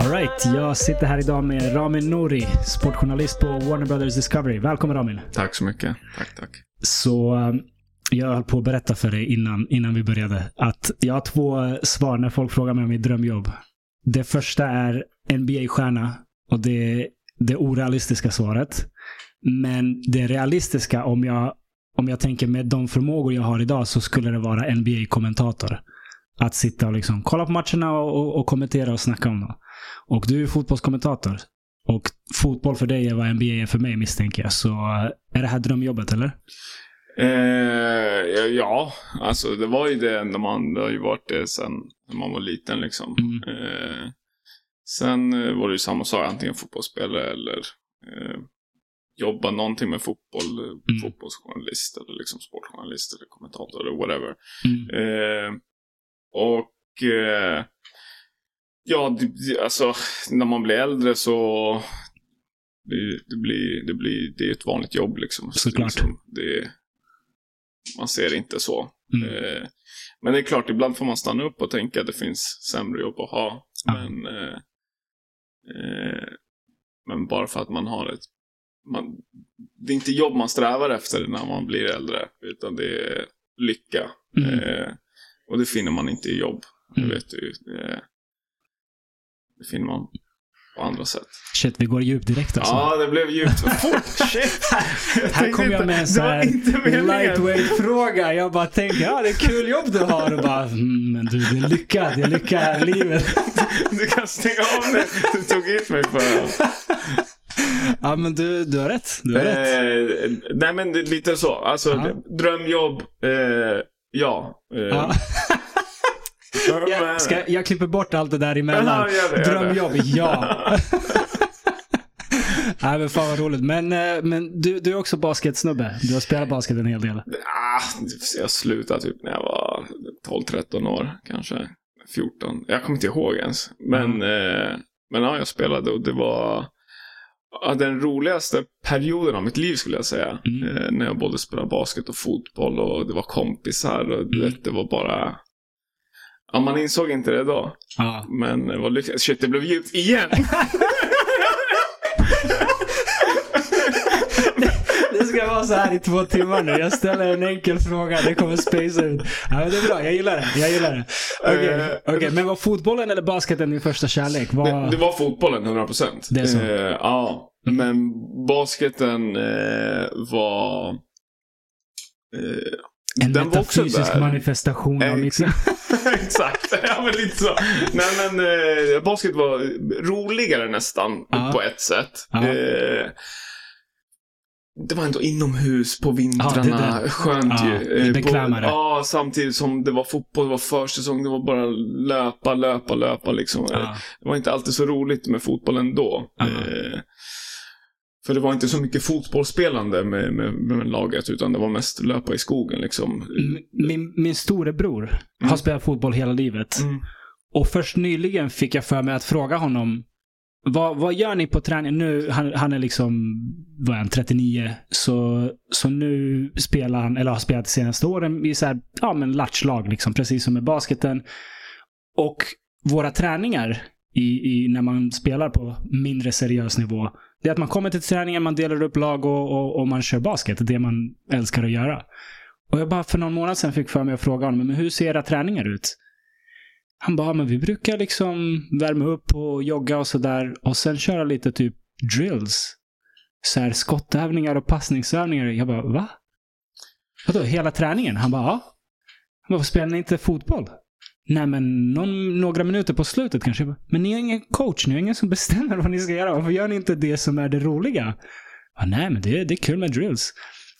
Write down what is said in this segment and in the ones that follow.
Alright, jag sitter här idag med Ramin Nouri, sportjournalist på Warner Brothers Discovery. Välkommen Ramin. Tack så mycket. Tack, tack. Så um, jag höll på att berätta för dig innan, innan vi började att jag har två svar när folk frågar mig om mitt drömjobb. Det första är NBA-stjärna och det är det orealistiska svaret. Men det realistiska, om jag, om jag tänker med de förmågor jag har idag, så skulle det vara NBA-kommentator. Att sitta och liksom kolla på matcherna och, och, och kommentera och snacka om dem. Och du är fotbollskommentator. Och fotboll för dig är vad NBA är för mig misstänker jag. Så är det här drömjobbet eller? Eh, ja, alltså det var ju det när man, det har ju varit det sen när man var liten liksom. Mm. Eh, sen eh, var det ju samma sak, antingen fotbollsspelare eller eh, jobba någonting med fotboll, Mm. fotbollsjournalist eller liksom sportjournalist eller kommentator eller whatever. Mm. Eh, och eh, ja, det, alltså när man blir äldre så det, det blir, det blir, det är ett vanligt jobb liksom. Så Såklart. Liksom, det, man ser det inte så. Mm. Eh, men det är klart, ibland får man stanna upp och tänka att det finns sämre jobb att ha. Ja. Men, eh, eh, men bara för att man har ett man, det är inte jobb man strävar efter när man blir äldre, utan det är lycka. Mm. Eh, och det finner man inte i jobb. Mm. Det vet du. Det, det finner man på andra sätt. Shit, vi går djupt direkt alltså. Ja, det blev djupt fort. Shit! Här kom jag med en sån här lightweight-fråga. Jag bara tänker, ja det är kul jobb du har. Och bara, mm, men du, det är lycka, det är lycka här i livet. Du kan stänga av det. Du tog hit mig för Ja men du, du har rätt. Du har rätt. eh, Nej men lite så. Alltså, Ja. drömjobb. Eh, ja. Eh, Ja. Jag, ska, jag klipper bort allt det där emellan. Ja. Drömjobb, ja. Nej men fan vad roligt. Men, eh, men du, du är också basketsnubbe. Du har spelat basket en hel del. Ah, jag slutade typ när jag var 12-13 år kanske. 14. Jag kommer inte ihåg ens. Men, eh, men ja, jag spelade och det var ja, den roligaste perioden av mitt liv skulle jag säga. Mm. Eh, när jag både spelade basket och fotboll och det var kompisar och Mm. det var bara... Ja, man insåg inte det då. Ja. Men var lyckligt. Shit, det blev djupt igen! Det ska vara så här i två timmar nu. Jag ställer en enkel fråga, det kommer space ut. Ja, men det är bra, jag gillar det. Jag gillar det. Okej, Eh, okej, men var fotbollen eller basketen din första kärlek? Var... Det, det var fotbollen, 100%. Det är så. Eh, ja, men basketen eh, var... Eh, en den metafysisk manifestation av mitt Exakt, ja men lite så. Nej men eh, basket var roligare nästan Ja. på ett sätt. Ja. Eh, det var ändå inomhus på vintrarna. Ja. Skönt Ja, ju. Eh, bekvämare. Ja, samtidigt som det var fotboll, det var försäsong, det var bara löpa, löpa, löpa liksom. Ja. Det var inte alltid så roligt med fotboll ändå. Ja. För det var inte så mycket fotbollsspelande med, med, med laget, utan det var mest löpa i skogen liksom. Min, min storebror har Mm. spelat fotboll hela livet. Mm. Och först nyligen fick jag för mig att fråga honom vad, vad gör ni på träning? Nu, han, han är liksom, vad är han, 39. Så, så nu spelar han, eller har spelat de senaste åren i så här, ja men latchlag liksom, precis som med basketen. Och våra träningar i, i, när man spelar på mindre seriös nivå, det är att man kommer till träningen, man delar upp lag och, och, och man kör basket. Det man älskar att göra. Och jag bara för någon månad sedan fick för mig att fråga honom, men hur ser era träningar ut? Han bara, men vi brukar liksom värma upp och jogga och sådär. Och sen köra lite typ drills. Så här skottövningar och passningsövningar. Jag bara, va? Vadå, hela träningen? Han bara, ja. Han bara, spelar ni inte fotboll? Nej, men någon, några minuter på slutet kanske. Men ni är ingen coach, ni är ingen som bestämmer vad ni ska göra. Varför gör ni inte det som är det roliga? Ja, nej, men det, det är kul med drills.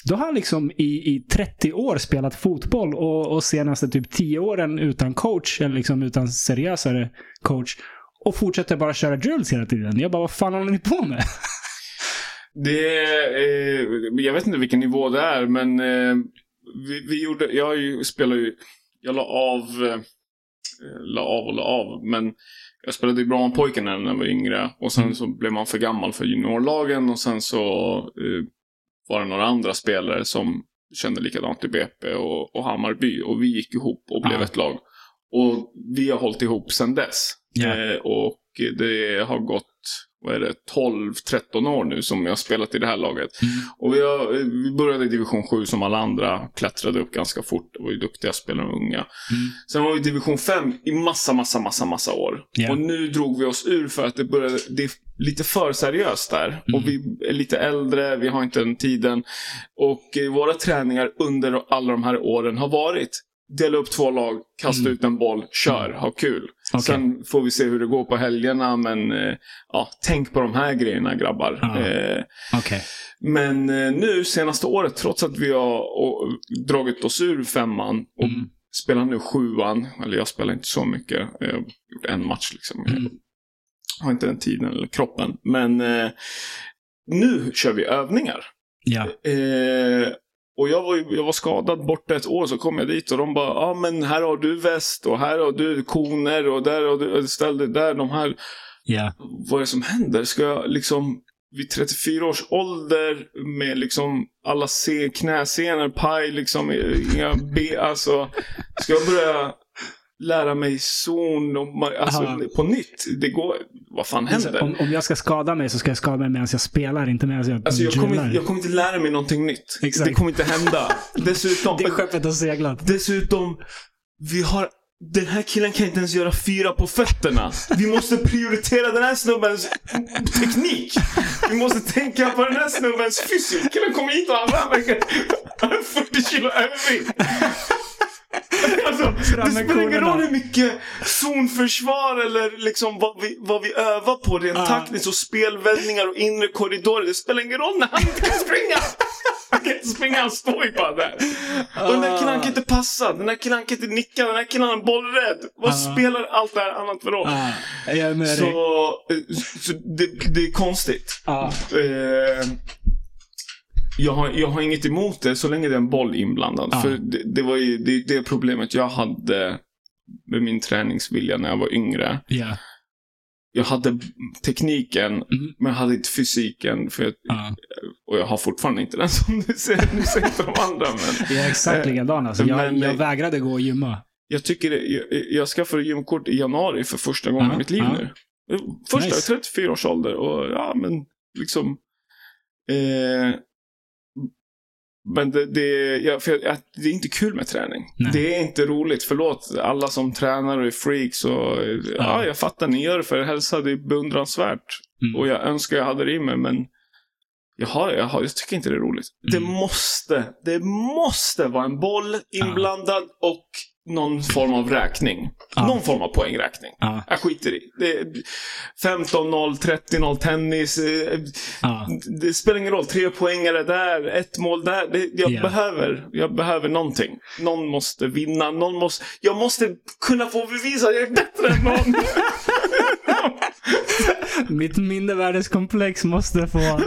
Då har han liksom i, i 30 år spelat fotboll och, och senaste typ 10 åren utan coach, eller liksom utan seriösare coach. Och fortsätter bara köra drills hela tiden. Jag bara, vad fan håller ni på med? Det är, eh, jag vet inte vilken nivå det är, men eh, vi, vi gjorde, jag ju, spelar ju, jag la av, eh, la av och la av, men jag spelade i Brommapojkarna när jag var yngre. Och sen Mm. så blev man för gammal för juniorlagen. Och sen så eh, var det några andra spelare som kände likadant i BP och, och Hammarby. Och vi gick ihop och blev Ja. ett lag. Och vi har hållit ihop sedan dess. Ja. Eh, och det har gått, vad är det, 12-13 år nu som jag har spelat i det här laget. Mm. Och vi, har, vi började i division 7 som alla andra, klättrade upp ganska fort och var ju duktiga spelare och unga. Mm. Sen var vi i division 5 i massa, massa, massa, massa år. Ja. Och nu drog vi oss ur för att det började, det är lite för seriöst där. Mm. Och vi är lite äldre, vi har inte den tiden. Och eh, våra träningar under alla de här åren har varit Dela upp två lag, kasta Mm. ut en boll, kör, ha kul. Okej. Sen får vi se hur det går på helgerna, men eh, ja, tänk på de här grejerna grabbar. Ja. Eh, Okej. men eh, nu senaste året, trots att vi har och, dragit oss ur femman och Mm. spelar nu sjuan, eller jag spelar inte så mycket, jag har gjort en match liksom. Mm. Jag har inte den tiden eller kroppen. Men eh, nu kör vi övningar. Ja. Och jag var, jag var skadad borta ett år, så kom jag dit och de bara, ja ah, men här har du väst och här har du koner och där har du, ställ dig där, de här Ja. vad är det som händer? Ska jag liksom vid 34 års ålder med liksom alla se, knäsenor, paj, liksom inga B, alltså. Ska jag börja lära mig zon och, ma- alltså, Aha. på nytt? Det går, vad fan händer? Om, om jag ska skada mig så ska jag skada mig medan jag spelar, inte medan jag Alltså jag kommer, jag kommer inte lära mig någonting nytt. Exakt. Det kommer inte hända. Dessutom, Det skeppet har seglat. dessutom, vi har den här killen kan inte ens göra fyra på fötterna. Vi måste prioritera den här snubbens teknik. Vi måste tänka på den här snubbens fysik. Killen kommer hit och han har 40 kilo övervikt. Alltså, det spelar ingen roll hur mycket zonförsvar eller liksom vad vi, vad vi övar på rent Ah. taktiskt och spelvändningar och inre korridorer. Det spelar ingen roll när han inte kan springa. Han kan inte springa, han står ju bara där. Och den här killen han kan inte passa, den här killen han kan inte nicka, den här killen han är bollrädd. Vad Ah. spelar allt det här annat för roll? Jag är med dig. Så, eh, så det, det är konstigt. Ah. Jag, har, jag har inget emot det så länge det är en boll inblandad. Ja. För det, det var ju det, det problemet jag hade med min träningsvilja när jag var yngre. Ja. Jag hade tekniken, Mm. men jag hade inte fysiken. För jag, Ah. och jag har fortfarande inte den som du säger. Nu säger de andra, men Jag är exakt Eh, likadan alltså. Jag, men- jag vägrade gå och gymma. jag tycker det, jag, jag skaffade gymkort i januari för första gången Ja, i mitt liv nu. Första, Nice. 34 års ålder och ja, men liksom... Eh, men det, det, ja, jag, det är inte kul med träning. Nej. Det är inte roligt. Förlåt alla som tränar och är freaks. Och, ja. jag fattar. Ni gör det för hälsa. Det är beundransvärt. Mm. Och jag önskar jag hade det i mig, men jag, har, jag, har, jag tycker inte det är roligt. Det Mm. måste, det måste vara en boll inblandad och någon form av räkning. Ja. Någon form av poängräkning. Ja. Jag skiter i. Det är 15-0, 30-0 tennis. Ja. Det spelar ingen roll. Tre poängare där, ett mål där. Det, jag, Ja. behöver, jag behöver någonting. Någon måste vinna. Någon måste, jag måste kunna få bevisa att jag är bättre än någon. Mitt mindervärdeskomplex måste få...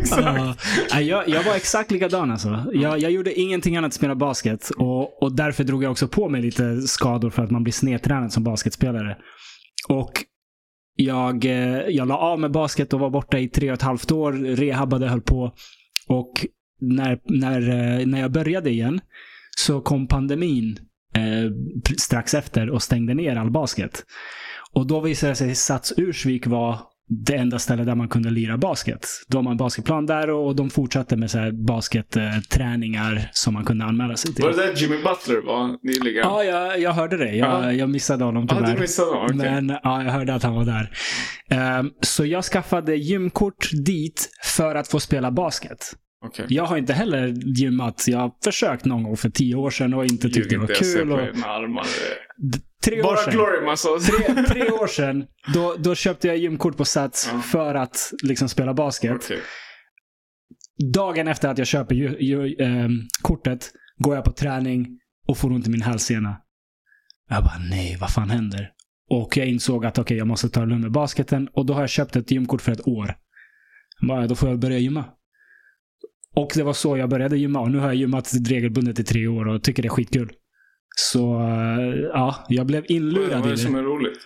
Exakt. Ja. Jag, jag var exakt likadan alltså. Jag, jag gjorde ingenting annat än att spela basket. Och, och därför drog jag också på mig lite skador för att man blir snedtränad som basketspelare. Och jag, eh, jag la av med basket och var borta i tre och ett halvt år. Rehabbade, höll på. Och när, när, eh, när jag började igen så kom pandemin eh, strax efter och stängde ner all basket. Och då visade det sig att Sats Ursvik var det enda stället där man kunde lira basket. Då har man basketplan där och de fortsatte med så basketträningar som man kunde anmäla sig till. Var det där Jimmy Butler var nyligen? Ja, jag, jag hörde det. Jag, Ja. jag missade honom Ja, tyvärr. du missade honom? Okej. Men ja, jag hörde att han var där. Ehm, så jag skaffade gymkort dit för att få spela basket. Okej. Jag har inte heller gymmat. Jag har försökt någon gång för tio år sedan och inte tyckte det var kul. Och, dina armar. Tre år Bara sedan. glory muscles. Tre, tre år sedan, då, då köpte jag gymkort på Sats Ja. för att liksom spela basket. Okej. Dagen efter att jag köper ju, ju, ehm, kortet går jag på träning och får ont i min hälsena. Jag bara, nej, vad fan händer? Och jag insåg att okej, jag måste ta det lugnt med basketen. Och då har jag köpt ett gymkort för ett år. Jag bara, då får jag börja gymma. Och det var så jag började gymma. Och nu har jag gymmat regelbundet i tre år och tycker det är skitkul. Så eh, ja, jag blev inlurad vad är i det det. som är roligt?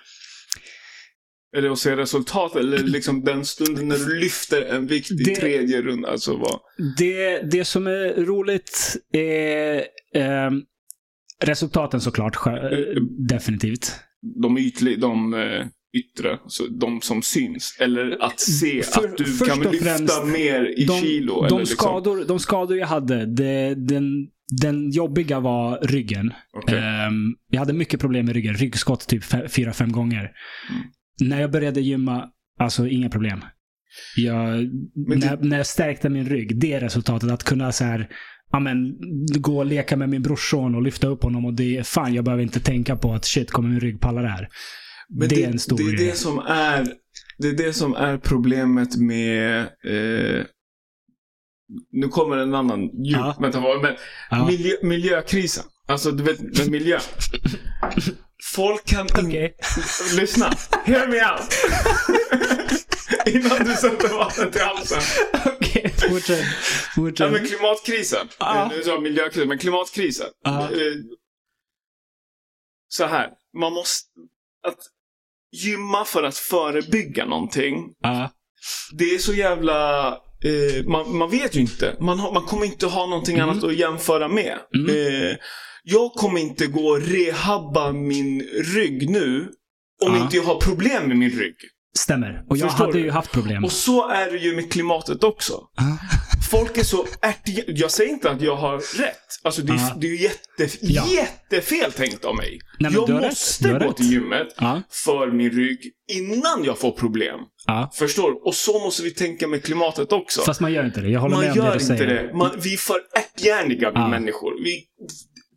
Eller att se resultat, eller liksom den stunden när du lyfter en vikt i Det- tredje runda. Alltså vad... Det, det som är roligt är eh, resultaten såklart. sjö- eh, Definitivt. De, ytli, de eh, yttre, så de som syns. Eller att se För- att du kan lyfta främst, mer i de, kilo. de, liksom. skador, de skador jag hade, det, den, den jobbiga var ryggen. Okej. Ehm, jag hade mycket problem med ryggen. Ryggskott typ fyra, fem gånger. Mm. När jag började gymma, alltså inga problem. Jag, det- när, när jag stärkte min rygg, det är resultatet. Att kunna så här, ja, men, gå och leka med min brorson och lyfta upp honom. Och det fan, jag behöver inte tänka på att shit, kommer min rygg palla det här? Men det, är en stor det är grej. det som är Det är det som är problemet med eh, Nu kommer en annan djup Ja. metafor, men Ja. miljö, miljökrisen. Alltså du vet, med miljö. Folk kan inte... Okej. Lyssna. Hear me out. Innan du sätter vattnet i halsen. Okej, fortsätt. Ja, fortsätt. men klimatkrisen. Ja. Eh, Nu sa jag miljökrisen, men klimatkrisen. Ja. Eh, Så här. Man måste... Att gymma för att förebygga någonting. Ja. Det är så jävla... Eh, man, man vet ju inte. Man, har, man kommer inte ha någonting Mm. annat att jämföra med. Mm. Eh, jag kommer inte gå och rehabba min rygg nu om Ja. inte jag har problem med min rygg. Stämmer. Och jag Förstår hade du? ju haft problem. Och så är det ju med klimatet också. Folk är så ärtiga. Jag säger inte att jag har rätt. Alltså det är, det är ju jätte, Ja. jättefel tänkt av mig. men jag måste gå rätt. till gymmet Ja. för min rygg innan jag får problem. ja. Förstår du? Och så måste vi tänka med klimatet också. Fast man gör inte det. Jag håller Man med om det gör du inte säger. det. Man, vi är för ärthjärniga vi människor. Vi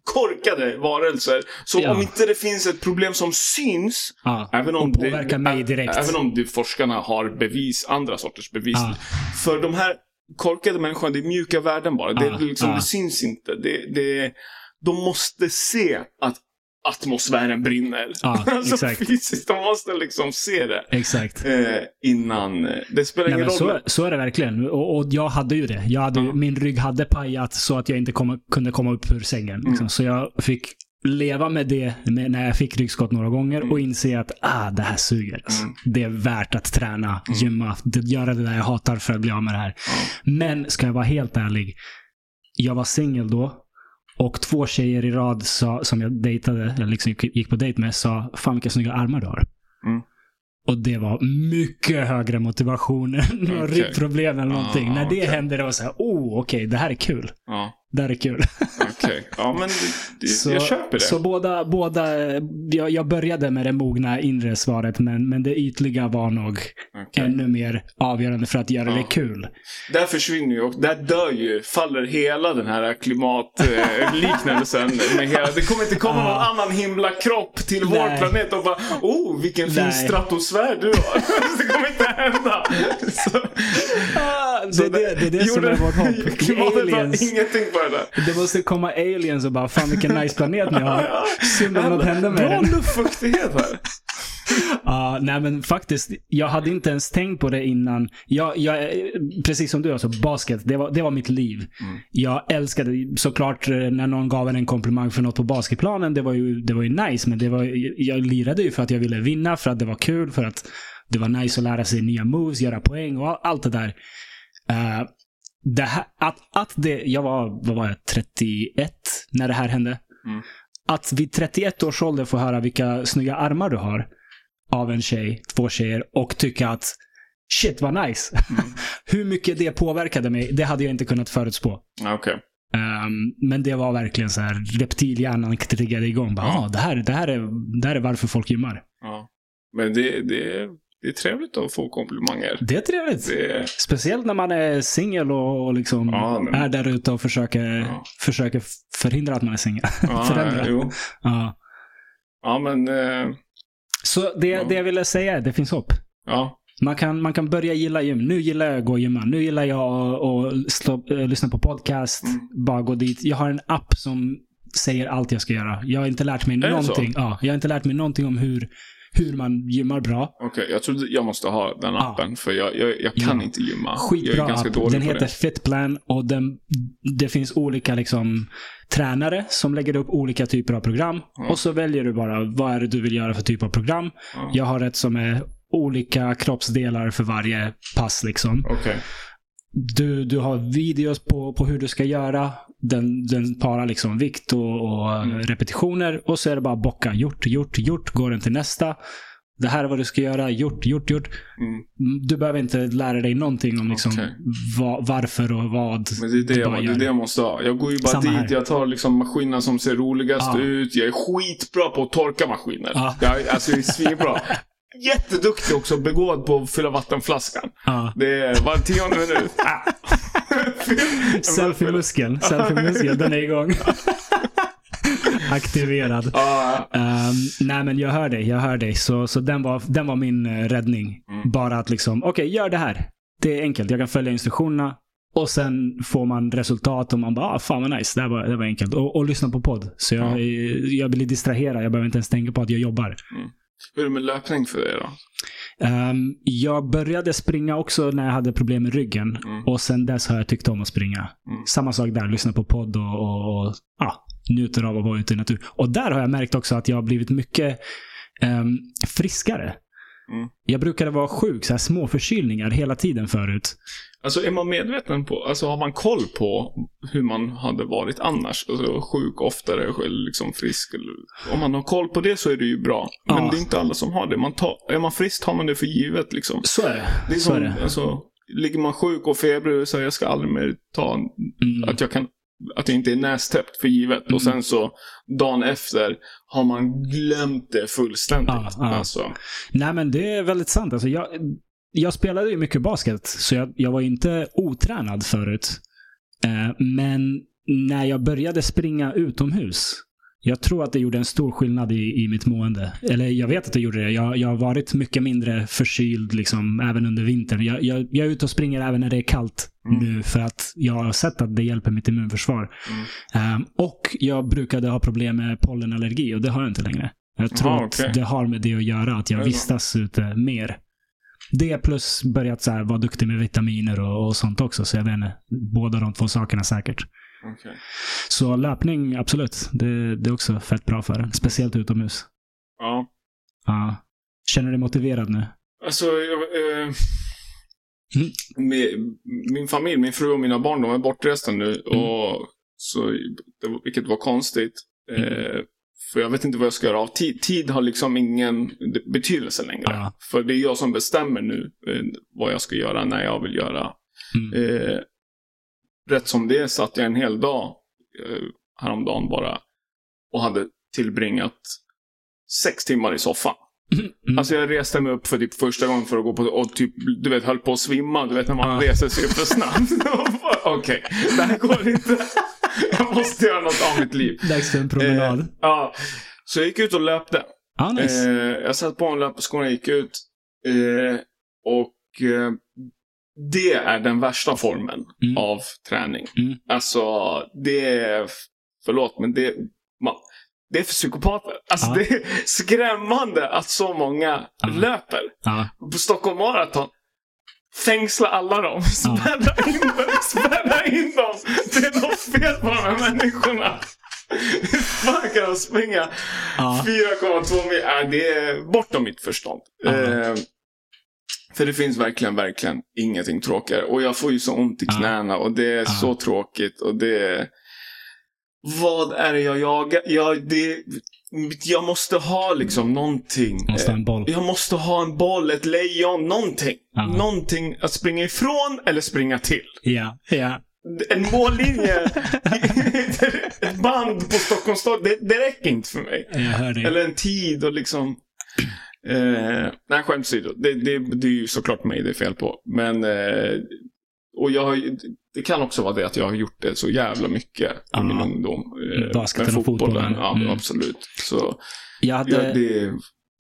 korkade varelser. Så Ja. om inte det finns ett problem som syns, Ja. även om, det, mig ä- direkt. även om det, forskarna har bevis, andra sorters bevis. Ja. För de här korkade människorna, det är mjuka värden bara. Det, det, liksom, Ja. det syns inte. Det, det, de måste se att atmosfären brinner. Ja, alltså exakt. fysiskt, de måste liksom se det. Exakt. Eh, innan, eh, det spelar Nej, ingen roll. så, så är det verkligen. Och, och jag hade ju det. Jag hade, Ja. Min rygg hade pajat så att jag inte kom, kunde komma upp ur sängen. Liksom. Mm. Så jag fick leva med det när jag fick ryggskott några gånger och inse att ah, det här suger. Alltså. Mm. Det är värt att träna, gymma, det, göra det där jag hatar för att bli av med det här. Men ska jag vara helt ärlig. Jag var singel då. Och två tjejer i rad sa, som jag dejtade, eller liksom gick på dejt med, sa Fan vilka snygga armar du har. Mm. Och det var mycket högre motivation än Okej. ryggproblem eller någonting. Ah, När det okej. hände, det var så här, oh, okej, det här är kul. Ja, Det här är kul. okej. Ja, men det, det, Så, jag köper det. så båda, båda jag, jag började med det mogna inre svaret, men, men det ytliga var nog Okej. ännu mer avgörande för att göra Ja. det kul. Där försvinner ju och där dör ju, faller hela den här klimatliknelsen. med hela, det kommer inte komma någon annan himlakropp till vår Nej. planet och bara Oh, vilken fin Nej. stratosfär du har. det kommer inte hända. Så, Ah, det, så är det, det är det som är vårt hopp. Klimatet har ingenting på det där. Det måste komma aliens och bara, fan vilken nice planet ni har. Synd om något händer med Bra den. luftfuktighet här. Ja, nej men faktiskt. Jag hade inte ens tänkt på det innan. Jag, jag, precis som du, alltså basket, det var, det var mitt liv. Mm. Jag älskade såklart eh, när någon gav en en komplimang för något på basketplanen. Det var ju, det var ju nice, men det var, jag lirade ju för att jag ville vinna, för att det var kul, för att det var nice att lära sig nya moves, göra poäng och all- allt det där. Eh, det här, att, att det, jag var, vad var jag, 31 när det här hände. Mm. Att vid 31 års ålder få höra vilka snygga armar du har av en tjej, två tjejer och tycka att shit vad nice. Mm. Hur mycket det påverkade mig, det hade jag inte kunnat förutspå. Ja, Okej. Ehm, men det var verkligen så här, reptilhjärnan triggade igång. Bara, Ja. ah, det, här, det, här är, det här är varför folk gymmar. Ja. Men det, det, det är trevligt att få komplimanger. Det är trevligt. Det, Speciellt när man är singel och, liksom Ja, men- är där ute och försöker, Ja. försöker förhindra att man är singel. ja, Förändra. Ja. Ja, men... Eh, Så det, Ja. det jag ville säga är det finns hopp. ja. Man kan, man kan börja gilla gym. Nu gillar jag att gå och gymma. Nu gillar jag att, slå, äh, lyssna på podcast. Mm. Bara gå dit. Jag har en app som säger allt jag ska göra. Jag har inte lärt mig någonting. Ja, jag har inte lärt mig någonting om hur, hur man gymmar bra. Okej, jag trodde jag måste ha den Ja. appen. För jag, jag, jag kan Ja. inte gymma. jag Skitbra är ganska app. dålig Den heter det. Fitplan och den, det finns olika liksom, tränare som lägger upp olika typer av program. Ja. Och så väljer du bara vad är det du vill göra för typ av program. Ja. Jag har ett som är olika kroppsdelar för varje pass. liksom. Okej. Du, du har videos på, på hur du ska göra. Den, den parar liksom vikt och, och Mm. repetitioner. Och så är det bara bocka. Gjort, gjort, gjort. Går den till nästa. Det här är vad du ska göra. Gjort, gjort, gjort. Mm. Du behöver inte lära dig någonting om liksom Okej. va, varför och vad. Men det är det, jag, det är det jag måste ha. Jag går ju bara Samma dit, här. jag tar liksom maskinerna som ser roligast Ja. ut. Jag är skitbra på att torka maskiner. Ja. Jag, är- alltså jag är svinbra. Jätteduktig också, begåvad på att fylla vattenflaskan. Ja. Det är var tionde minut. Ah. Selfie-muskeln. Selfie-muskeln, den är igång. Aktiverad. Ja, Ehm, nej men jag hör dig, jag hör dig. Så, så den, var, den var min eh, räddning. Mm. Bara att liksom, okej gör det här. Det är enkelt, jag kan följa instruktionerna. Och sen får man resultat och man bara, ah, fan vad nice, det här var, det var enkelt. Och, och lyssna på podd. Så jag, Ja. jag blir distraherad, jag behöver inte ens tänka på att jag jobbar. Hur är det med löpning för dig då? Ehm, jag började springa också när jag hade problem med ryggen. Mm. Och sen dess har jag tyckt om att springa. Mm. Samma sak där, lyssna på podd och, och, och ja, njuter av att vara ute i natur. Och där har jag märkt också att jag har blivit mycket ehm, friskare. Mm. Jag brukade vara sjuk, så här små förkylningar hela tiden förut. Alltså är man medveten på, alltså har man koll på hur man hade varit annars? Alltså sjuk oftare, liksom frisk. Om man har koll på det så är det ju bra. Men Ja. det är inte alla som har det. Man tar, är man frisk tar man det för givet liksom. Så är det. Det är så som, är det. alltså, ligger man sjuk och och säger jag ska aldrig mer ta, Mm. att jag kan, att jag inte är nästäppt för givet. Mm. Och sen så dagen efter har man glömt det fullständigt. Ja, ja. Alltså, Nej men det är väldigt sant. Alltså, jag, jag spelade ju mycket basket, så jag, jag var inte otränad förut. Eh, men när jag började springa utomhus, jag tror att det gjorde en stor skillnad i, i mitt mående. Eller jag vet att det gjorde det. Jag, jag har varit mycket mindre förkyld liksom, även under vintern. Jag, jag, jag är ute och springer även när det är kallt Mm. nu för att jag har sett att det hjälper mitt immunförsvar. Mm. Um, och jag brukade ha problem med pollenallergi och det har jag inte längre. Jag tror Aha, att okej. det har med det att göra, att jag vistas ute mer. Det plus börjat så här, vara duktig med vitaminer och, och sånt också. Så jag vet inte, båda de två sakerna säkert. okej. Så löpning, absolut. Det, det är också fett bra för en. Speciellt utomhus. Ja. Ja. Känner du dig motiverad nu? Alltså, jag, eh, Mm. med, min familj, min fru och mina barn, de är bortresta nu. Mm. Och, så, det, vilket var konstigt. Eh, för jag vet inte vad jag ska göra av tid. Tid har liksom ingen betydelse längre. Ja. För det är jag som bestämmer nu eh, vad jag ska göra när jag vill göra. Mm. Eh, rätt som det satt jag en hel dag eh, häromdagen bara och hade tillbringat sex timmar i soffan. Mm. Alltså jag reste mig upp för typ första gången för att gå på och typ, du vet, höll på att svimma. Du vet när man Ja. reser sig upp för snabbt. Okej, det här går inte. jag måste göra något av mitt liv. Dags för en promenad. Eh, ja, så jag gick ut och löpte. ah, nice. Eh, jag satt på en löparskor och gick ut. Eh, och eh, det är den värsta formen Mm. av träning. Mm. Alltså, det är... Förlåt, men det... Man, det är för psykopater. Alltså, Ja. det är skrämmande att så många Ja. löper. På Stockholm Marathon. Fängsla alla dem. Spärra in dem. Spärra in dem. Det fel på de här människorna. Hur fan kan de springa Ja. 4,2 mil? Äh, det är bortom mitt förstånd. Ja. Eh, för det finns verkligen, verkligen ingenting tråkigare. Och jag får ju så ont i knäna och det är så tråkigt. Och det är... Vad är det jag jagar? Jag, det, jag måste ha liksom någonting. Måste ha en boll. Jag måste ha en boll, ett lejon, någonting. Ja. Någonting att springa ifrån eller springa till. Ja. Ja. En mållinje, ett band på Stockholms stad, det, det räcker inte för mig. Eller en tid och liksom... Eh, nej, skämt åsido. Det, det, det är ju såklart mig det är fel på. Men... Eh, och jag har, det kan också vara det att jag har gjort det så jävla mycket i min ungdom. Eh, Basketen med och fotbollen. Ja, Mm. absolut. Så Jag, hade, jag, det, jag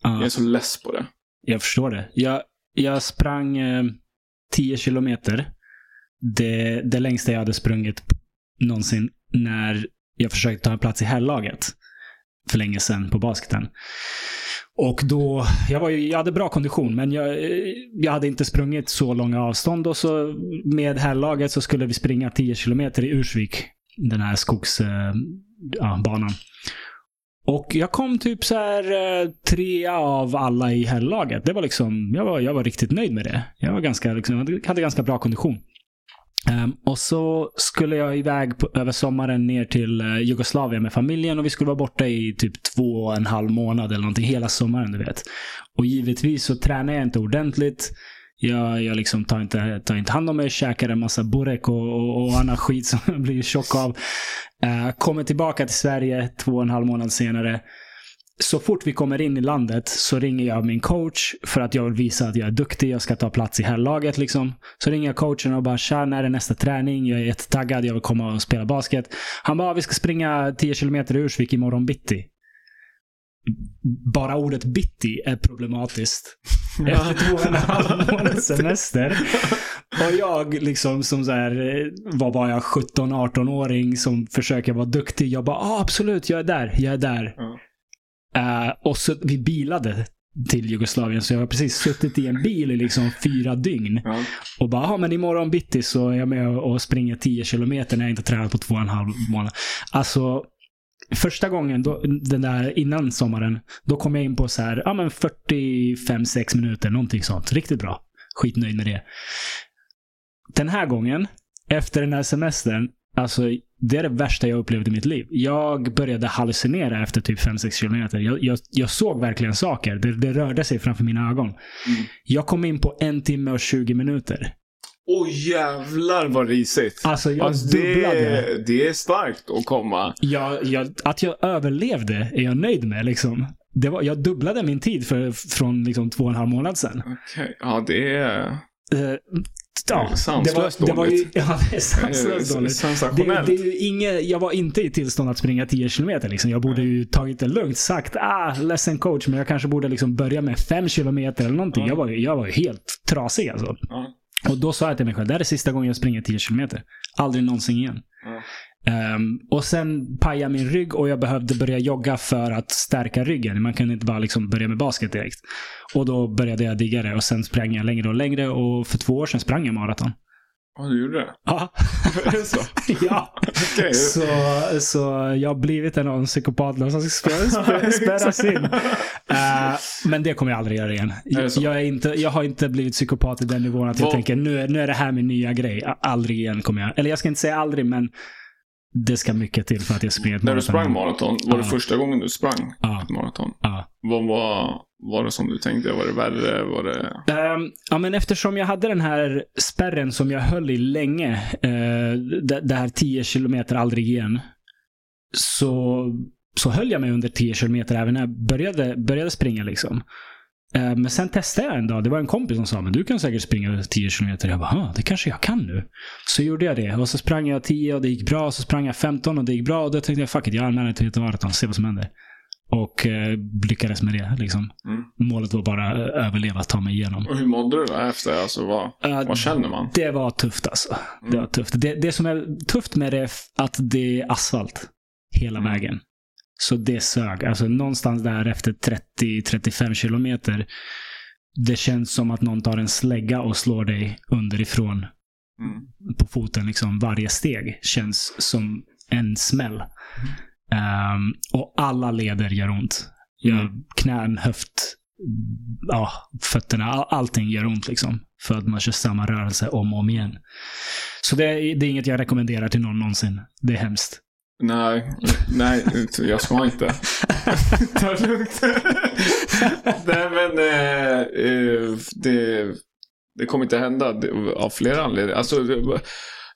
ja. är så less på det. Jag förstår det. Jag, jag sprang eh, 10 kilometer. Det, det längsta jag hade sprungit någonsin när jag försökte ta en plats i herrlaget. För länge sedan på basketen. Och då, jag, var ju, jag hade bra kondition, men jag, jag hade inte sprungit så långa avstånd. Och så med herrlaget så skulle vi springa 10 kilometer i Ursvik. Den här skogsbanan. Eh, ja. Och jag kom typ så här eh, tre trea av alla i herrlaget. Det var liksom, jag var, jag var riktigt nöjd med det. Jag var ganska, liksom, jag hade ganska bra kondition. Um, och så skulle jag iväg på, över sommaren ner till eh, uh, Jugoslavien med familjen och vi skulle vara borta i typ två och en halv månad eller någonting hela sommaren, du vet. Och givetvis så tränar jag inte ordentligt. Jag, jag liksom tar, inte, tar inte hand om mig, käkar en massa burek och, och, och annan skit som jag blir tjock av. Uh, kommer tillbaka till Sverige två och en halv månad senare så fort vi kommer in i landet så ringer jag min coach för att jag vill visa att jag är duktig. Jag ska ta plats i herrlaget. Liksom. Så ringer jag coachen och bara “Tja, när är nästa träning? Jag är jättetaggad. Jag vill komma och spela basket”. Han bara “Vi ska springa 10 kilometer i Ursvik imorgon bitti”. Bara ordet bitti är problematiskt. Efter två och en halv månads semester. Och jag liksom som så här, vad var jag, 17-18-åring som försöker vara duktig. Jag bara ah, “Absolut, jag är där. Jag är där”. Ja. Uh, och så vi bilade till Jugoslavien, så jag har precis suttit i en bil i liksom fyra dygn. Ja. Och bara, men imorgon bitti så är jag med och springer 10 kilometer när jag inte tränat på två och en halv månad. Alltså, första gången, då, den där innan sommaren, då kom jag in på så här, ja men 45-6 minuter, någonting sånt. Riktigt bra. Skitnöjd med det. Den här gången, efter den här semestern, alltså det är det värsta jag upplevt i mitt liv. Jag började hallucinera efter typ 5-6 kilometer. Jag, jag, jag, såg verkligen saker. Det, det, rörde sig framför mina ögon. Mm. Jag kom in på en timme och 20 minuter. Åh jävlar vad risigt. Alltså jag Alltså, dubblade. det, det är starkt att komma. Jag, jag, att jag överlevde är jag nöjd med. Liksom. Det var, jag dubblade min tid för, från liksom, två och en halv månad sedan. Okej, ja det är Eh, ja, Det är sanslöst det var, det var ju, ja, sanslöst dåligt. Det, sensationellt. det är ju inget, jag var inte i tillstånd att springa 10 kilometer. Liksom. Jag borde ju tagit det lugnt. Sagt, ah, ledsen coach, men jag kanske borde liksom börja med 5 kilometer eller någonting. Ja. Jag, var, jag var ju helt trasig alltså. Ja. Och då sa jag till mig själv, det här är sista gången jag springer 10 kilometer. Aldrig någonsin igen. Ja. Ehm, och sen pajade min rygg och jag behövde börja jogga för att stärka ryggen. Man kunde inte bara liksom börja med basket direkt. Och då började jag digga det och sen sprang jag längre och längre och för två år sedan sprang jag maraton. Ja, du gjorde det? Ja. Så? ja. Okej. Så, så jag har blivit en av de psykopaterna som spärras in. Eh, men det kommer jag aldrig göra igen. Är? Jag, är inte, jag har inte blivit psykopat i den nivån att jag Vad- tänker nu är, nu är det här min nya grej. Aldrig igen kommer jag. Eller jag ska inte säga aldrig, men det ska mycket till för att jag springer ett När du maraton. sprang maraton, var det Ja. första gången du sprang Ja. ett maraton? Ja. Vad var, var det som du tänkte? Var det värre? Var det... Ehm, ja, men eftersom jag hade den här spärren som jag höll i länge, uh, det, det här 10 kilometer aldrig igen, så, så höll jag mig under 10 kilometer även när jag började, började springa. Liksom. Eh, men sen testade jag en dag. Det var en kompis som sa men du kan säkert springa 10 kilometer. Jag bara, "Ah, det kanske jag kan nu. Så gjorde jag det. Och så sprang jag 10 och det gick bra. Så sprang jag 15 och det gick bra. Och då tänkte jag, fuck it, jag anmäler till ett maraton. Se vad som händer. Och eh, lyckades med det. Liksom. Mm. Målet var bara att överleva, ta mig igenom. Och hur mådde du då efter? Alltså, vad, Eh, vad känner man? Det var tufft alltså. Det Mm. var tufft. Det, det som är tufft med det är att det är asfalt hela Mm. vägen. Så det sög. Alltså någonstans där efter 30-35 kilometer. Det känns som att någon tar en slägga och slår dig underifrån Mm. på foten. Liksom varje steg känns som en smäll. Ehm, och alla leder gör ont. Jag, Mm. knän, höft, ja, fötterna. all- Allting gör ont liksom. För att man kör samma rörelse om och om igen. Så det, det är inget jag rekommenderar till någon någonsin. Det är hemskt. Nej, nej, jag ska inte. Ta det lugnt. nej, men eh, eh, det, det kommer inte hända av flera anledningar. Alltså,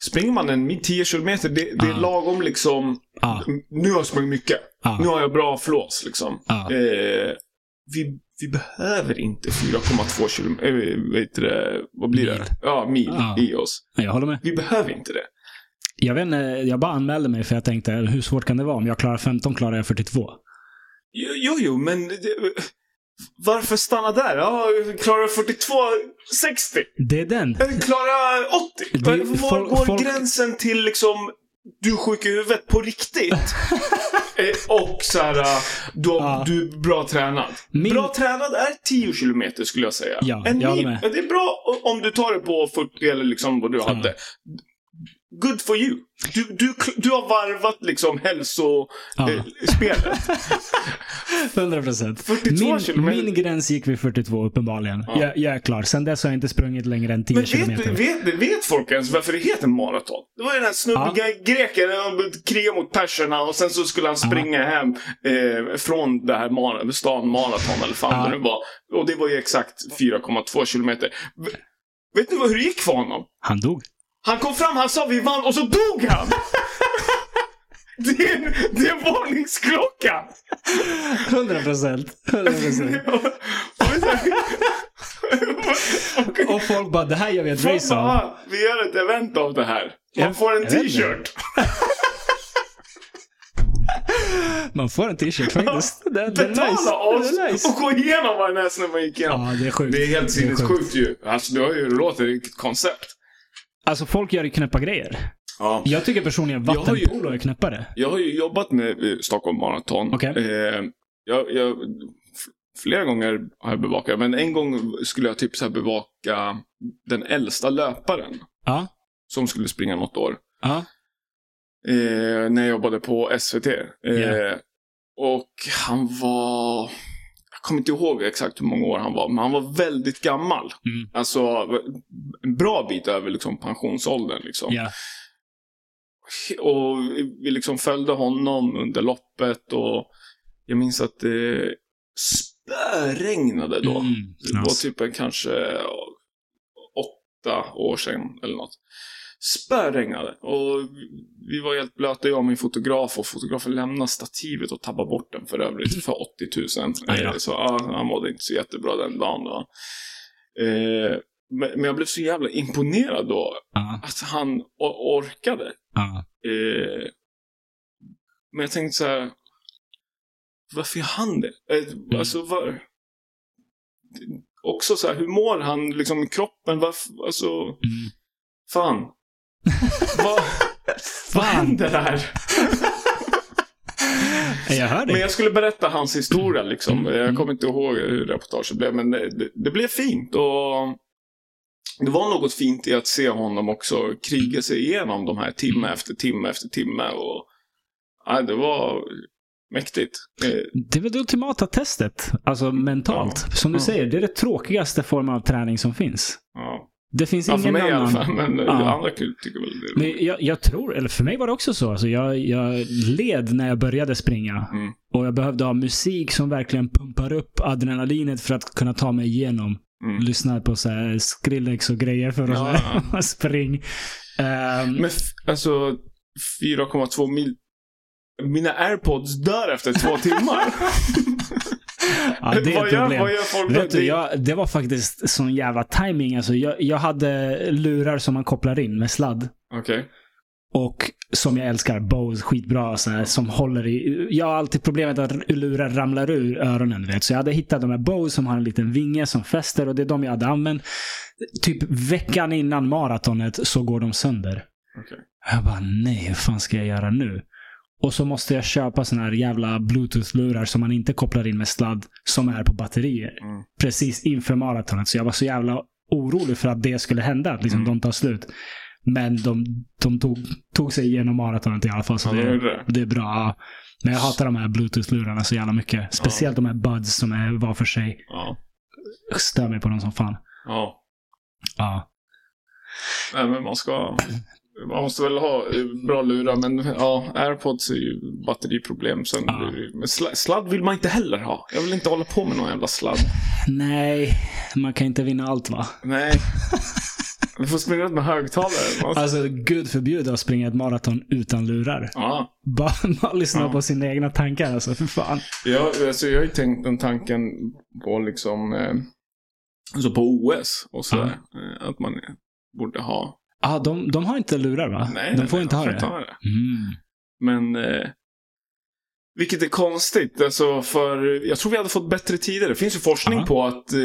springer man en mi- 10 kilometer, det, det är Ah. lagom liksom. Ja, Nu har jag sprungit mycket. ja, Nu har jag bra flås liksom. ja. Eh, vi, vi behöver inte 4,2 kilometer, det, vad blir det? Mil. Ja, mil Ja. i oss. Jag håller med. Vi behöver inte det. Jag vet inte, jag bara anmälde mig för jag tänkte, hur svårt kan det vara? Om jag klarar 15 klarar jag 42. Jo, jo, men det, varför stanna där? Ja, klarar 42, 60? Det är den. Klarar 80? Det Var folk- går folk- gränsen till liksom du är sjuk i huvudet på riktigt? Eh, och så här, eh, du, Ja. du är bra tränad. Min- Bra tränad är 10 kilometer skulle jag säga. Ja, en jag mil, det är bra om du tar det på 40 eller liksom vad du hade. Good for you. Du, du, du har varvat liksom hälsospelet. Ja. 100 procent. 42 Min, min gräns gick vid 42 uppenbarligen. Ja. Jag, jag är klar. Sen dess har jag inte sprungit längre än 10 Men kilometer. vet, vet, vet folk ens varför det heter maraton? Det var ju den här snubben, Ja. greken, han krigade mot perserna och sen så skulle han springa hem eh, från det här mar- stan Maraton eller fan Ja. det nu var. Och det var ju exakt 4,2 kilometer. Vet du vad- hur det gick för honom? Han dog. Han kom fram, han sa vi vann och så dog han! det, är en, det är en varningsklocka! 100 procent. 100 procent. Och folk bara, det här gör vi ett Folk race bara, av. "Ah, vi gör ett event av det här. Man får en t-shirt. Man får en t-shirt faktiskt. Det, det är nice. Betala oss Det är nice. och gå igenom vad den här snubben gick igenom. Ja, det är sjukt. Det är helt sjukt. sinnessjukt ju. Alltså, du har ju, det låter vilket koncept. Alltså folk gör ju knäppa grejer. Ja. Jag tycker personligen Jag har ju- vattenpolo är knäppare. Jag har ju jobbat med eh, Stockholm Marathon. Okej. Eh, jag, jag, flera gånger har jag bevakat, men en gång skulle jag typ så bevaka den äldsta löparen Ja. som skulle springa något år. Ja. eh, när jag jobbade på SVT. Eh, Ja. Och han var... Jag kommer inte ihåg exakt hur många år han var, men han var väldigt gammal. Mm. Alltså en bra bit över liksom, pensionsåldern. Liksom. Ja. Och vi liksom följde honom under loppet och jag minns att det spöregnade då. Mm. Det var typ en kanske åtta år sedan eller något. Spöregnade. Och vi var helt blöta, jag och min fotograf. Och fotografen lämnade stativet och tappade bort den för övrigt för 80 000. Aj då. Eh, Så ja, han mådde inte så jättebra den dagen. Då. Eh, men, jag blev så jävla imponerad då. Ja. Att han orkade. Ja. Eh, men jag tänkte så här. Varför gör han det? Eh, Alltså var... Också så här, hur mår han liksom kroppen? Varför, alltså, Mm. fan. Vad, vad händer här? Jag hör Men dig. jag skulle berätta hans historia liksom. Mm. Jag kommer inte ihåg hur reportaget blev, men det, det, det blev fint. Och det var något fint i att se honom också kriga sig igenom de här timme efter timme efter timme. Och, ja, det var mäktigt. Eh, Det väl det ultimata testet. Alltså mentalt. Ja. Som du Ja. säger, det är det tråkigaste formen av träning som finns. Det finns ja, för ingen mig i alla annan. fall. Men Ja. andra tycker väl det. Men jag, jag tror, eller för mig var det också så. Alltså jag, jag led när jag började springa. Mm. Och jag behövde ha musik som verkligen pumpar upp adrenalinet för att kunna ta mig igenom. Mm. Lyssna på så här Skrillex och grejer för att Ja, spring. Ehm, Men alltså 4,2 mil. Mina airpods dör efter två timmar. Ja, det är ett problem. vad gör folk Vet du, jag, det var faktiskt sån jävla timing. Alltså, jag, jag hade lurar som man kopplar in med sladd. Okej. Och som jag älskar, Bose, skitbra. Så här, som håller i... Jag har alltid problemet att lurar ramlar ur öronen. Vet. Så jag hade hittat de här Bose som har en liten vinge som fäster och det är de jag hade använt. Typ veckan innan maratonet så går de sönder. Okej. Jag bara, nej, hur fan ska jag göra nu? Och så måste jag köpa såna här jävla bluetooth-lurar som man inte kopplar in med sladd, som är på batterier. Mm. Precis inför maratonet. Så jag var så jävla orolig för att det skulle hända, att liksom Mm. de tar slut. Men de, de tog, tog sig igenom maratonet i alla fall. Så Ja, de det, gjorde det. det är bra. ja. Men jag hatar de här bluetooth-lurarna så jävla mycket. Speciellt de här buds som är var för sig. Ja. Stör mig på dem som fan. Ja. Ja. Nej, men man ska... Man måste väl ha bra lurar, men ja, airpods är ju batteriproblem. Sen Ja. Men sla- sladd vill man inte heller ha. Jag vill inte hålla på med någon jävla sladd. Nej, man kan inte vinna allt va? Nej. Du får springa runt med högtalare. Man- Alltså, gud förbjude att springa ett maraton utan lurar. Ja. Bara, bara lyssna Ja. på sina egna tankar alltså, för fan. Jag, alltså, jag har ju tänkt den tanken på liksom... Eh, alltså på OS och sådär. Eh, att man borde ha... Ja, de, de har inte lurar va? Nej, de får nej, inte ha det. ha det. Mm. Men... Eh, vilket är konstigt. Alltså för, jag tror vi hade fått bättre tider. Det finns ju forskning Ja. på att eh,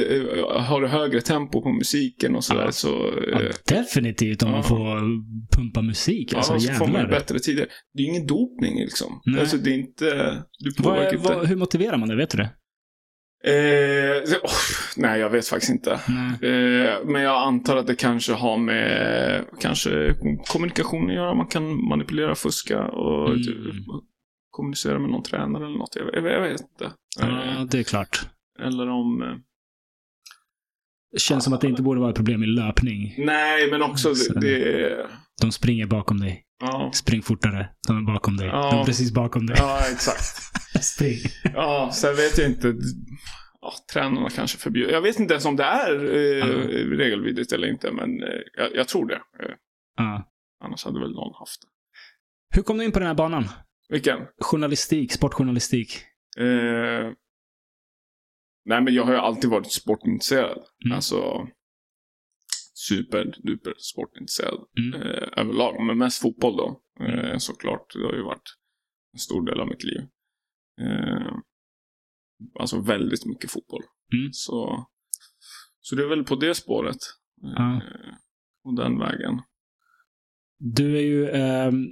har du högre tempo på musiken och sådär Ja. så... Ja, Eh, definitivt om man Ja. får pumpa musik. ja, Alltså så får man jävlar. bättre tider. Det är ju ingen dopning liksom. Nej. Alltså det är inte... Du Vad påverkar är, inte... vad, hur motiverar man det? Vet du det? Eh, oh, nej, jag vet faktiskt inte. Eh, men jag antar att det kanske har med kanske kommunikation att göra. Man kan manipulera, fuska och Mm. typ, kommunicera med någon tränare eller något. Jag, jag, jag vet inte. Ja, det är klart. eller om... Eh, Det känns som att det inte borde vara ett problem i löpning. nej, men också Så- det... det De springer bakom dig. ja. Spring fortare. De är bakom dig. Ja. De är precis bakom dig. ja, exakt. Spring. Ja, sen vet jag inte. Ja, tränarna kanske förbjuder. Jag vet inte ens om det är eh, Ja. regelvidrigt eller inte, men eh, jag, jag tror det. Eh, Ja. annars hade väl någon haft det. Hur kom du in på den här banan? Vilken? Journalistik, sportjournalistik. Eh, nej, men jag har ju alltid varit sportintresserad. Mm. Alltså superduper sportintresserad Mm. eh, överlag. Men mest fotboll då. Eh, såklart. Det har ju varit en stor del av mitt liv. Eh, alltså väldigt mycket fotboll. Mm. Så, så det är väl på det spåret. Eh, Ja. Och den vägen. Du är ju ehm,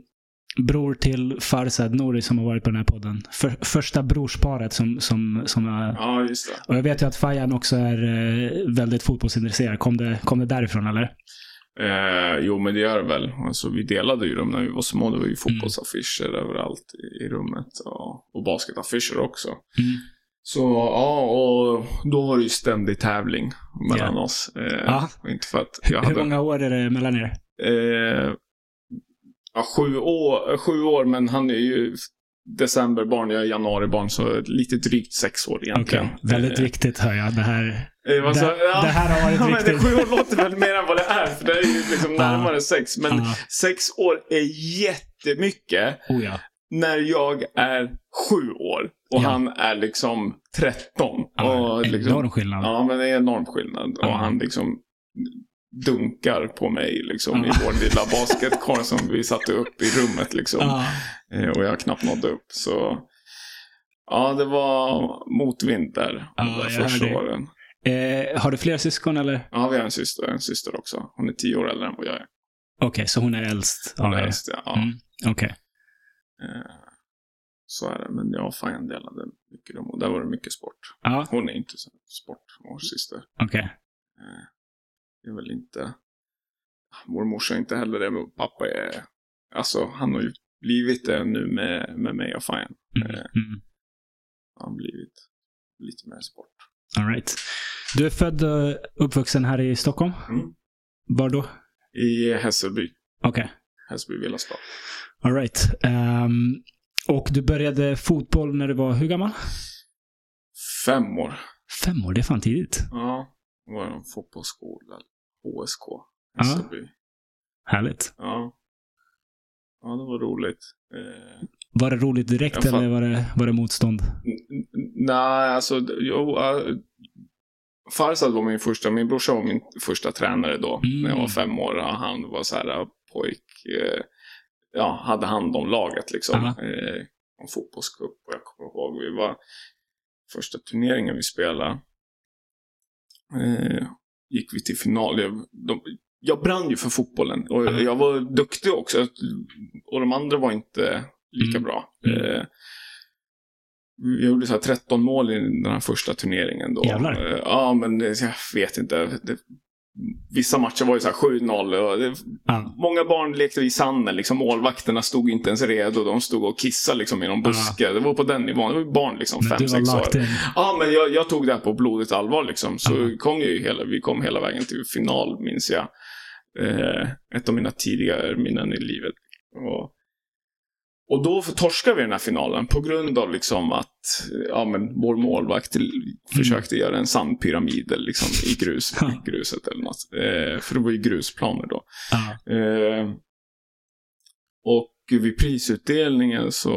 bror till Farzad Nouri som har varit på den här podden. För, första brorsparet som, som, som är... Ja, just det. Och jag vet ju att Fajan också är eh, väldigt fotbollsintresserad. Kom det, kom det därifrån eller? Eh, jo, men det gör det väl. Alltså, vi delade ju dem när vi var små. Det var ju fotbollsaffischer överallt i, i rummet. Och, och basketaffischer också. Mm. Så ja, och då var det ju ständig tävling mellan Ja. oss. Eh, Ja. Inte för att jag Hur hade... många år är det mellan er? Eh, ja, sju, år, sju år, men han är ju decemberbarn, jag är januaribarn, så lite drygt sex år egentligen. väldigt Eh, viktigt hör jag. Det här... Eh, vad sa- Det- det här har varit ja, men viktigt. det, Sju år låter väl mer än vad det är, för det är ju liksom Ja. närmare sex. Men Ja. sex år är jättemycket Oh ja. när jag är sju år och Ja. han är liksom 13. ja och liksom, enorm skillnad. Ja, men det är enorm skillnad. Ja. Och han liksom dunkar på mig liksom i vår lilla basketkorg som vi satte upp i rummet liksom. Eh, Och jag knappt nådde upp. Så ja, det var motvind där. De där första åren. Eh, har du fler syskon eller? Ja, vi har en syster, en syster också. Hon är tio år äldre än vad jag är. Okej, så hon är äldst Hon av är er? äldst, ja. Mm. Okej. Eh, Så är det. Men jag Fajan delade mycket rum och där var det mycket sport. Ja, Hon är inte så sport, vår syster. okej. Eh, Det är väl inte... Vår morsa är inte heller det, men pappa är... Alltså, han har ju blivit det nu med, med mig och Fajan. Mm. Eh. Mm. Han har blivit lite mer sport. All right. Du är född och uppvuxen här i Stockholm? Mm. Var då? I Hässelby. Okej. Hässelby villastad. All right. Ehm, och du började fotboll när du var hur gammal? Fem år. Fem år, det är fan tidigt. Ja. Det var en fotbollsskola. HSK. Ja. Hässelby. Härligt. Ja. Ja, det var roligt. Eh, Var det roligt direkt Jag fa- eller var det, var det motstånd? nej, alltså, jo, uh, Farsad var min första, min brorsa var min första tränare då. Mm. När jag var fem år. Och Han var så här uh, pojk, eh, ja, hade hand om laget liksom. Ja. Eh, en fotbollscup. Och jag kommer ihåg, vi var första turneringen vi spelade. Eh, gick vi till final. Jag, de, jag brann ju för fotbollen. Och Ja. jag var duktig också. Och de andra var inte lika Mm. bra. Mm. Eh, jag gjorde så här 13 mål i den här första turneringen då. Jävlar. Eh, Ja, men jag vet inte. Det, vissa matcher var ju så här 7-0. Och det, många barn lekte i sanden. Liksom, målvakterna stod inte ens redo. De stod och kissade liksom, i någon buske. Det var på den nivån. Det var barn liksom, Men du var 5-6 år. in. Ja, men jag, jag tog det här på blodigt allvar liksom. Så Ja. kom ju hela, vi kom hela vägen till final, minns jag. Eh, ett av mina tidigare minnen i livet. Och, och då torskade vi den här finalen på grund av liksom att ja, men vår målvakt försökte göra en sandpyramid liksom, i grus, i gruset eller något. Eh, för det var ju grusplaner då. Eh, och vid prisutdelningen så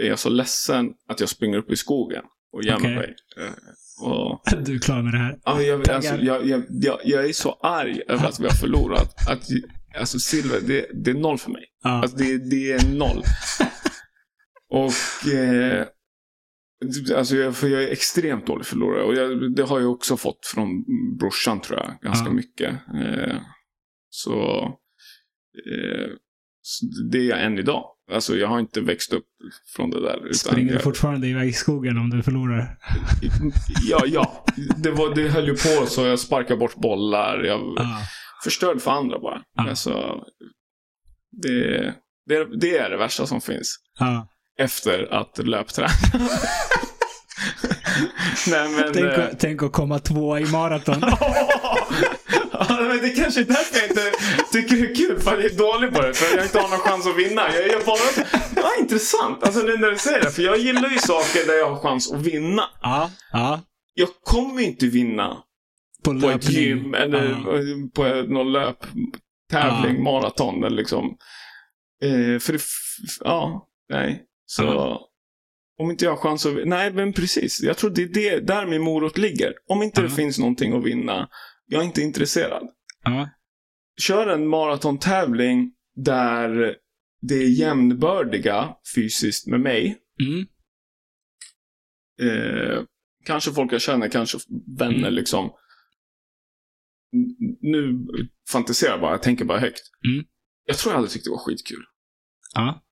är jag så ledsen att jag springer upp i skogen och gömmer mig. Eh, och, Du är klar med det här? ja, jag, alltså, jag, jag, jag är så arg över att vi har förlorat. Att, alltså silver, det, det är noll för mig. Ja. Alltså det, det är noll. och eh, alltså jag, för jag är extremt dålig förlorare. Och jag, det har jag också fått från brorsan tror jag, ganska Ja. mycket. Eh, så, eh, Så det är jag än idag. Alltså jag har inte växt upp från det där. Springer du fortfarande iväg i skogen om du förlorar? Ja, ja. Det, var, det höll ju på så. Jag sparkade bort bollar. Jag Ja. Förstörde för andra bara. Ja. Alltså, det, det, det är det värsta som finns. Ja. Efter att löpträna. Nej men... Tänk, eh, tänk att komma två i maraton. ja, men det kanske är därför jag inte tycker det är kul, för jag är dålig på det. För jag inte har någon chans att vinna. Jag är bara... Ja, intressant. Alltså nu när du säger det. För jag gillar ju saker där jag har chans att vinna. Ja. Ja. Jag kommer inte vinna På på ett gym eller Ja. på någon löptävling, Ja. maraton eller liksom. Eh, för det, ja, nej. Så Ja. om inte jag har chans att, nej men precis. Jag tror det är det, där min morot ligger. Om inte det finns någonting att vinna, jag är inte intresserad. Kör en maratontävling där det är jämnbördiga fysiskt med mig. Mm. Eh, kanske folk jag känner, kanske vänner Mm. liksom. Nu fantiserar jag bara, jag tänker bara högt. Mm. Jag tror jag hade tyckt det var skitkul. Ja.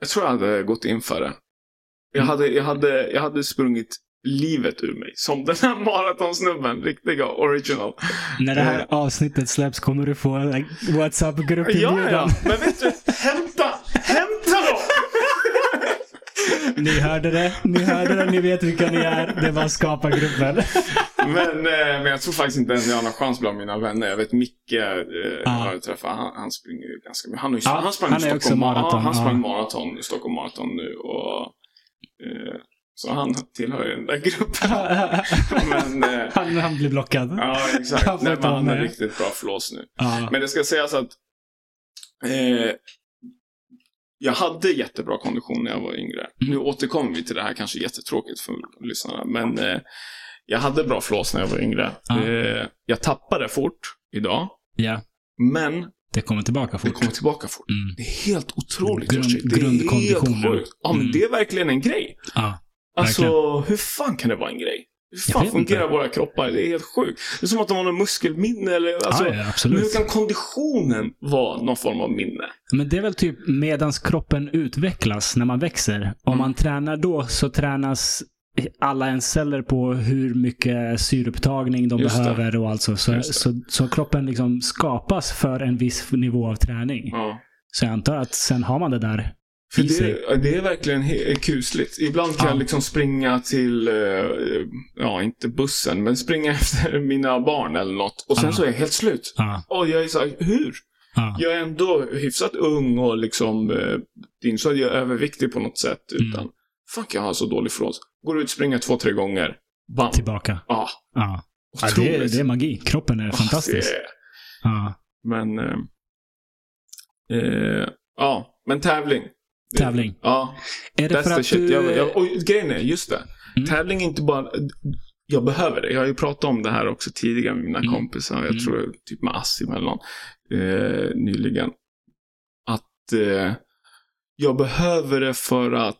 Jag tror jag hade gått in för det. Jag Mm. hade, jag hade, jag hade sprungit livet ur mig. Som den här maratonsnubben, riktiga original. När det här avsnittet släpps kommer du få en Ja, WhatsApp-gruppinbjudan. ja, men vet du, hämta, hämta dem! Ni hörde det, ni hörde det, ni vet vilka ni är. Det var skapa gruppen. Men, eh, men jag tror faktiskt inte ens jag har någon chans bland mina vänner. Jag vet Micke, eh, har jag träffat, han, han springer ju ganska mycket. Han, har Ja, han sprang han Stockholm, också maraton, Ja, han sprang maraton, Stockholm Marathon nu. Och, eh, så han tillhör ju den där gruppen. men, eh, han, han blir blockad. ja, Han exakt. får Nej, men han är riktigt bra flås nu. Ja. Men det ska sägas att eh, jag hade jättebra kondition när jag var yngre. Mm. Nu återkommer vi till det här, kanske jättetråkigt för lyssnarna. Men eh, jag hade bra flås när jag var yngre. Ja. Eh, jag tappade fort idag. ja, Men det kommer tillbaka det fort. kommer tillbaka fort. Mm. Det är helt otroligt. Grund- det är helt grundkonditionen. sjukt. Ja, men Mm. det är verkligen en grej. Ja. Alltså, Verkligen. hur fan kan det vara en grej? Hur fan fungerar våra kroppar? Det är helt sjukt. Det är som att de har någon muskelminne eller... Alltså, ja, ja, hur kan konditionen vara någon form av minne? Men det är väl typ medans kroppen utvecklas när man växer. Om Mm. man tränar då så tränas alla ens celler på hur mycket syreupptagning de Just det. behöver och alltså. Så, det. så, så kroppen liksom skapas för en viss nivå av träning. Ja. Så jag antar att sen har man det där För i sig. det, det är verkligen kusligt. Ibland kan Ja. jag liksom springa till, eh, ja inte bussen, men springa efter mina barn eller något. Och sen Ja. så är jag helt slut. Och jag är så här, hur? ja, Jag är ändå hyfsat ung och liksom, eh, det är inte så att jag är överviktig på något sätt. Mm. Fuck jag har så dålig flås. Går ut, springer två, tre gånger. Bam. tillbaka. Ja. Ja, otroligt. det, är- det är magi. Kroppen är fantastisk. är- Ja. Men, eh, eh, ja, men tävling. Tävling. Ja, Är det that's för att shit. du... Jag, jag, och grejen är, just det. Mm. Tävling är inte bara... Jag behöver det. Jag har ju pratat om det här också tidigare med mina Mm. kompisar. Jag Mm. tror typ med Assim eller någon. Eh, nyligen. Att eh, jag behöver det för att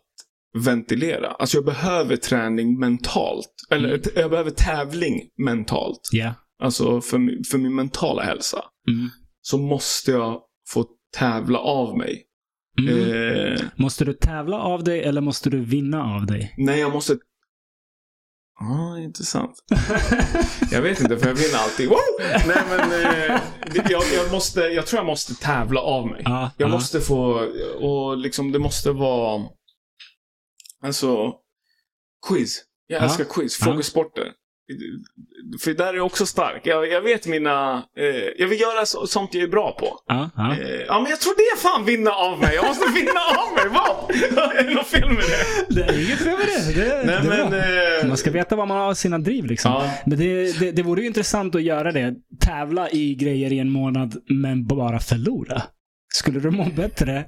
ventilera. Alltså jag behöver träning mentalt. Eller Mm. jag behöver tävling mentalt. Ja. Alltså för, för min mentala hälsa. Mm. Så måste jag få tävla av mig. Mm. Eh, Måste du tävla av dig eller måste du vinna av dig? nej, jag måste... Ja, intressant. Jag vet inte, för jag vinner alltid. Wow! Nej, men eh, jag, jag, måste, jag tror jag måste tävla av mig. Ja, Jag ja. måste få, och liksom det måste vara, alltså, quiz. Jag Ja. älskar quiz, frågesporter. För där är jag också stark. Jag, jag vet mina, eh, jag vill göra så, sånt jag är bra på. Ja, ja. Eh, ja, men jag tror det är fan vinna av mig. Jag måste vinna av mig. Vad? Är det något fel med det? Det är inget fel med det. det, Nej, det men... Eh, Man ska veta vad man har sina driv liksom. ja, Men det, det, det vore ju intressant att göra det. Tävla i grejer i en månad, men bara förlora. Skulle du må bättre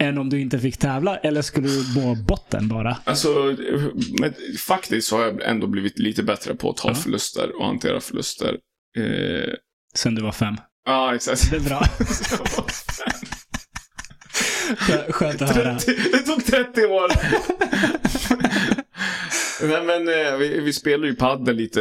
än om du inte fick tävla? Eller skulle du må botten bara? alltså, men faktiskt så har jag ändå blivit lite bättre på att ta Ja. förluster och hantera förluster. Eh, Sen du var fem. ja, exakt. Det är bra. Skö- Skönt att höra. 30, det tog 30 år. Nej men eh, vi, vi spelar ju padel lite.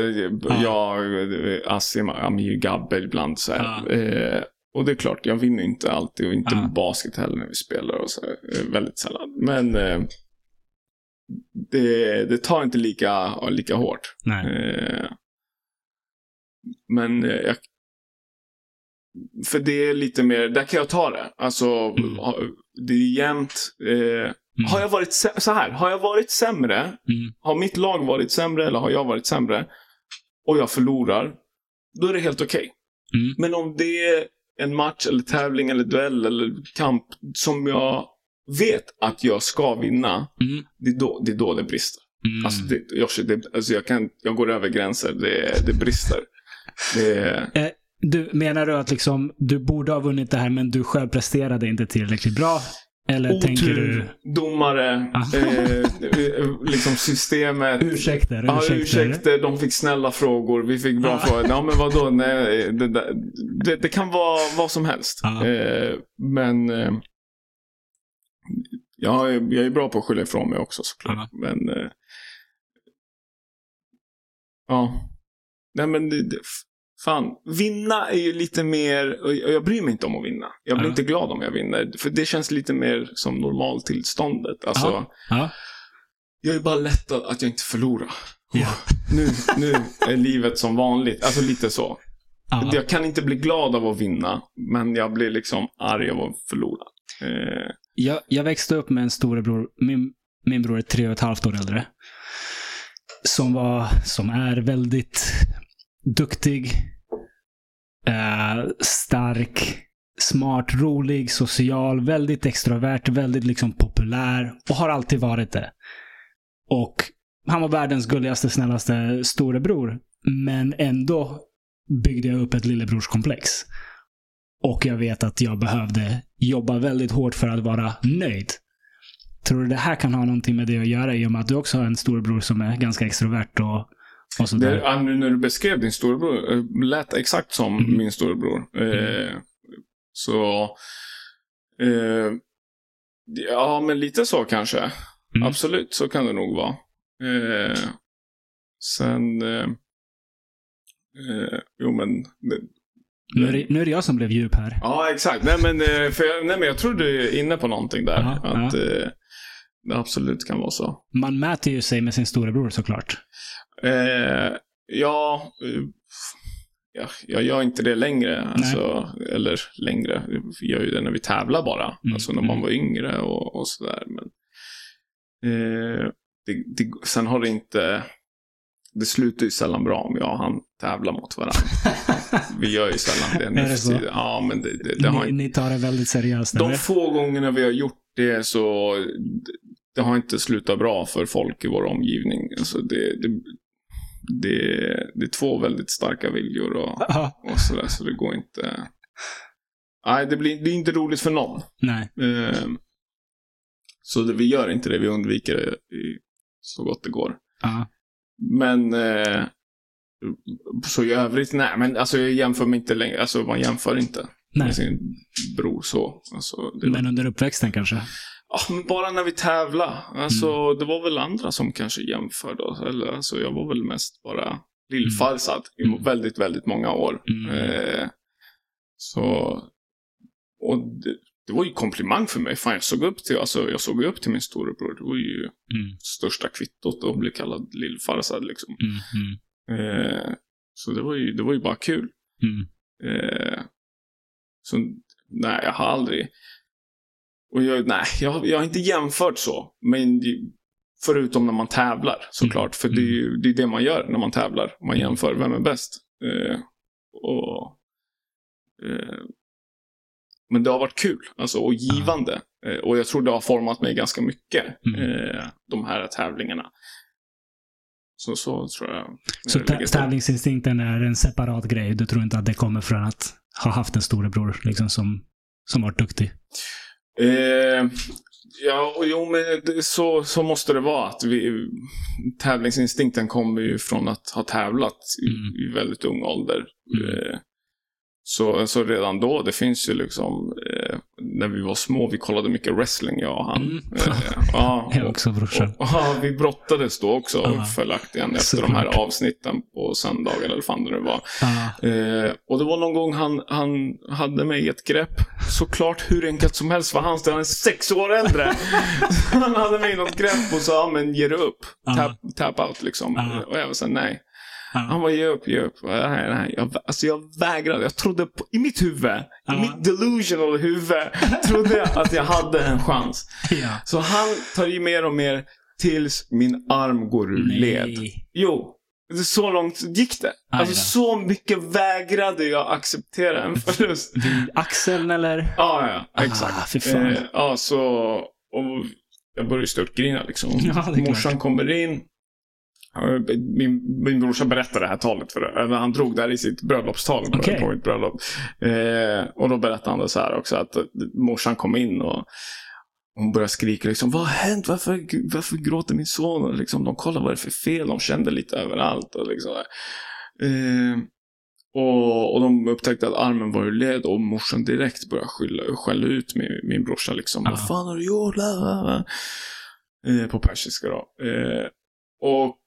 Ja. Jag, eh, Assim, Amir, Gabbe ibland så här. Ja. Eh, och det är klart, jag vinner inte alltid och inte Ja. basket heller när vi spelar och så. eh, Väldigt sällan. Men eh, det, det tar inte lika, lika hårt. Eh, men eh, jag, för det är lite mer, där kan jag ta det. Alltså, Mm. det är jämnt. Eh, Mm. Har jag varit så här, har jag varit sämre, Mm. har mitt lag varit sämre eller har jag varit sämre och jag förlorar, då är det helt okej. Mm. Men om det är en match eller tävling eller duell eller kamp som jag vet att jag ska vinna, Mm. det är då det, är då det brister. Mm. Alltså, det, Joshi, det, alltså jag, kan, jag går över gränser. Det, det brister. Det, Du, menar du att liksom, du borde ha vunnit det här men du själv presterade inte tillräckligt bra? Eller tänker du otur, domare, Ah. eh, eh, liksom systemet. ursäkter? Ja, ursäkter? ursäkter. De fick snälla frågor. Vi fick bra Ah. frågor. Ja, men vadå? Nej, det, det, det kan vara vad som helst. Ah. Eh, men eh, jag, är, jag är bra på att skylla ifrån mig också såklart. Men eh, ja. Nej men det, fan. Vinna är ju lite mer, och jag bryr mig inte om att vinna. Jag blir Ah. inte glad om jag vinner. För det känns lite mer som normaltillståndet. Alltså, Ah. Ja. jag är bara lättad att jag inte förlorar. Ja. Nu, nu är livet som vanligt. Alltså lite så. Ja. Jag kan inte bli glad av att vinna, men jag blir liksom arg av att förlora. Eh, Jag, jag växte upp med en storebror. Min, min bror är tre och ett halvt år äldre. Som var, som är väldigt duktig, stark, smart, rolig, social, väldigt extrovert, väldigt liksom populär och har alltid varit det. Och han var världens gulligaste, snällaste storebror. Men ändå byggde jag upp ett lillebrorskomplex. Och jag vet att jag behövde jobba väldigt hårt för att vara nöjd. Tror du det här kan ha någonting med det att göra i och med att du också har en storebror som är ganska extrovert och det, nu när du beskrev din storebror, eh, lät exakt som Mm. min storebror. Eh, Så... Eh, ja, men lite så kanske. Mm. Absolut, så kan det nog vara. Eh, sen... Eh, eh, jo, men... Det, Nu är, det, nu är det jag som blev djup här. Ja, exakt. Nej, men, för jag, nej, men jag tror du är inne på någonting där. Ja, att eh, det absolut kan vara så. Man mäter ju sig med sin storebror såklart. Eh, ja, eh, ja, jag gör inte det längre. Alltså, eller längre. Vi gör ju det när vi tävlar bara. Mm, Alltså när man mm. var yngre och, och sådär. Men, eh, det, det, sen har det inte... Det slutar ju sällan bra om jag och han tävlar mot varandra. Vi gör ju sällan det nu för tiden. Ja, men det, det, det har ni, ni tar det väldigt seriöst. De få gångerna vi har gjort det så det har inte slutat bra för folk i vår omgivning. Alltså det, det, det, det är två väldigt starka viljor och, och sådär, så det går inte... Nej, det blir det är inte roligt för någon. nej. Ehm, så det, vi gör inte det, vi undviker det i, så gott det går. Ja. Men eh, så i övrigt, nej, men alltså jag jämför mig inte längre, alltså man jämför inte Nej. med sin bror så. Alltså, Men under uppväxten kanske? Ja, men bara när vi tävlar. Alltså, det var väl andra som kanske jämförde oss. Eller, alltså, jag var väl mest bara lillfarsad i Mm. väldigt, väldigt många år. Mm. Eh, så... Och det, det var ju komplimang för mig. Fan, jag såg upp till, alltså, jag såg upp till min storebror. Det var ju Mm. största kvittot att bli kallad lillfarsad liksom. Mm. Mm. Eh, så det var, ju, det var ju bara kul. Mm. Eh, så nej, jag har aldrig... Och jag, nej, jag, jag har inte jämfört så. Men förutom när man tävlar såklart. För det är ju det, är det man gör när man tävlar. Man jämför vem är bäst. Eh, och, eh, men det har varit kul alltså, och givande. Eh, och jag tror det har format mig ganska mycket. Mm. Eh, de här tävlingarna. Så, så tror jag. Så jag tävlingsinstinkten är en separat grej. Du tror inte att det kommer från att ha haft en storebror liksom, som, som varit duktig? Eh, ja, och jo, men det, så, så måste det vara. att vi, Tävlingsinstinkten kommer ju från att ha tävlat i, Mm. i väldigt ung ålder. Mm. Eh, så, så redan då, det finns ju liksom... Eh, när vi var små, vi kollade mycket wrestling, jag och han. Mm. Eh, ja, Jag också brorsan. och, ja, vi brottades då också Ja. följaktligen efter de här avsnitten på söndagar eller vad fan det nu var. Ja. Eh, och det var någon gång han, han hade mig i ett grepp. Såklart hur enkelt som helst för han, han är sex år äldre. han hade mig i något grepp och sa, men ge det upp. Ja. Tap, tap out liksom. Och jag var så nej. Ja. Han var ge upp, ge upp. Nej, nej. Jag, alltså jag vägrade. Jag trodde på, i mitt huvud, i mitt delusional huvud, trodde jag att jag hade en chans. ja. Så han tar i mer och mer tills min arm går ur led. Jo. Så långt gick det. Alltså så mycket vägrade jag acceptera en förlust. Vid axeln eller? Ja, ja, Ah, exakt. fy fan. Eh, ja, så... Och jag började störtgrina liksom. Ja, är klart. Morsan kommer in. Min, min brorsa berättade det här talet för Han drog det här i sitt bröllopstal Okej. på mitt bröllop. Eh, och då berättade han det så här också att morsan kom in och hon började skrika liksom, vad har hänt? Varför, varför gråter min son? Och liksom, de kollade vad det är för fel. De kände lite överallt. Och, liksom, eh, och, och de upptäckte att armen var ur led och morsan direkt började skylla, skälla ut min, min brorsa. Liksom, vad fan har du gjort? Eh, på persiska då. Eh, och,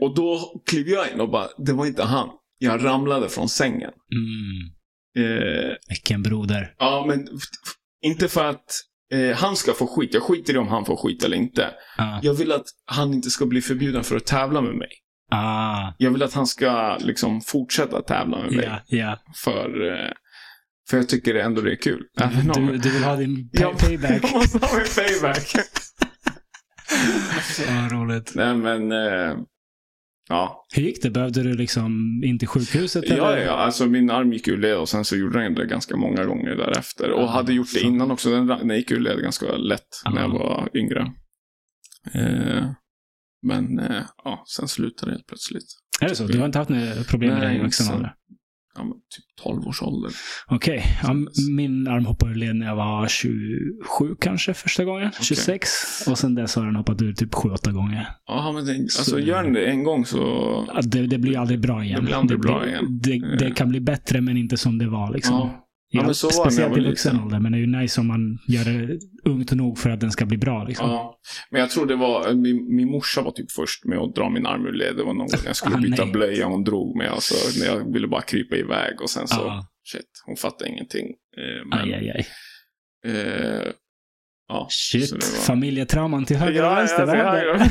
och då klev jag in och bara, det var inte han. Jag ramlade från sängen. Mm. Eh, Vilken broder. ja, men inte för att eh, han ska få skit. Jag skiter i om han får skit eller inte. Ah. Jag vill att han inte ska bli förbjuden för att tävla med mig. Ah. Jag vill att han ska liksom fortsätta tävla med mig. Ja, ja. För, eh, för jag tycker ändå det är kul. Om- Du, du vill ha din pay- payback. jag måste ha min payback. Så roligt. Nej men, eh, ja. Hur gick det? Behövde du liksom in till sjukhuset? Ja, eller? ja, alltså min arm gick ur led och sen så gjorde den det ganska många gånger därefter. Och Ja, hade gjort det så. innan också. Den, den gick ur led ganska lätt när jag Ja. var yngre. Eh, men eh, ja, sen slutade det helt plötsligt. Är det så? Du har inte haft några problem med det i vuxen ålder? Ja, typ 12 års ålder. Okej. Ja, m- min arm hoppade ur led när jag var 27 kanske första gången. 26. Och sen dess har den hoppat ur typ 7-8 gånger. Ja, men det, alltså Så- gör den det en gång så... Ja, Det, det blir aldrig bra igen. Det blir aldrig bra igen. Det, det kan bli bättre men inte som det var liksom. Ja. Ja, jag Speciellt i vuxen ålder. Men det är ju nice om man gör det ungt nog för att den ska bli bra liksom. Ja. Men jag tror det var, min, min morsa var typ först med att dra min arm ur led. Det var någon gång jag skulle Ah, byta nej. blöja hon drog mig. Alltså, när jag ville bara krypa iväg och sen så, Ja. shit, hon fattade ingenting. Eh, men, Aj, aj, aj. Eh, ja, Shit. var- Familjetrauman till höger och Ja, vänster. ja, ja, ja.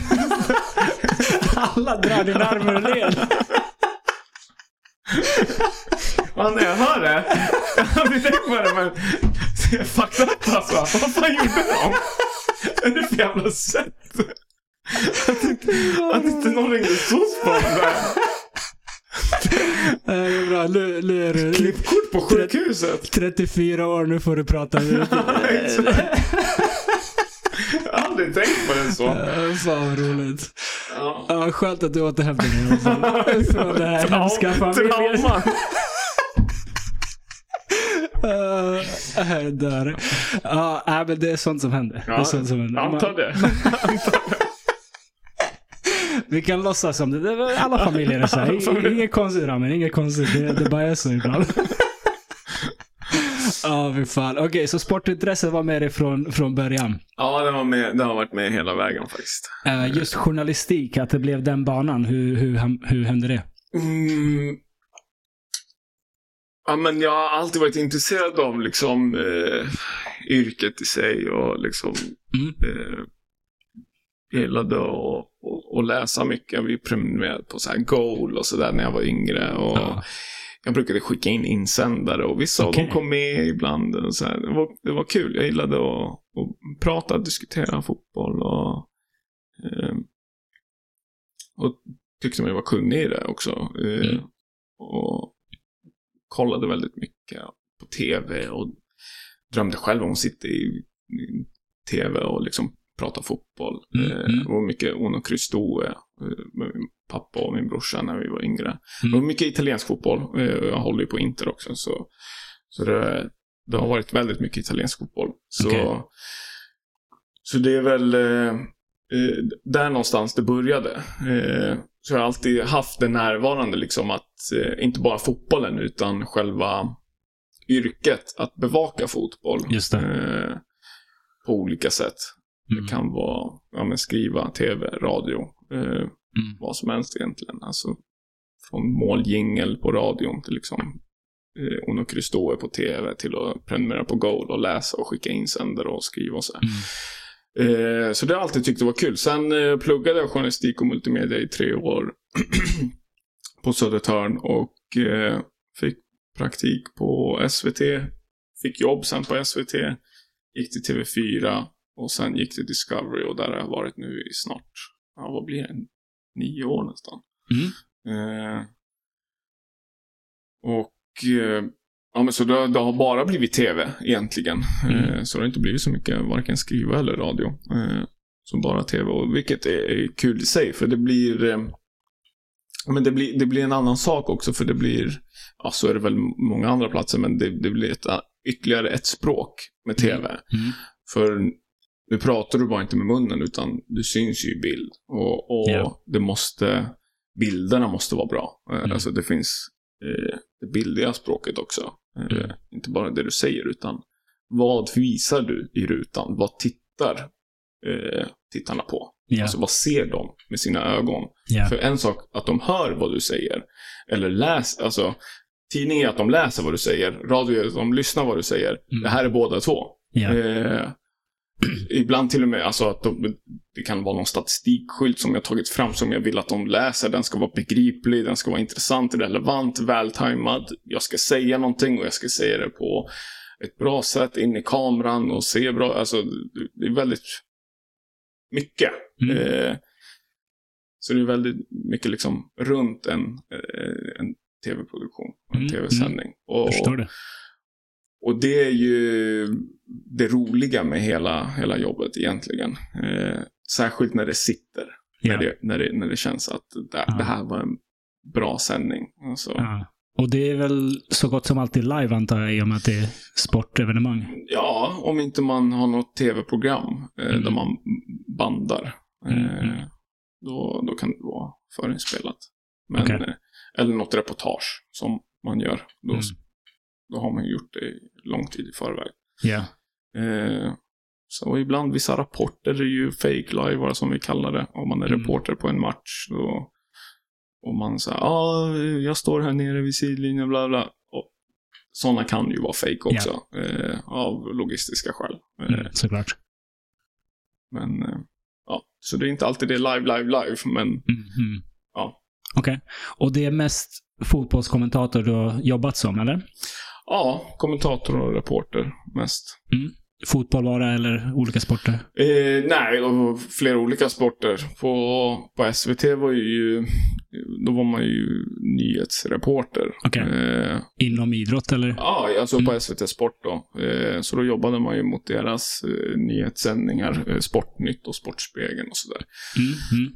Alla drar din arm ur led. Ja, när jag hör det. Jag har aldrig tänkt på det, men fucked up alltså. Vad fan gjorde de? Vad är det för jävla sätt? Att inte, att inte någon ringde SOS på dem där. Det är bra. Nu, nu är du Klippkort på sjukhuset. 34 år, nu får du prata. Exakt. Aldrig tänkt på det så. Fan vad roligt. Ja. Ja, skönt att du återhämtade dig fall. Från det här hemska familjen. Uh, jag dör. Ja, men det är sånt som händer. det är Ja, sånt som händer. antar Man- det. Vi kan låtsas som det. alla familjer är så här. Inget konstigt Ramen, inget konstigt. Det, det bara är så ibland. Ja, fy fan. Okej, så sportintresset var med dig från, från början. Ja, det, var med, det har varit med hela vägen faktiskt. Eh, just journalistik, att det blev den banan. Hur, hur, hur hände det? Mm. Ja, men jag har alltid varit intresserad av liksom eh, yrket i sig och liksom Mm. eh, gillade att att- att läsa mycket. Vi prenumererade på så här Goal och sådär när jag var yngre. Och Ja. Jag brukade skicka in insändare och vissa av Okej. dem kom med ibland. Och så här. Det, var, det var kul. Jag gillade att, att prata, diskutera fotboll och, eh, och tyckte mig vara kunnig i det också. Eh, Mm. Och kollade väldigt mycket på tv och drömde själv om att sitta i, i tv och liksom prata fotboll. Mm, Eh, mm. Det var mycket Uno Cristoe eh, med min pappa och min brorsa när vi var yngre. Mm. Det var mycket italiensk fotboll. Eh, Jag håller ju på Inter också. Så, så det, det har varit väldigt mycket italiensk fotboll. Så, Okej. så det är väl där någonstans det började. Så jag har alltid haft det närvarande liksom att inte bara fotbollen utan själva yrket att bevaka fotboll. Just det. På olika sätt. Mm. Det kan vara ja, skriva, tv, radio. Eh, Mm. vad som helst egentligen. Alltså från måljingel på radion till liksom eh, Uno Cristoe på tv till att prenumerera på Goal och läsa och skicka insändare och skriva och så. Mm. Eh, så det har jag alltid tyckt det var kul. Sen eh, pluggade jag journalistik och multimedia i tre år på Södertörn och eh, fick praktik på SVT. Fick jobb sen på SVT. Gick till TV4 och sen gick till Discovery och där har jag varit nu i snart, ja vad blir det, nio år nästan. Mm. Eh, och eh, ja, men så det, det har bara blivit tv egentligen. Mm. Eh, så det har inte blivit så mycket varken skriva eller radio. Eh, så bara tv, och, vilket är, kul i sig för det blir eh, men det blir, det blir en annan sak också för det blir, ja så är det väl många andra platser, men det, det blir ett, ytterligare ett språk med tv. Mm. För nu pratar du bara inte med munnen utan du syns ju i bild. Och, och Ja. det måste, bilderna måste vara bra. Eh, Mm. Alltså det finns eh, det bildliga språket också. Eh, Mm. Inte bara det du säger utan vad visar du i rutan? Vad tittar eh, tittarna på? Ja. Alltså vad ser de med sina ögon? Ja. För en sak att de hör vad du säger, eller läser, alltså tidning är att de läser vad du säger, radio är att de lyssnar vad du säger. Mm. Det här är båda två. Ja. Eh, ibland till och med alltså att de, det kan vara någon statistikskylt som jag tagit fram som jag vill att de läser. Den ska vara begriplig, den ska vara intressant, relevant, vältajmad. Jag ska säga någonting och jag ska säga det på ett bra sätt in i kameran och se bra. Alltså, det är väldigt mycket. Mm. Eh, så det är väldigt mycket liksom runt en, eh, en tv-produktion, en Mm, tv-sändning. Och, Jag förstår det. Och det är ju det roliga med hela, hela jobbet egentligen. Eh, särskilt när det sitter. Ja. När, det, när, det, när det känns att det, Ja. det här var en bra sändning. Alltså, Ja. Och det är väl så gott som alltid live antar jag, i och med att det är sportevenemang. Ja, om inte man har något tv-program eh, Mm. där man bandar. Mm, Eh, mm. då, då kan det vara förinspelat. Men, Okej. eh, eller något reportage som man gör. Då, Mm. Då har man gjort det lång tid i förväg. Ja. Eh, så ibland vissa rapporter är ju fake live som vi kallar det. Om man är Mm. reporter på en match. Då, och man säger ja, ah, jag står här nere vid sidlinjen, bla bla. Och sådana kan ju vara fake också. Eh, av logistiska skäl. Eh, Mm, såklart. Men, eh, ja. Så det är inte alltid det är live, live, live. Men Mm, mm. Ja. Okej. Och det är mest fotbollskommentator du har jobbat som, eller? Ja, kommentator och reporter mest. Fotboll bara, eller olika sporter? Eh, nej, och flera olika sporter. På, på SVT var ju, då var man ju nyhetsreporter. Okej. Eh, Inom idrott, eller? ja, alltså på Mm. SVT Sport då. Eh, så då jobbade man ju mot deras eh, nyhetssändningar, eh, Sportnytt och Sportspegeln och sådär. Mm, mm.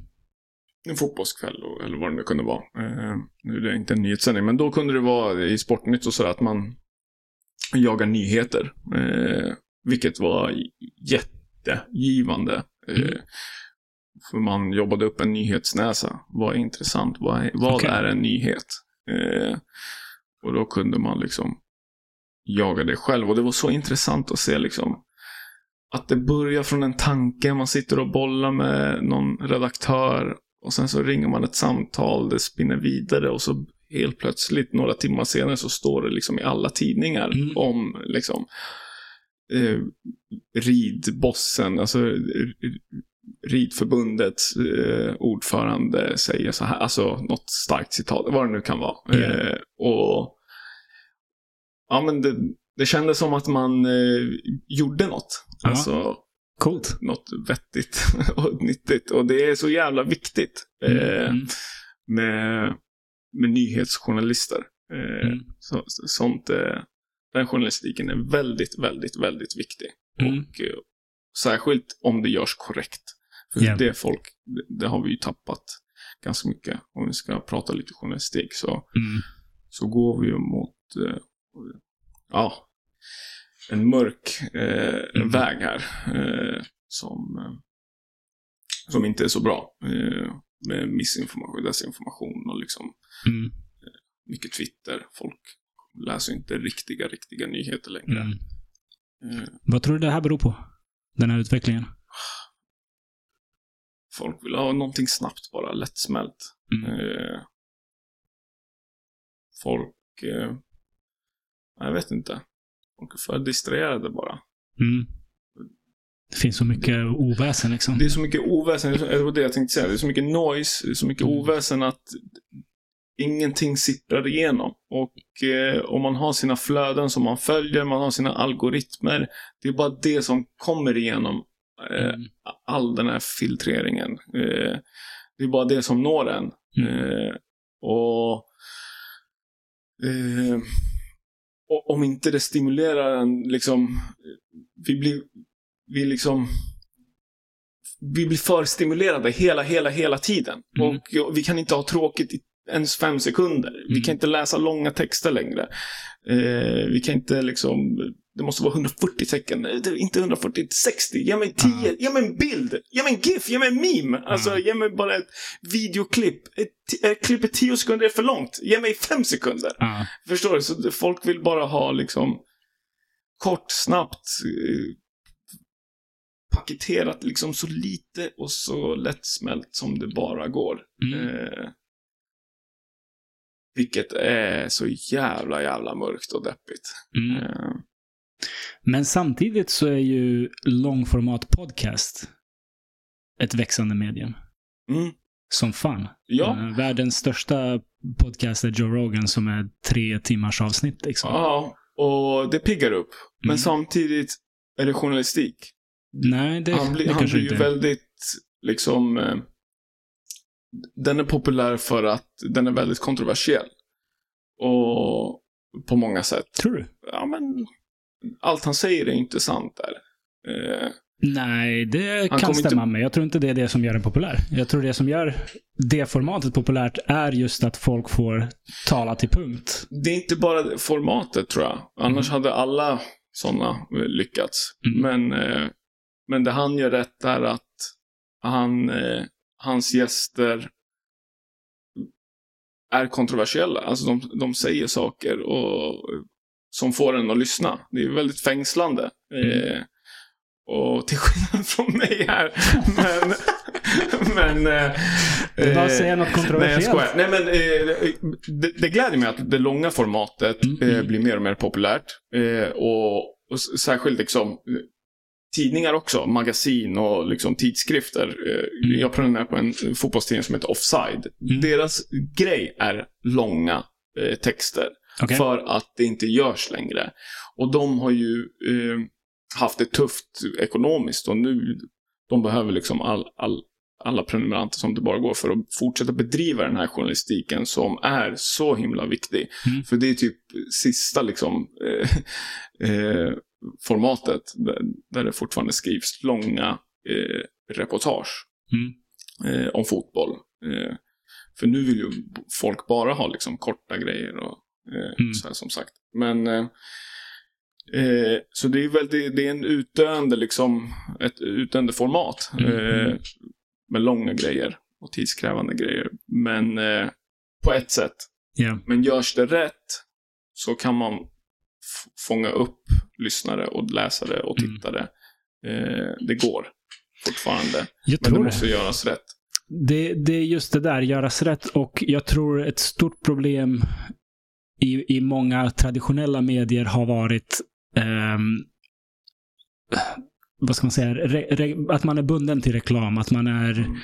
En fotbollskväll eller vad det nu kunde vara. Eh, nu är det inte en nyhetssändning, men då kunde det vara i Sportnytt och sådär att man jagar nyheter. Eh, vilket var jättegivande. Eh, Mm. För man jobbade upp en nyhetsnäsa. Vad är intressant? Vad är, vad Okej. är en nyhet? Eh, och då kunde man liksom jaga det själv. Och det var så intressant att se liksom att det börjar från en tanke. Man sitter och bollar med någon redaktör. Och sen så ringer man ett samtal. Det spinner vidare. Och så helt plötsligt några timmar senare så står det liksom i alla tidningar Mm. om liksom eh, ridbossen, alltså eh, ridförbundets eh, ordförande säger så här, alltså något starkt citat, vad det nu kan vara. Ja. Eh, och ja men det, det kändes som att man eh, gjorde något. Ja. Alltså Coolt. något vettigt och nyttigt. Och det är så jävla viktigt Mm, eh, mm, med, med nyhetsjournalister. Eh, Mm. så, så, sånt, eh, den journalistiken är väldigt, väldigt, väldigt viktig. Mm. Och eh, särskilt om det görs korrekt. För Ja. det folk, det, det har vi ju tappat ganska mycket. Om vi ska prata lite journalistik så, mm. så går vi ju mot, eh, ja, en mörk eh, Mm. väg här. Eh, som, eh, som inte är så bra. Eh, med missinformation, desinformation och liksom Mm. mycket Twitter. Folk läser inte riktiga, riktiga nyheter längre. Mm. Eh, Vad tror du det här beror på? Den här utvecklingen? folk vill ha någonting snabbt bara, lättsmält. Mm. Eh, folk... Eh, jag vet inte. Folk är för distraherade bara. Mm. Det finns så mycket oväsen liksom. Det är så mycket oväsen, det var det jag tänkte säga. Det är så mycket noise, det är så mycket Mm. oväsen att ingenting sipprar igenom. Och eh, om man har sina flöden som man följer, man har sina algoritmer. Det är bara det som kommer igenom eh, Mm. all den här filtreringen. Eh, det är bara det som når en. Mm. Eh, och, eh, och om inte det stimulerar en, liksom, vi blir, vi liksom, vi blir för stimulerade hela, hela, hela tiden. Mm. Och vi kan inte ha tråkigt i ens fem sekunder. Vi Mm. kan inte läsa långa texter längre. Eh, vi kan inte liksom, det måste vara 140 tecken. Eh, det är Inte 140, 60. Ge mig 10, Ja. ge mig en bild. Ge mig en GIF, ge mig en meme. Alltså, Ja. ge mig bara ett videoklipp. Ett, ett klipp är 10 sekunder är för långt. Ge mig 5 sekunder. Förstår du? Så folk vill bara ha liksom kort, snabbt, eh, paketerat liksom så lite och så lättsmält som det bara går. Mm. Eh, vilket är så jävla, jävla mörkt och deppigt. Mm. Eh, Men samtidigt så är ju långformat podcast ett växande medium. mm. Som fan. Ja, Eh, Världens största podcast är Joe Rogan som är tre timmars avsnitt. Liksom. ja, och det piggar upp. Men Mm. samtidigt är det journalistik. Nej, det, han blir, det han blir ju inte väldigt, liksom... Eh, den är populär för att den är väldigt kontroversiell. Och på många sätt. Tror du? Ja, men allt han säger är inte sant där. Eh, Nej, det Han kan stämma inte- med. Jag tror inte det är det som gör den populär. Jag tror det som gör det formatet populärt är just att folk får tala till punkt. det är inte bara formatet tror jag. Annars hade alla sådana lyckats. Mm. Men, eh, men det han gör rätt är att han, eh, hans gäster är kontroversiella. Alltså de, de säger saker och, som får en att lyssna. Det är väldigt fängslande. Eh, och till skillnad från mig här. Men, men eh, Det är bara eh, säga något Nej, kontroversiellt. skojar. Nej, men eh, det, det gläder mig att det långa formatet Mm, eh, mm. blir mer och mer populärt. Eh, och, och särskilt liksom tidningar också, magasin och liksom tidskrifter. Eh, Mm. Jag prenumererar på en fotbollstidning som heter Offside. Mm. Deras grej är långa eh, texter. Okej. För att det inte görs längre. Och de har ju eh, haft det tufft ekonomiskt och nu de behöver liksom all, all, alla prenumeranter som det bara går för att fortsätta bedriva den här journalistiken som är så himla viktig. Mm. För det är typ sista liksom eh, eh, formatet där, det fortfarande skrivs långa eh, reportage Mm. eh, om fotboll. Eh, för nu vill ju folk bara ha liksom korta grejer och eh, Mm. så här som sagt. Men eh, eh, så det är väldigt, det är en utdöende liksom, ett utdöende format. Mm, med långa grejer och tidskrävande grejer. Men på ett sätt. Ja. Men görs det rätt så kan man fånga upp lyssnare och läsare och Mm. tittare. Eh, det går fortfarande. Jag Men det tror det. måste göras rätt. Det, det är just det där, göras rätt. Och jag tror ett stort problem i, i många traditionella medier har varit ehm, vad ska man säga, re, re, att man är bunden till reklam, att man är Mm.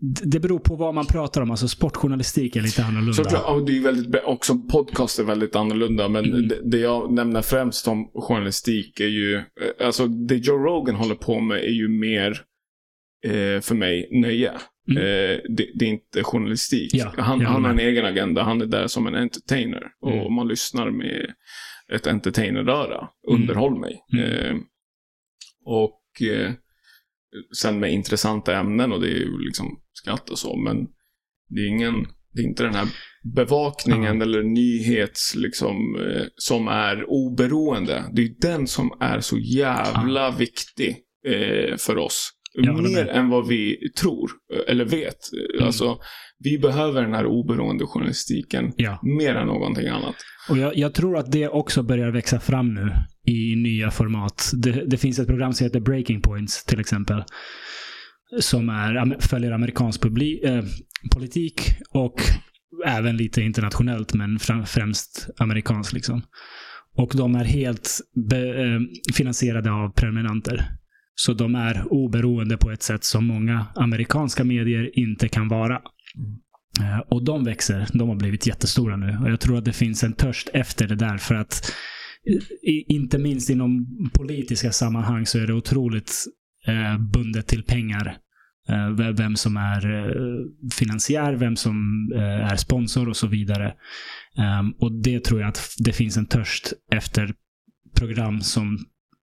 Det beror på vad man pratar om. Alltså sportjournalistik är lite annorlunda. Så tror jag, och det är väldigt, också podcast är väldigt annorlunda, men Mm. det, det jag nämner främst om journalistik är ju, eh, alltså det Joe Rogan håller på med är ju mer eh, för mig nöje. Mm. Eh, det, det är inte journalistik. Ja, han han har en egen agenda, han är där som en entertainer. Och Mm. man lyssnar med ett entertaineröra. Mm. Underhåll mig. Mm. Eh, och eh, sen med intressanta ämnen och det är ju liksom skratt och så, men det är ingen, det är inte den här bevakningen Ja. eller nyhets liksom eh, som är oberoende. Det är den som är så jävla viktig eh, för oss. Mer än vad vi tror, eh, eller vet. Mm. Alltså, vi behöver den här oberoende journalistiken Ja. mer än någonting annat. Och jag, jag tror att det också börjar växa fram nu i nya format. Det, det finns ett program som heter Breaking Points till exempel. Som är, följer amerikansk publi, eh, politik och även lite internationellt men främst amerikansk. Liksom. Och de är helt be, eh, finansierade av prenumeranter. Så de är oberoende på ett sätt som många amerikanska medier inte kan vara. Eh, Och de växer. De har blivit jättestora nu. Och jag tror att det finns en törst efter det där. För att i, inte minst inom politiska sammanhang så är det otroligt eh, bundet till pengar. Eh, vem som är eh, finansiär, vem som eh, är sponsor och så vidare. Ehm, och det tror jag att det finns en törst efter program som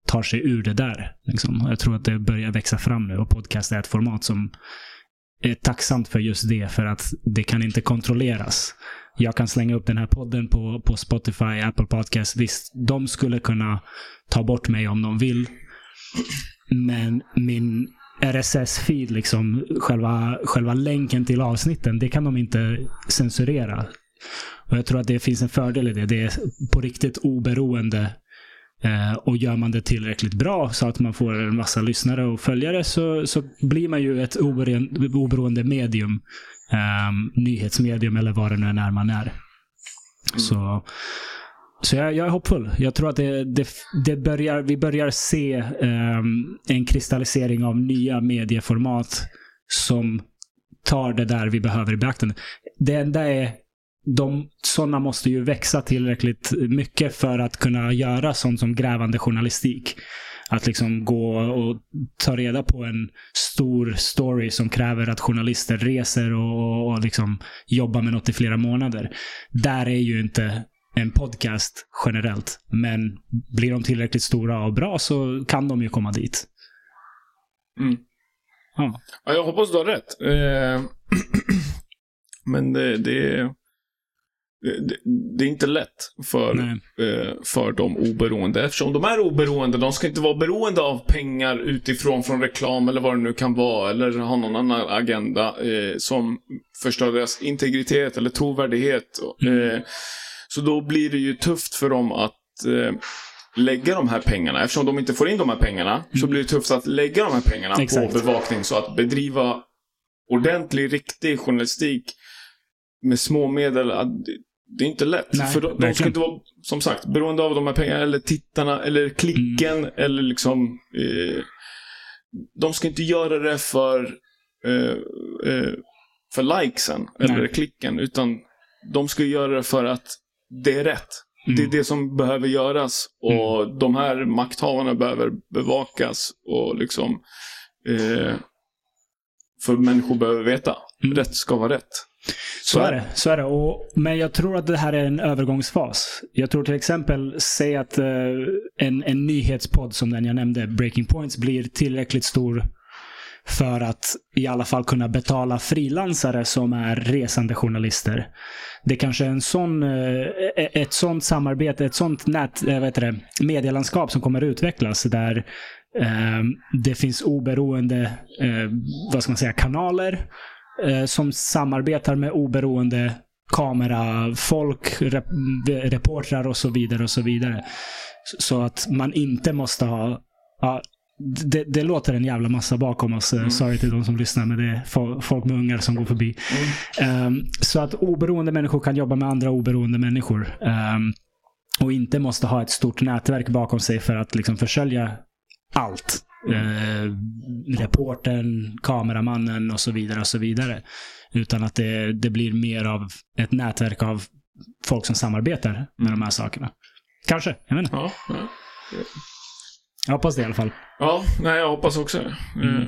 tar sig ur det där. Liksom. Jag tror att det börjar växa fram nu och podcast är ett format som är tacksamt för just det, för att det kan inte kontrolleras. Jag kan slänga upp den här podden på, på Spotify, Apple Podcast. Visst, de skulle kunna ta bort mig om de vill. Men min RSS-feed, liksom, själva, själva länken till avsnitten, det kan de inte censurera. Och jag tror att det finns en fördel i det. Det är på riktigt oberoende. Eh, och gör man det tillräckligt bra så att man får en massa lyssnare och följare så, så blir man ju ett oberoende, medium. Eh, nyhetsmedium eller vad det nu är man är. Så, så jag, jag är hoppfull. Jag tror att det, det, det börjar, vi börjar se eh, en kristallisering av nya medieformat som tar det där vi behöver i beaktande. Det enda är de, sådana måste ju växa tillräckligt mycket för att kunna göra sånt som grävande journalistik. Att liksom gå och ta reda på en stor story som kräver att journalister reser och, och liksom jobbar med något i flera månader. Där är ju inte en podcast generellt. Men blir de tillräckligt stora och bra så kan de ju komma dit. Mm. Ja. Ja, jag hoppas du har rätt. Eh, men det, det, det, det är inte lätt för, eh, för de oberoende. Eftersom de är oberoende, de ska inte vara beroende av pengar utifrån från reklam eller vad det nu kan vara. Eller ha någon annan agenda eh, som förstör deras integritet eller trovärdighet. Mm. Eh, så då blir det ju tufft för dem att eh, lägga de här pengarna. Eftersom de inte får in de här pengarna så blir det tufft att lägga de här pengarna Mm. Exakt. på bevakning. Så att bedriva ordentlig, riktig journalistik med små medel, det- är inte lätt. Nej, För de, de ska inte vara, som sagt, beroende av de här pengarna, eller tittarna, eller klicken, Mm. eller liksom... Eh, de ska inte göra det för, eh, eh, för likesen, eller Nej. klicken, utan de ska göra det för att det är rätt. Det är Mm. det som behöver göras. Och de här makthavarna behöver bevakas och liksom... Eh, för människor behöver veta. Mm. Rätt ska vara rätt. Så är det. Så är det. Och, men jag tror att det här är en övergångsfas. Jag tror till exempel, säg att eh, en, en nyhetspodd som den jag nämnde, Breaking Points, blir tillräckligt stor för att i alla fall kunna betala frilansare som är resande journalister. Det kanske är en sån, eh, e- ett sånt samarbete, ett sånt nät, eh, vet det, medielandskap som kommer utvecklas där eh, det finns oberoende, vad ska man säga, kanaler som samarbetar med oberoende kamerafolk, rep reportrar och så vidare. och Så vidare. Så att man inte måste ha... Det, det låter en jävla massa bakom oss. Mm. Sorry till de som lyssnar, men det är fo- folk med ungar som går förbi. Ehm, så att oberoende människor kan jobba med andra oberoende människor. Ehm, och inte måste ha ett stort nätverk bakom sig för att liksom försörja allt. Eh, reportern, kameramannen och så vidare. och så vidare. Utan att det, det blir mer av ett nätverk av folk som samarbetar med de här sakerna. Kanske, jag inte. Ja, ja. Jag hoppas det i alla fall. ja nej, jag hoppas också. Mm. Eh,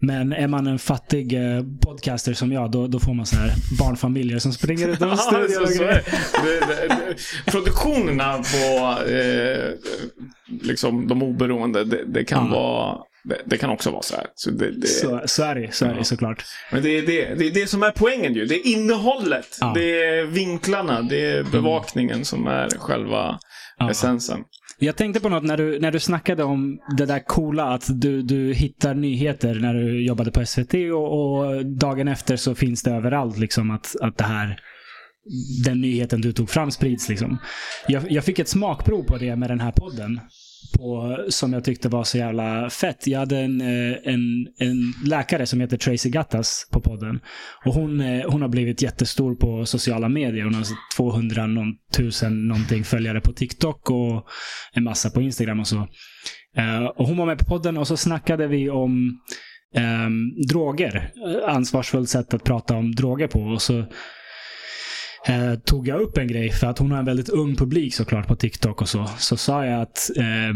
Men är man en fattig eh, podcaster som jag, då, då får man så här barnfamiljer som springer ut Ja, ur studion och grejer. Produktionerna på eh, liksom de oberoende, det, det kan Ja. vara det, det kan också vara så här. Så det, det, Så, så är det, så är det Ja. såklart. Men det är det, det är det som är poängen ju. Det är innehållet. Ja. Det är vinklarna. Det är bevakningen som är själva Ja. essensen. Jag tänkte på något när du, när du snackade om det där coola att du, du hittar nyheter när du jobbade på SVT och, och dagen efter så finns det överallt liksom att, att det här den nyheten du tog fram sprids. Liksom. Jag, jag fick ett smakprov på det med den här podden. På, som jag tyckte var så jävla fett. Jag hade en, eh, en, en läkare som heter Tracy Gattas på podden. Och hon, eh, hon har blivit jättestor på sociala medier. Hon har 200 någon, tusen någonting följare på TikTok och en massa på Instagram och så. Eh, och hon var med på podden och så snackade vi om um, droger. Ansvarsfullt sätt att prata om droger på. Och så eh, tog jag upp en grej, för att hon har en väldigt ung publik såklart på TikTok och så. Så sa jag att eh,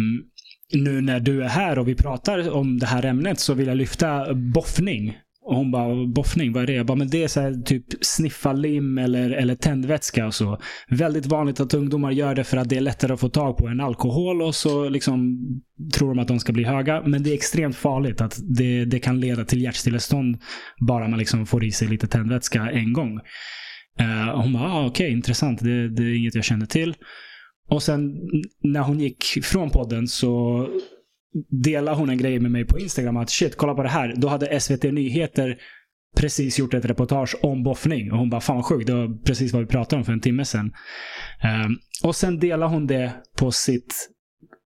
nu när du är här och vi pratar om det här ämnet så vill jag lyfta boffning. Och hon bara, boffning, vad är det? Jag bara, men det är så här, typ sniffa lim eller, eller tändvätska och så. Väldigt vanligt att ungdomar gör det för att det är lättare att få tag på än alkohol och så liksom tror de att de ska bli höga. Men det är extremt farligt att det, det kan leda till hjärtstillestånd bara man liksom får i sig lite tändvätska en gång. Uh, hon bara, ah, okej, okay, intressant. Det, det är inget jag känner till. Och sen när hon gick från podden så delade hon en grej med mig på Instagram. Att shit, kolla på det här. Då hade SVT Nyheter precis gjort ett reportage om boffning. Och hon bara, fan vad sjukt. Det var precis vad vi pratade om för en timme sedan. Um, och sen delade hon det på, sitt,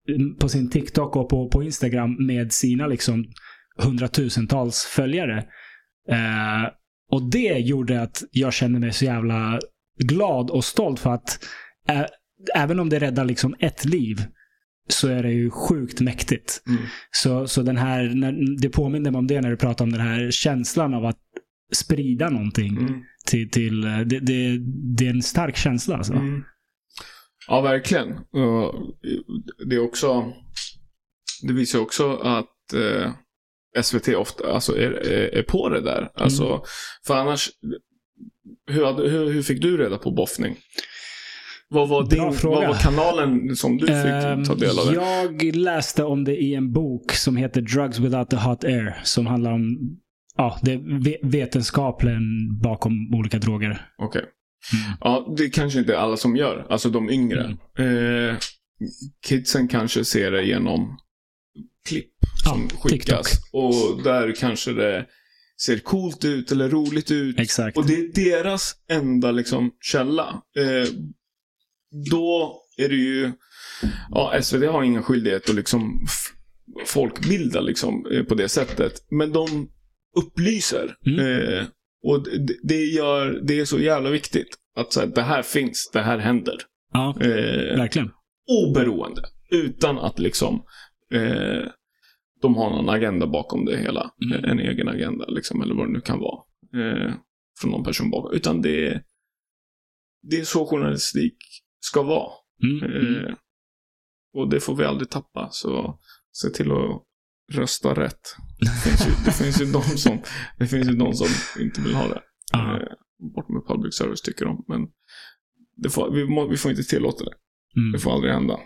mm, på sin TikTok och på, på Instagram med sina liksom hundratusentals följare. Uh, och det gjorde att jag kände mig så jävla glad och stolt för att ä, även om det räddar liksom ett liv så är det ju sjukt mäktigt. Mm. Så, så den här, när, det påminner mig om det när du pratar om den här känslan av att sprida någonting. Mm. Till, till, det, det, det, är en stark känsla alltså. Mm. Ja, verkligen. Det är också, det visar också att eh, SVT ofta alltså, är, är, på det där. Alltså, mm. För annars, hur, hur, hur fick du reda på boffning? Vad var, din, vad var kanalen som du fick um, ta del av? Det? Jag läste om det i en bok som heter Drugs Without the Hot Air. Som handlar om ja, det vetenskapen bakom olika droger. Okej. Okay. Mm. Ja, det kanske inte är alla som gör. Alltså de yngre. Mm. Eh, kidsen kanske ser det genom klipp som ja, skickas. TikTok. Och där kanske det ser coolt ut eller roligt ut. Exakt. Och det är deras enda liksom källa. Eh, då är det ju, ja SVT har ingen skyldighet att liksom folkbilda liksom eh, på det sättet. Men de upplyser. Mm. Eh, och det, det, gör, det är så jävla viktigt. Att så här, det här finns, det här händer. Ja, eh, verkligen. Oberoende. Utan att liksom eh, de har någon agenda bakom det hela. Mm. En egen agenda, liksom, eller vad det nu kan vara. Eh, från någon person bakom. Utan det är, det är så journalistik ska vara. Mm. Eh, och det får vi aldrig tappa. Så se till att rösta rätt. Det finns ju, det finns ju, de, som, det finns ju de som inte vill ha det. Eh, bort med public service tycker de. Men får, vi, må, vi får inte tillåta det. Mm. Det får aldrig hända.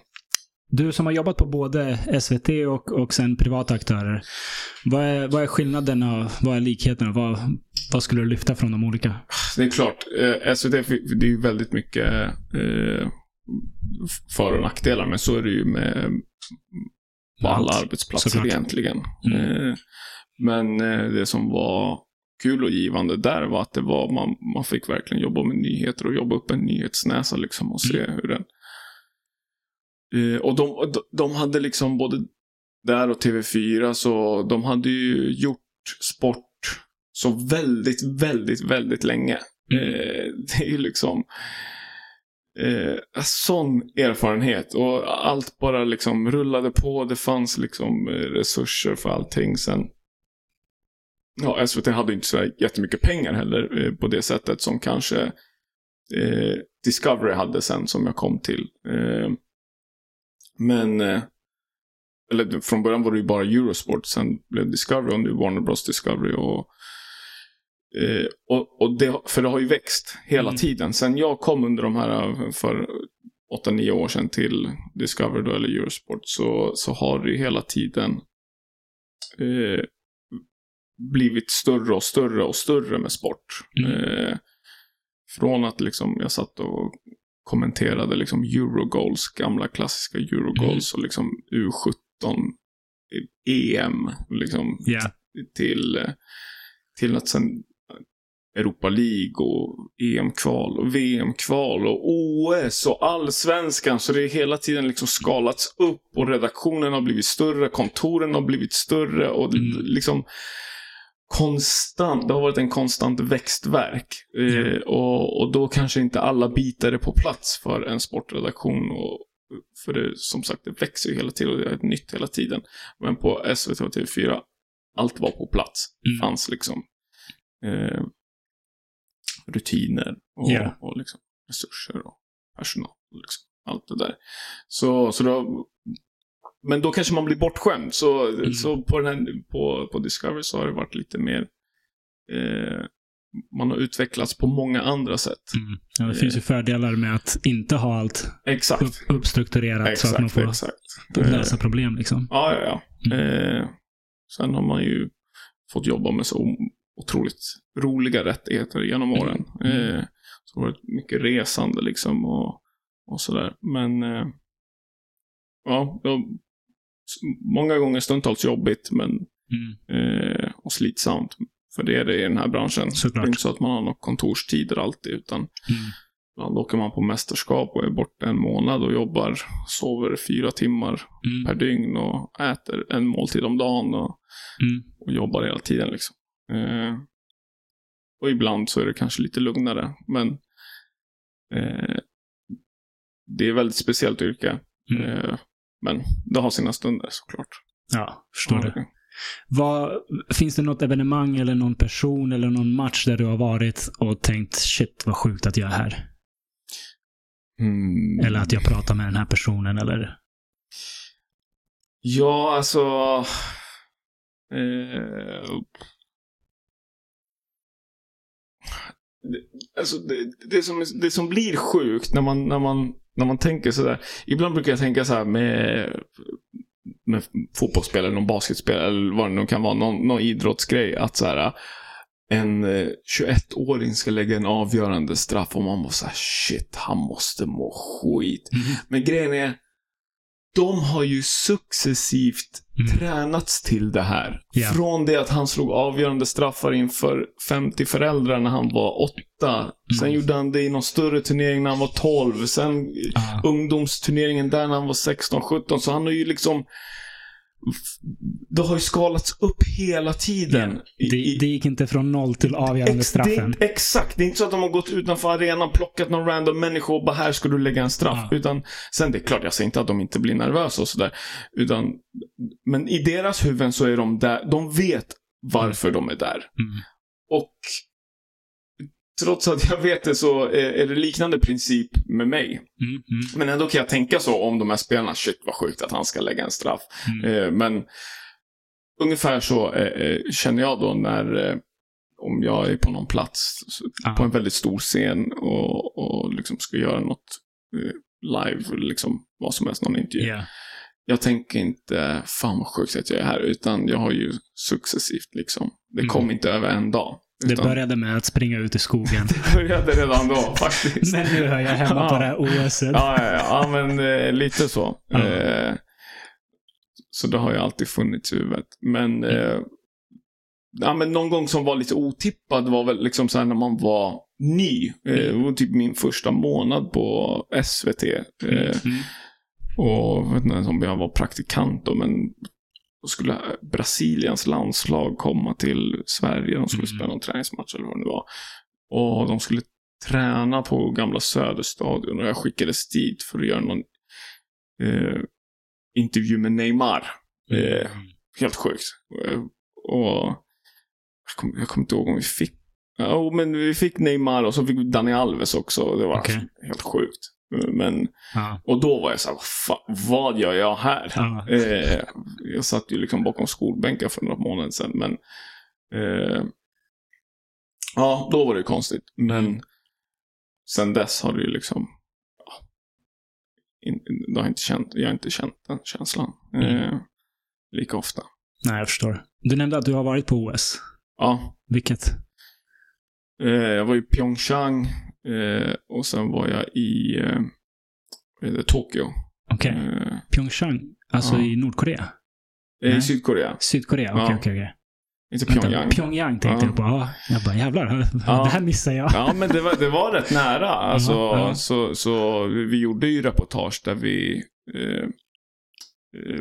Du som har jobbat på både SVT och, och sen privata aktörer. Vad är, vad är skillnaden och vad är likheten? Vad, vad skulle du lyfta från de olika? Det är klart. Eh, SVT, det är väldigt mycket eh, för och nackdelar. Men så är det ju med på alla arbetsplatser Såklart. egentligen. Mm. Eh, men eh, det som var kul och givande där var att det var, man, man fick verkligen jobba med nyheter och jobba upp en nyhetsnäsa liksom och se mm. hur den och de, de hade liksom både där och TV4 så de hade ju gjort sport så väldigt, väldigt, väldigt länge. Mm. Eh, det är ju liksom eh, sån erfarenhet och allt bara liksom rullade på. Det fanns liksom eh, resurser för allting. Sen ja, SVT hade inte så jättemycket pengar heller eh, på det sättet som kanske eh, Discovery hade sen som jag kom till. Eh, men, eh, eller från början var det ju bara Eurosport, sen blev Discovery och nu Warner Bros Discovery. Och, eh, och, och det, för det har ju växt hela mm. tiden. Sen jag kom under de här, för 8-9 år sedan till Discovery då, eller Eurosport, så, så har det hela tiden eh, blivit större och större och större med sport. Mm. Eh, från att liksom jag satt och kommenterade liksom Eurogoals, gamla klassiska Eurogoals och liksom U17 EM. Liksom Ja. till, till att sen Europa League och EM-kval och VM-kval och OS och allsvenskan. Så det är hela tiden liksom skalats upp och redaktionen har blivit större, kontoren har blivit större och Mm. liksom konstant, det har varit en konstant växtverk. Eh, och, och då kanske inte alla bitar är på plats för en sportredaktion. Och, för det, som sagt, det växer ju hela tiden och det är nytt hela tiden. Men på SVT och TV4, allt var på plats. Det Mm. fanns liksom eh, rutiner och, Ja. och liksom resurser och personal. Liksom, allt det där. Så, så då, men då kanske man blir bortskämd. Så, Mm. så på, den här, på, på Discovery så har det varit lite mer eh, man har utvecklats på många andra sätt. Mm. Ja, det finns ju fördelar med att inte ha allt Exakt. upp, uppstrukturerat så att man Exakt, får exakt. lösa Eh, problem. Liksom. Ja, ja, ja. Mm. Eh, sen har man ju fått jobba med så otroligt roliga rättigheter genom åren. Mm. Eh, så det har varit mycket resande liksom och, och sådär. Men eh, ja, många gånger stundtals jobbigt men, Mm. eh, och slitsamt. För det är det i den här branschen. Såklart. Det är inte så att man har några kontorstider alltid utan Mm. ibland åker man på mästerskap och är borta en månad och jobbar, sover fyra timmar Mm. per dygn och äter en måltid om dagen och, Mm. och jobbar hela tiden. Liksom. Eh, och ibland så är det kanske lite lugnare, men eh, det är väldigt speciellt yrke. Mm. Eh, men det har sina stunder såklart. Ja, förstår det. Ja, Vad, finns det något evenemang eller någon person eller någon match där du har varit och tänkt shit vad sjukt att jag är här? Mm. Eller att jag pratar med den här personen eller? Ja, alltså... Eh, det, alltså det, det, som, det som blir sjukt när man, när man, när man tänker sådär. Ibland brukar jag tänka så här med, med fotbollsspelare, någon basketspelare eller vad det nu kan vara. Någon, någon idrottsgrej. Att så här, en eh, 21-åring ska lägga en avgörande straff och man måste säga shit, han måste må skit. Men grejen är, de har ju successivt Mm. tränats till det här. Ja. Från det att han slog avgörande straffar inför 50 föräldrar när han var åtta. Sen Mm. gjorde han det i någon större turnering när han var 12. Sen Ah. ungdomsturneringen där när han var 16, 17. Så han har ju liksom... Det har ju skalats upp hela tiden. I- Det, det gick inte från noll till avgörande Ex, det straffen. inte- exakt, det är inte så att de har gått utanför arenan, plockat någon random människa och bara här ska du lägga en straff. Ja. Utan, sen det är klart, jag säger inte att de inte blir nervösa och sådär. Utan, men i deras huvuden så är de där, de vet varför de är där. Mm. Och trots att jag vet det så är, det liknande princip med mig. Mm. Mm. Men ändå kan jag tänka så om de här spelarna, shit vad sjukt att han ska lägga en straff. Mm. Eh, men ungefär så eh, eh, känner jag då när, om jag är på någon plats, Ja. på en väldigt stor scen och, och liksom ska göra något live, liksom vad som helst, någon intervju. Ja. Jag tänker inte, fan vad sjukt att jag är här, utan jag har ju successivt liksom, det Mm. kom inte över en dag. Det utan började med att springa ut i skogen. det började redan då faktiskt. Men nu hör jag hemma på det här OS. Ja, ja, ja, men eh, lite så. Ja. Eh, så det har ju alltid funnits i huvudet. Men, eh, ja, men någon gång som var lite otippad var väl liksom så här när man var ny. Eh, det var typ min första månad på SVT. Eh, Mm. och jag vet inte ens om jag var praktikant då, men då skulle Brasiliens landslag komma till Sverige. De skulle Mm. spela någon träningsmatch eller vad det nu var. Och de skulle träna på gamla Söderstadion och jag skickades dit för att göra någon eh, intervju med Neymar. Eh, helt sjukt. Och jag kommer jag kommer inte ihåg om vi fick Ja, men vi fick Neymar och så fick vi Dani Alves också. Det var Okej. helt sjukt. Men, Ja. och då var jag så här, vad, gör jag här? Ja. Eh, jag satt ju liksom bakom skolbänkar för några månader sedan, men eh, ja, då var det konstigt. Men sen dess har det ju liksom in, har inte känt, jag har inte känt den känslan eh, lika ofta. Nej, jag förstår. Du nämnde att du har varit på OS. Ja, Vilket? Eh, jag var i Pyeongchang Eh, och sen var jag i eh, Tokyo. Okej. Eh, Pyeongchang, alltså Ja. i Nordkorea? I Nej. Sydkorea. Sydkorea? Okej, Ja. okej, okej. Inte Vänta, Pyongyang. Pyongyang tänkte Ja. jag på. Ja, jag bara jävlar, Ja. det här missar jag. Ja, men det var, det var rätt nära. Alltså, Ja. Så, så vi gjorde ju reportage där vi eh, eh,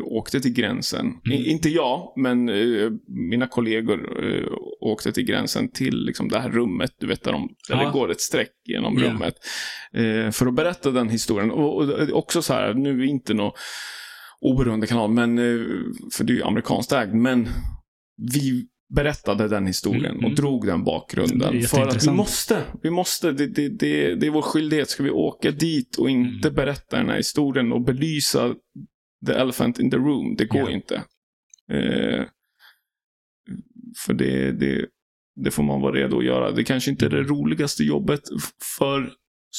åkte till gränsen. Mm. Inte jag, men eh, mina kollegor eh, åkte till gränsen till liksom, det här rummet, du vet, där, de, där det går ett streck genom Ja. rummet. Eh, för att berätta den historien. Och, och också så här, nu är inte någon oberoende kanal, men, eh, för det är ju amerikanskt ägd, men vi berättade den historien Mm, mm. och drog den bakgrunden. För att vi måste, vi måste, det, det, det, det är vår skyldighet. Ska vi åka dit och inte Mm. berätta den här historien och belysa the elephant in the room, det går ju inte. Eh, för det, det, det får man vara redo att göra. Det kanske inte är det roligaste jobbet för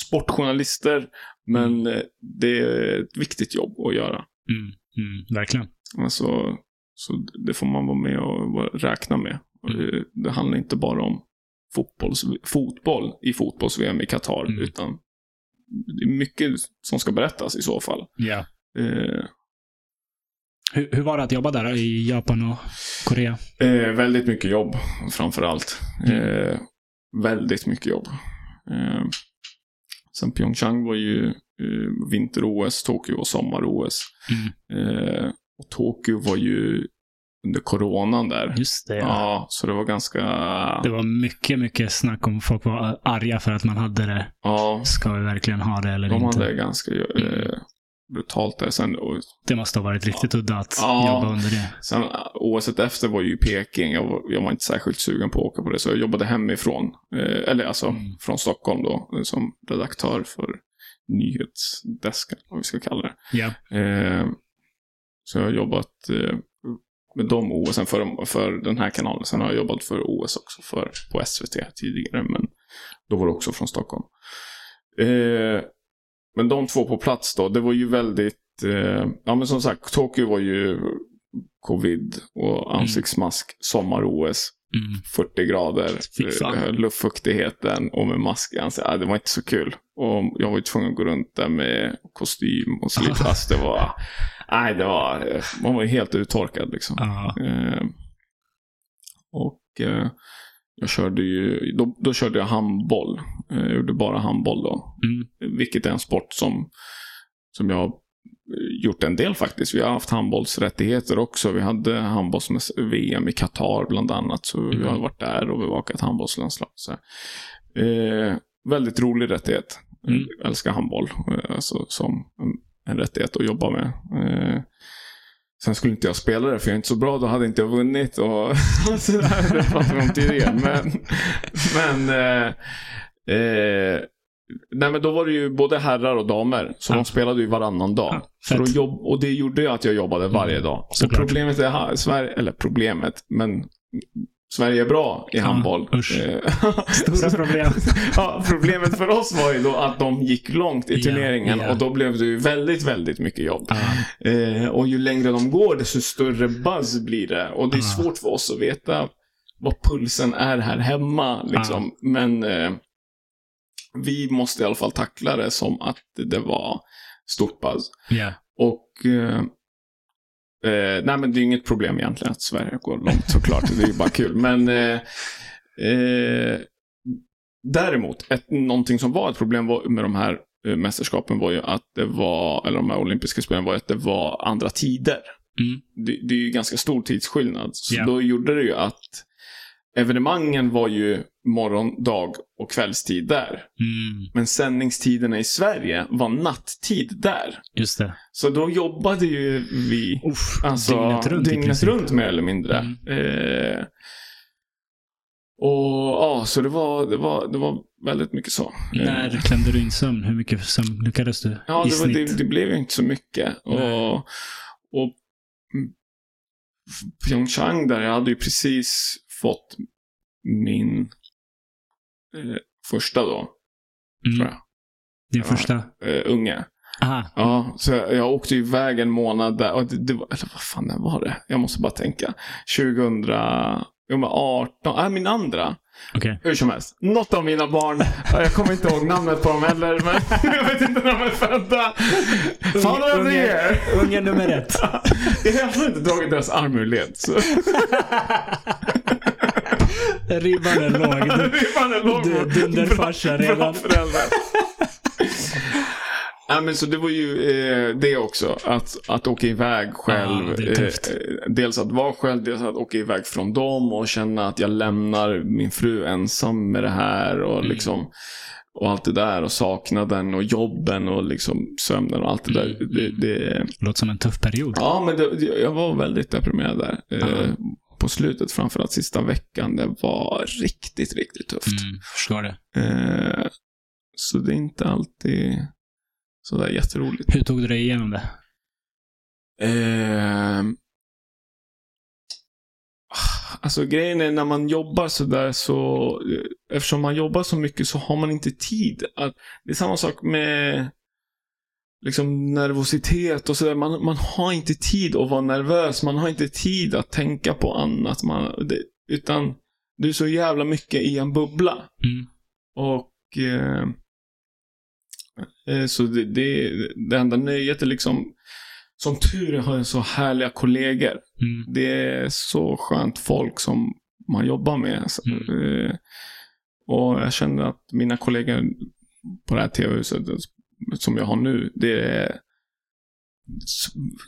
sportjournalister, men eh, det är ett viktigt jobb att göra. Mm, mm, verkligen. Alltså, så det får man vara med och räkna med. Och Det, det handlar inte bara om fotbolls, fotboll i fotbolls-VM i Qatar, Mm. utan det är mycket som ska berättas i så fall. Ja. Eh, Hur, hur var det att jobba där i Japan och Korea? eh, väldigt mycket jobb, framför allt. Mm. Eh, väldigt mycket jobb. Eh, sen Pyeongchang var ju eh, vinter-OS, Tokyo var sommar-OS. Mm. Eh, och Tokyo var ju under coronan där. Just det, Ja, ja. så det var ganska... Det var mycket, mycket snack om folk var arga för att man hade det. Ja, Ska vi verkligen ha det eller de inte? hade ganska eh, brutalt där. Sen, och, Det måste ha varit riktigt udda att Ja. jobba under det. sen året efter var ju Peking. Jag var, jag var inte särskilt sugen på att åka på det, så jag jobbade hemifrån. Eh, eller alltså Mm. från Stockholm då, som redaktör för nyhetsdesken, vad vi ska kalla det. Ja. Eh, så jag har jobbat eh, med de OSen för, för den här kanalen. Sen har jag jobbat för OS också för, på SVT tidigare, men då var det också från Stockholm. Eh, men de två på plats då, det var ju väldigt, eh, ja men som sagt, Tokyo var ju covid och ansiktsmask, sommar-OS, Mm. 40 grader, eh, luftfuktigheten och med mask i ansiktet. Ja, det var inte så kul. Och jag var ju tvungen att gå runt där med kostym och slips. Alltså, det var, nej det var, eh, man var ju helt uttorkad liksom. Ja. Eh, och eh, jag körde ju, då, då körde jag handboll. Eh, Jag gjorde bara handboll då. Mm. Vilket är en sport som, som jag har gjort en del faktiskt. Vi har haft handbollsrättigheter också. Vi hade handbolls-VM i Qatar bland annat. Så Mm. jag har varit där och bevakat handbollslandslag. Så, eh, väldigt rolig rättighet. Mm. Jag älskar handboll. eh, Alltså, som en, en rättighet att jobba med. Eh, Sen skulle inte jag spela det, för jag är inte så bra. Då hade inte jag vunnit. Och sådär, det pratade vi om tidigare. Men, men eh, eh, nej, men då var det ju både herrar och damer. Så Ja. de spelade ju varannan dag. Ja, så då jobb, och det gjorde ju att jag jobbade varje dag. Och såklart. problemet är, ha- Sverige, eller problemet, men Sverige är bra i handboll. usch. Eh, Stora problem. ja, problemet för oss var ju då att de gick långt i turneringen ja. och då blev det ju väldigt, väldigt mycket jobb. Ja. Eh, och ju längre de går, desto större buzz blir det. Och det är Ah. svårt för oss att veta vad pulsen är här hemma. Liksom. Men eh, vi måste i alla fall tackla det som att det var stort buzz. Ja. Och eh, eh, nej men det är inget problem egentligen att Sverige går långt såklart. det är ju bara kul. Men eh, eh, däremot, ett, någonting som var ett problem var, med de här eh, mästerskapen var ju att det var, eller de här olympiska spelen var ju att det var andra tider. Mm. Det, det är ju ganska stor tidsskillnad. Så Ja. då gjorde det ju att evenemangen var ju morgon, dag och kvällstid där. Mm. Men sändningstiderna i Sverige var nattid där. Just det. Så då jobbade ju vi Uff, alltså, dygnet runt dygnet runt mer eller mindre. Mm. Eh, och ja, så det var, det, var, det var väldigt mycket så. Eh, När klämde du in sömn? Hur mycket sömn lyckades du Ja, i det, var, det, det blev ju inte så mycket. Nej. Och, och Pyeongchang där, jag hade ju precis fått min eh, första då, tror mm. jag, Din första? eh, unge. Aha. Ja, så jag, jag åkte iväg en månad där. Och det, det var, eller vad fan var det? Jag måste bara tänka. 2018, äh, min andra. Okej. Hur som helst. Något av mina barn, jag kommer inte ihåg namnet på dem heller, men jag vet inte när de är födda. The year! Unge nummer ett. Jag har alltså inte dragit deras arm ur led. Ribban är låg. Du, Fan, är låg Du dunderfarsa redan. Bra föräldrar. Ja, men så det var ju eh, det också. Att, att åka iväg själv. Ja, det är tufft. Eh, dels att vara själv, dels att åka iväg från dem och känna att jag lämnar min fru ensam med det här. Och Mm. liksom och allt det där och saknaden och jobben och liksom sömnen och allt det där. Mm. Det, det, låter som en tuff period. ja, men det, jag var väldigt deprimerad där. Eh, Ja. På slutet, framförallt sista veckan, det var riktigt, riktigt tufft. Mm, förstår det. Eh, så det är inte alltid sådär jätteroligt. Hur tog du dig igenom det? Eh, alltså grejen är när man jobbar sådär så, eh, eftersom man jobbar så mycket så har man inte tid. Att, det är samma sak med liksom nervositet och sådär. Man, man har inte tid att vara nervös. Man har inte tid att tänka på annat. Man, det, utan du är så jävla mycket i en bubbla. Mm. Och eh, eh, så det, det, det enda nöjet är liksom som tur är har jag så härliga kollegor. Mm. Det är så skönt folk som man jobbar med. Så, Mm. eh, och jag känner att mina kollegor på det här tv-huset som jag har nu, det är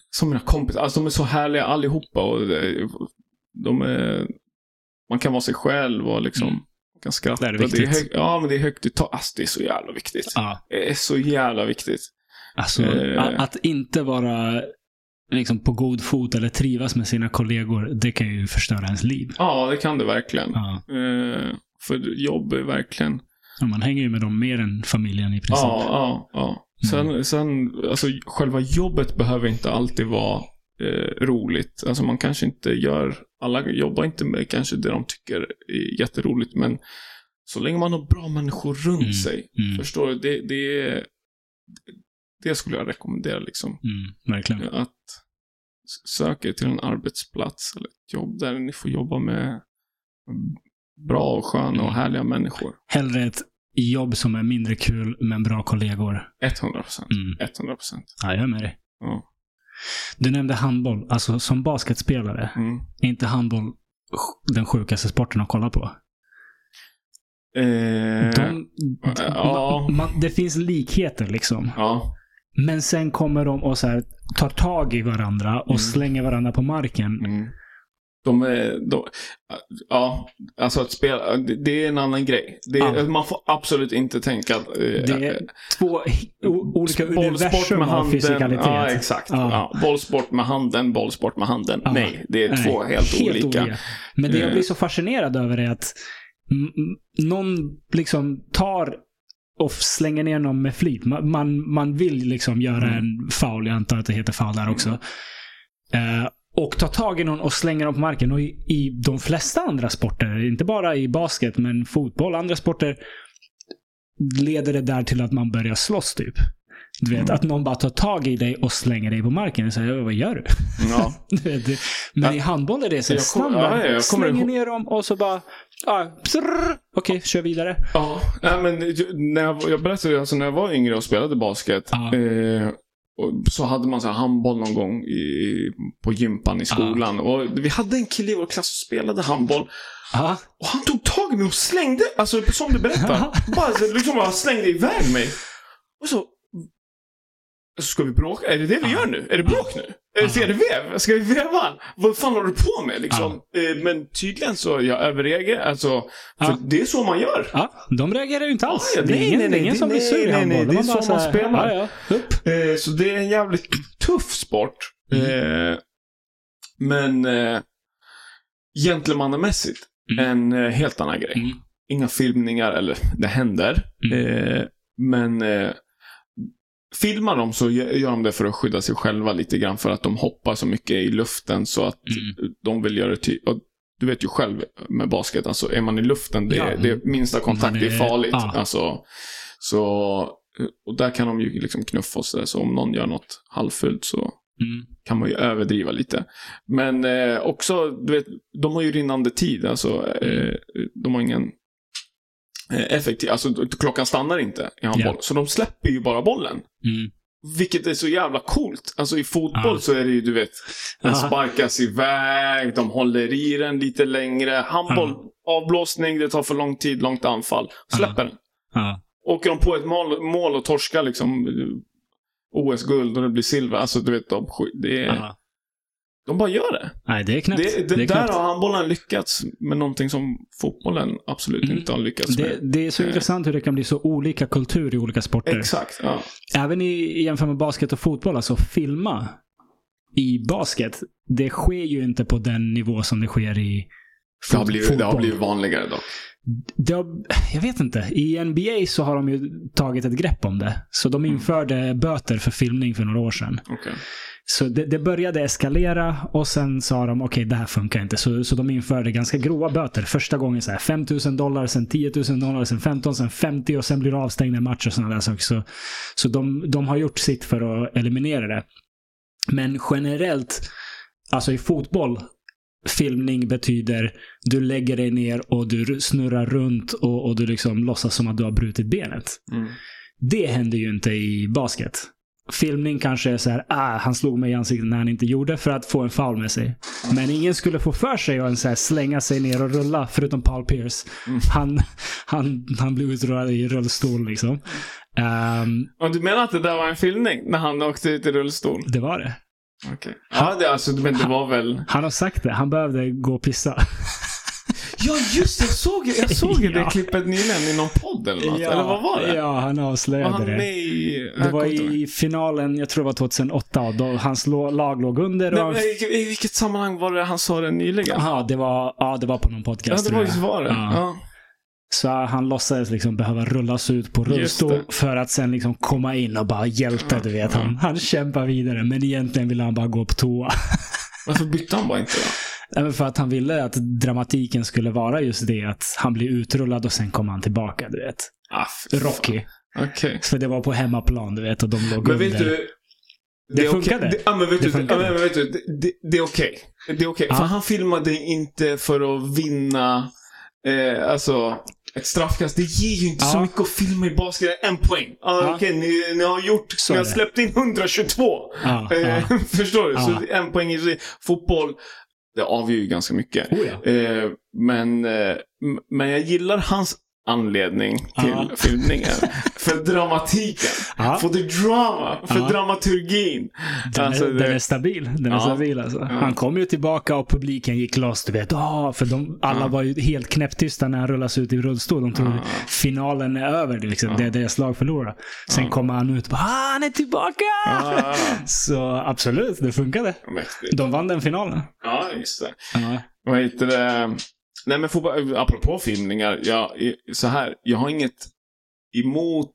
som mina kompisar. Alltså de är så härliga allihopa. Och det, de är, man kan vara sig själv och liksom Mm. kan skratta. Det är viktigt. hög, ja, men det är högt i tak. Alltså, det är så jävla viktigt. Ja. Det är så jävla viktigt. Alltså, Eh. att inte vara liksom, på god fot eller trivas med sina kollegor, det kan ju förstöra ens liv. Ja, det kan det verkligen. Ja. Eh, för jobb är verkligen... Man hänger ju med dem mer än familjen i princip. Ja, ja, ja. Sen, sen, alltså själva jobbet behöver inte alltid vara eh, roligt. Alltså man kanske inte gör, alla jobbar inte med kanske det de tycker är jätteroligt, men så länge man har bra människor runt Mm, sig, mm. förstår du? Det, det, är- det skulle jag rekommendera liksom. Mm, verkligen. Att söka er till en arbetsplats eller ett jobb där ni får jobba med bra och sköna och Mm. härliga människor. Hellre ett jobb som är mindre kul, men bra kollegor. 100 procent. Mm. 100 procent. Ja, jag är med dig. Ja. Du nämnde handboll. Alltså som basketspelare, Mm. är inte handboll den sjukaste sporten att kolla på? Eh, De, ja. man, man, det finns likheter liksom. ja. Men sen kommer de och så här, tar tag i varandra och Mm. slänger varandra på marken. Mm. De är, de, ja, alltså att spela, det, är en annan grej. Det, Ja. Man får absolut inte tänka att... eh, Det är två hi- o- olika universum med av handen. fysikalitet. Ja, exakt. Ja. Ja. bollsport med handen, bollsport med handen. Ja. Nej, det är Nej, två helt, olika. Men det jag Eh. blir så fascinerad över är att någon liksom tar och slänger ner någon med flit. Man, man, man vill liksom göra Mm. en foul, jag antar att det heter foul där också. Eh, och tar tag i någon och slänger dem på marken. Och i, i de flesta andra sporter, inte bara i basket, men fotboll, andra sporter, leder det där till att man börjar slåss typ. Du vet, Mm. att någon bara tar tag i dig och slänger dig på marken och säger vad gör du? Ja. Du vet, det- Men Ja. i handboll är det så Jag standard. ja, ja, jag kommer Slänger ihåg- ner dem och så bara... Psrrr. Okej, kör vidare. Ja, nej, men när jag, jag berättade alltså när jag var yngre och spelade basket. Eh, och så hade man så handboll någon gång i, på gympan i skolan. Och vi hade en kille i vår klass som spelade handboll. Ja. Och han tog tag i mig och slängde, alltså som du berättar. bara, liksom bara slängde iväg mig. Och så... Så ska vi bråka? Är det det vi Ja. gör nu? Är det bråk nu? Är det, är det vev? Ska vi veva? Vad fan håller du på med liksom? Eh, men tydligen så, jag överreagerar. Alltså, för det är så man gör. ja, de reagerar ju inte alls. Det är nej, ingen, nej, är ingen nej, som blir nej, sur i nej, handboll. nej, De det är bara så man spelar. Ja, ja, upp. Eh, så det är en jävligt tuff sport. Mm. Eh, men eh, gentlemannamässigt Mm. en eh, helt annan grej. Mm. Inga filmningar, eller det händer. Mm. Eh, men eh, filmar de så gö- gör de det för att skydda sig själva lite grann. För att de hoppar så mycket i luften så att Mm. de vill göra det Du vet ju själv med basket, alltså är man i luften, det, Ja. det minsta kontakt är- är farligt. ja. Alltså, så, och där kan de ju liksom knuffa och sådär. Så om någon gör något halvfult så Mm. kan man ju överdriva lite. Men eh, också, du vet, de har ju rinnande tid. Alltså, eh, de har ingen effektiv. Alltså klockan stannar inte i handboll. Ja. Så de släpper ju bara bollen. Mm. Vilket är så jävla coolt. Alltså i fotboll Ja. så är det ju, du vet, den Ja. sparkas iväg, de håller i den lite längre. Handboll, avblåsning, det tar för lång tid, långt anfall. Släpper den. Åker de på ett mål, mål och torskar liksom eh, OS-guld och det blir silver. Alltså du vet, de, det är. De bara gör det. Nej, det är knäppt. det, det, det är där knäppt. har handbollen lyckats med någonting som fotbollen absolut Mm. inte har lyckats med. Det, det är så Eh. intressant hur det kan bli så olika kultur i olika sporter. Exakt, ja. Även i, i jämfört med basket och fotboll, alltså filma i basket, det sker ju inte på den nivå som det sker i Det har, fot- blivit, det har fotboll. blivit vanligare dock. Det har, jag vet inte. I NBA så har de ju tagit ett grepp om det. Så de Mm. införde böter för filmning för några år sedan. Okej. Så det, det började eskalera och sen sa de okej, det här funkar inte. Så, så de införde ganska grova böter. Första gången så här 5 000 dollar, sen 10 000 dollar, sen 15, sen 50 och sen blir det avstängda i matcher och sådana där saker. Så, så de, de har gjort sitt för att eliminera det. Men generellt, alltså i fotboll, filmning betyder du lägger dig ner och du snurrar runt och, och du liksom låtsas som att du har brutit benet. Mm. Det händer ju inte i basket. Filmning kanske är så här, ah, han slog mig i ansiktet när han inte gjorde för att få en foul med sig. Men ingen skulle få för sig att så här slänga sig ner och rulla, förutom Paul Pierce. Mm. Han, han, han blev utrullad i rullstol liksom. Ehm, Och du menar att det där var en filmning? När han åkte ut i rullstol? det var det. Okej. Ja, det, alltså, men det var väl... Han har sagt det. Han behövde gå och pissa. Ja, just det. Jag såg, jag såg ju det Ja. klippet nyligen i någon podd eller något. eller vad var det? Ja, han avslöjade han det. Det var i finalen, jag tror det var 2008, och då hans lag låg under. Nej, Och men i, vilket sammanhang var det han sa det nyligen? Aha, det var, ja, det var på någon ja, podcast. det tror var var det. Ja. Ja. Så han låtsades liksom behöva rullas ut på rullstol det. för att sen liksom komma in och bara hjälte, du vet. Han, han kämpar vidare, men egentligen ville han bara gå på toa. Varför bytte han bara inte då? Även för att han ville att dramatiken skulle vara just det, att han blir utrullad och sen kommer han tillbaka, du vet. Ah. Rocky. Okej. För det var på hemmaplan, du vet, och de låg Men under. vet du... Det okej. funkade. Det, ja, men vet Det du, ja, funkade. men vet du det, det, det är okej. Det är okej. Ja. För han filmade inte för att vinna, eh, alltså, ett straffkast. Det ger ju inte så Ja. mycket att filma i basket. En poäng. Ah, Ja. Okej, ni, ni har gjort, Så ni har det. släppt in 122. Ja, Eh. Förstår du? Så en poäng i fotboll, det avgör ju ganska mycket. Oh, ja. Eh, men, eh, men jag gillar hans anledning till Ja. filmningen. för dramatiken. Ja. För the drama. För Ja. dramaturgin. Den, Alltså, är, det- den är stabil. Den är stabil alltså. Han kom ju tillbaka och publiken gick loss. Du vet, ah, för de, alla var ju helt knäpptysta när han rullas ut i rullstol. De trodde finalen är över. Det, liksom. Det är deras lag förlorar. Sen kommer han ut och bara, ah, han är tillbaka! Ah, Så absolut, det funkade. mäktigt. De vann den finalen. Ja, just det. Vad heter det? Nej men fotboll, apropå filmningar. Jag, så här, jag har inget emot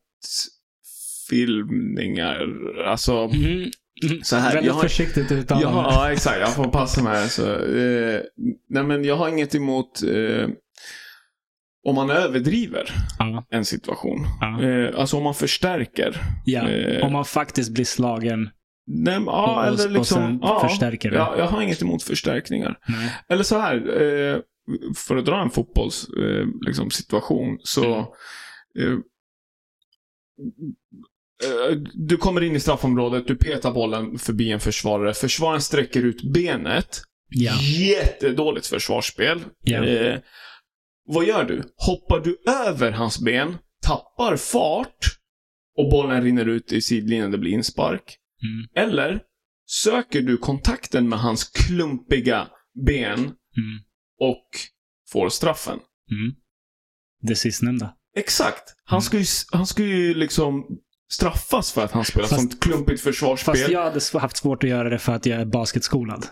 filmningar. Alltså, Mm. Mm. så här. Väldigt Jag har, försiktigt uttalande. jag har, ja, exakt. Jag får passa mig här. Så, eh, nej men jag har inget emot eh, om man överdriver Ja. en situation. Ja. Eh, alltså om man förstärker. Ja. Eh, Om man faktiskt blir slagen Nej, men, ja, och, eller och liksom, sen ja, förstärker det. Ja, jag har inget emot förstärkningar. Nej. Eller så här, eh, för att dra en fotbollssituation eh, liksom, situation, så... Mm. Eh, eh, du kommer in i straffområdet, du petar bollen förbi en försvarare. Försvararen sträcker ut benet. Ja. Jättedåligt försvarsspel. Ja. Eh, vad gör du? Hoppar du över hans ben, tappar fart och bollen rinner ut i sidlinjen, det blir inspark. Mm. Eller söker du kontakten med hans klumpiga ben Mm. Och får straffen. Mm. Det sistnämnda. Exakt. Han Mm. ska ju, han ska ju liksom straffas för att han spelar Fast- sånt klumpigt försvarsspel. Fast jag hade haft svårt att göra det för att jag är basketskolad.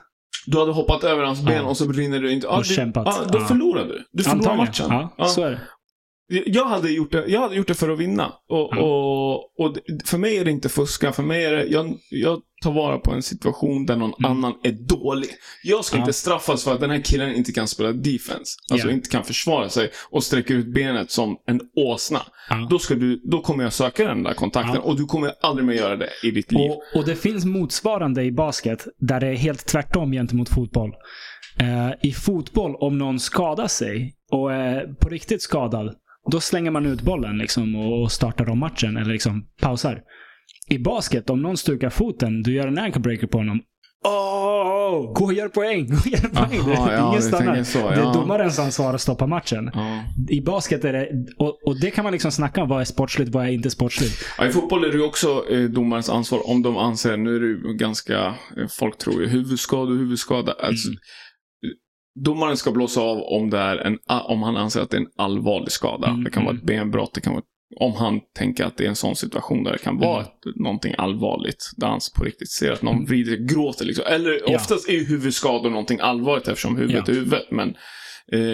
Du hade hoppat över hans ben Ja. och så rinner du inte... Ja, Och du, kämpat. Ja, då Ja. förlorar du. Du förlorar Antagligen. matchen. Ja, Ja. så är det. Jag hade gjort det, jag hade gjort det för att vinna. Och, Ja. och, och för mig är det inte fuska. För mig är det, jag, jag tar vara på en situation där någon Mm. annan är dålig. Jag ska Ja. inte straffas för att den här killen inte kan spela defense. Alltså Ja. inte kan försvara sig och sträcker ut benet som en åsna. Ja. Då, ska du, då kommer jag söka den där kontakten Ja. och du kommer aldrig mer göra det i ditt liv. Och, och det finns motsvarande i basket där det är helt tvärtom gentemot fotboll. Eh, I fotboll, om någon skadar sig och är på riktigt skadad då slänger man ut bollen liksom och startar om matchen eller liksom pausar. I basket, om någon stukar foten, du gör en ankle breaker på honom. Åh, gå och gör poäng! Gå och gör poäng! Aha, ja, Ingen stannar. så, Det är ja. domarens ansvar att stoppa matchen. Ja. I basket är det, och, och det kan man liksom snacka om. Vad är sportsligt, vad är inte sportsligt? Ja, I fotboll är det också eh, domarens ansvar om de anser, nu är det ju ganska, eh, folk tror ju huvudskada och huvudskada. Alltså, Mm. Domaren ska blåsa av om, det är en, om han anser att det är en allvarlig skada. Mm, Det kan vara mm. ett benbrott, det kan vara om han tänker att det är en sån situation där det kan vara Mm. någonting allvarligt. Där han på riktigt ser att någon vrider, gråter liksom. Eller Ja. oftast är ju huvudskador någonting allvarligt eftersom huvudet Ja. är huvudet. Men,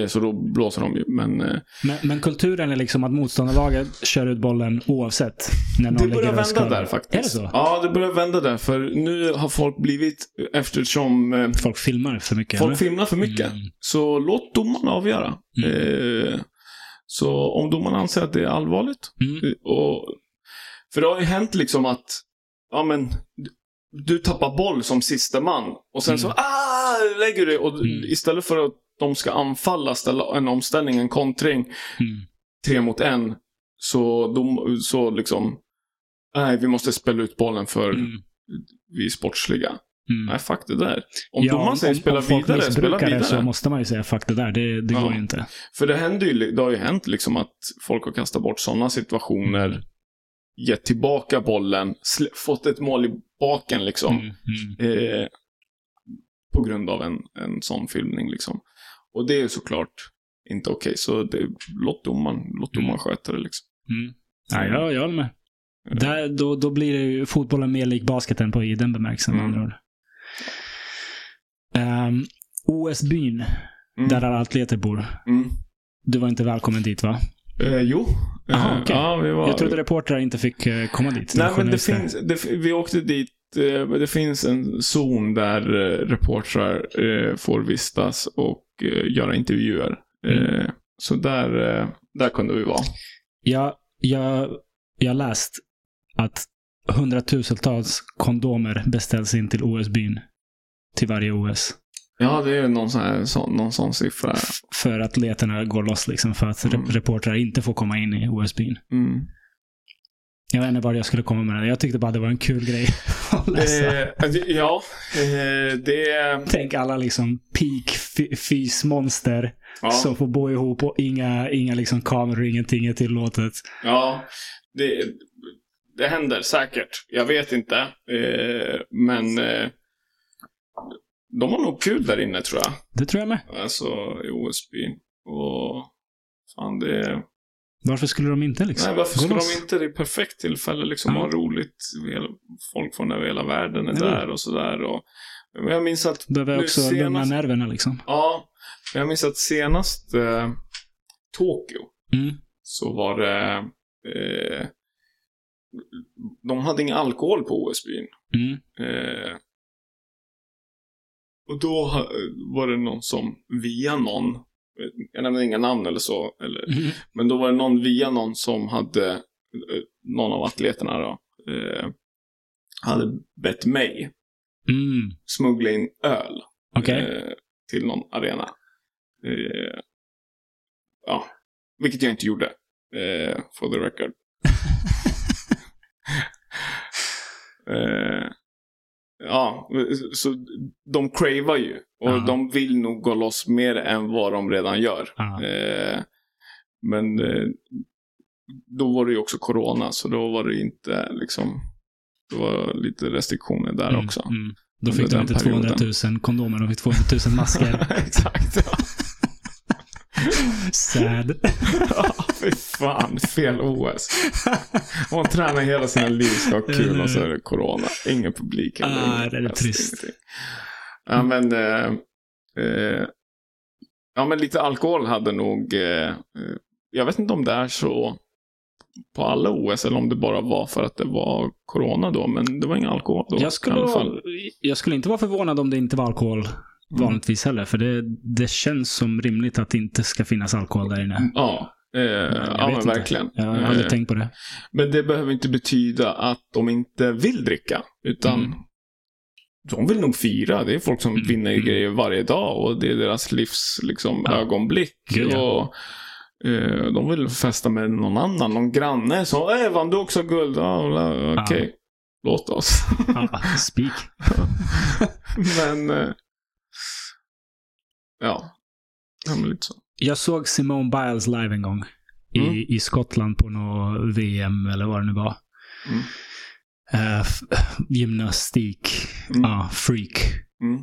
så då blåser de ju. Men eh, Men, men kulturen är liksom att motståndarlaget kör ut bollen oavsett. När någon Det börjar vända skadar. där faktiskt. Är det så? Ja, det börjar vända där. För nu har folk blivit, eftersom eh, Folk filmar för mycket. folk eller? filmar för mycket, Mm. så låt domarna avgöra. Mm. Eh, så om domarna anser att det är allvarligt, Mm. eh, och, för det har ju hänt liksom att, ja men, du- tappar boll som sista man och sen Mm. så, ah, lägger du och Mm. istället för att de ska anfalla, ställa en omställning, en kontring, Mm. tre mot en, så, dom, så liksom, nej, vi måste spela ut bollen för Mm. vi är sportsliga. Mm. Nej, fuck det där. Om Ja, domaren säger spela vidare, spela missbrukar det vidare. så måste man ju säga fuck det där. Det, det Ja. går ju inte. För det händer ju, det har ju hänt liksom att folk har kastat bort sådana situationer, Mm. gett tillbaka bollen, fått ett mål i baken liksom. Mm. Mm. Eh, på grund av en, en sån filmning liksom. Och det är såklart inte okej, så det, låt domaren, låt domaren sköta det liksom. Mm. Ja, jag, jag håller med. Där, då, då blir det ju fotbollen mer lik basketen på i den bemärkelsen. Mm. ord. Ehm, OS-byn, Mm. där alla atleter bor. Mm. Du var inte välkommen dit va? Eh, jo. Aha, Eh, okej. Ja, vi var... Jag trodde reportrar inte fick eh, komma dit. Nej, men det finns, det, vi åkte dit, eh, det finns en zon där eh, reportrar eh, får vistas och göra intervjuer. Mm. Så där, där kunde vi vara. Jag, jag, jag läst att hundratusentals kondomer beställs in till OS-byn. Till varje OS. Ja, det är någon sån, här, sån, någon sån siffra. F- för att atleterna går loss liksom. För att Mm. re- reportrar inte får komma in i OS-byn. Mm. Jag vet inte var jag skulle komma med det. Jag tyckte bara det var en kul grej att läsa. Eh, ja, eh, det... Tänk alla liksom peak fy- fysmonster Ja, som får bo ihop och inga, inga liksom kameror, ingenting är tillåtet. ja det, det händer säkert. Jag vet inte. Eh, men eh, de har nog kul där inne tror jag. Det tror jag med. Alltså i OSB. Och fan det... Varför skulle de inte liksom? Nej, varför Gå skulle loss. de inte? Det är perfekt tillfälle liksom Ja. ha roligt. Folk från över hela världen är Ja. där och sådär. Och... Men jag minns att... Behöver också senast- lugna nerverna liksom. Ja, men jag minns att senast eh, Tokyo Mm. så var det... Eh, de hade ingen alkohol på OS-byn. Mm. Eh, och då var det någon som via någon, jag nämner inga namn eller så, eller, Mm. men då var det någon via någon som hade, eh, någon av atleterna då, eh, hade bett mig Mm. smuggla in öl Okej. eh, till någon arena. Eh, ja, vilket jag inte gjorde. Eh, for the record. Ja, så de cravar ju. Och Ja. de vill nog gå loss mer än vad de redan gör. Eh, men eh, då var det ju också corona, så då var det inte liksom... Det var lite restriktioner där Mm, också. Mm. Då fick de inte perioden. 200 000 kondomer, de fick 200 000 masker. Exakt. Ja. Sad. Ja, Fy fan, fel OS. Hon tränar hela sina liv, ska ha kul och så är det corona. Ingen publik. Ah, ingen det är fest, trist. ingenting. Ja, men... Eh, eh, ja, men lite alkohol hade nog... Eh, eh, jag vet inte om det är så på alla OS eller om det bara var för att det var corona då. Men det var ingen alkohol då. Jag skulle, jag skulle inte vara förvånad om det inte var alkohol vanligtvis heller. För det, det känns som rimligt att det inte ska finnas alkohol där inne. Ja, eh, ja men inte. verkligen. Jag har aldrig Eh, tänkt på det. Men det behöver inte betyda att de inte vill dricka. Utan Mm. de vill nog fira. Det är folk som Mm, vinner mm. grejer varje dag och det är deras livs liksom, Ja. ögonblick. Gud, ja. och, Eh, de vill festa med någon annan, någon granne. Så, äh, vann du också guld? Ja, la- okej. Ja. Låt oss. Ja, speak. Men, eh, ja. Ja, men lite så. Jag såg Simone Biles live en gång. I, Mm. i Skottland på något VM eller vad det nu var. Mm. F- gymnastik. Mm. Ja, freak. Mm.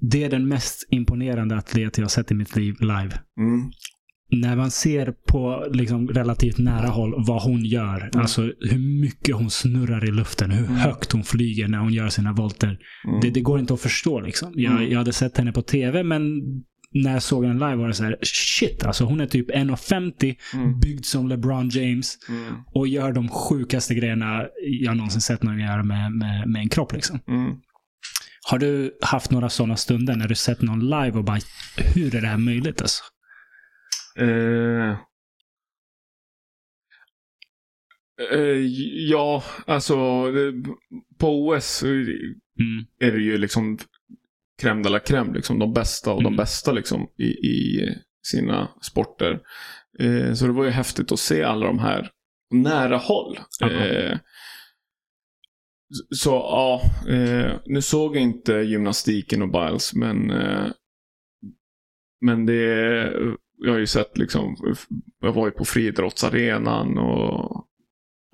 Det är den mest imponerande atlet jag har sett i mitt liv live. Mm. När man ser på liksom relativt nära håll vad hon gör. Alltså hur mycket hon snurrar i luften. Hur Mm. högt hon flyger när hon gör sina volter. Mm. Det, det går inte att förstå liksom. Jag, Mm. jag hade sett henne på tv men när jag såg henne live var det så här, shit alltså hon är typ 1,50 Mm. byggd som LeBron James Mm. och gör de sjukaste grejerna jag någonsin sett någon göra med, med, med en kropp liksom. Mm. Har du haft några sådana stunder när du sett någon live och bara, hur är det här möjligt alltså? Eh, eh, ja, alltså på OS Mm. är det ju liksom crème de la crème, liksom de bästa och de Mm. bästa liksom i, i sina sporter. Eh, så det var ju häftigt att se alla de här nära håll. Eh, så ja, eh, nu såg jag inte gymnastiken och Biles, men eh, men det, jag har ju sett liksom, jag var ju på friidrottsarenan och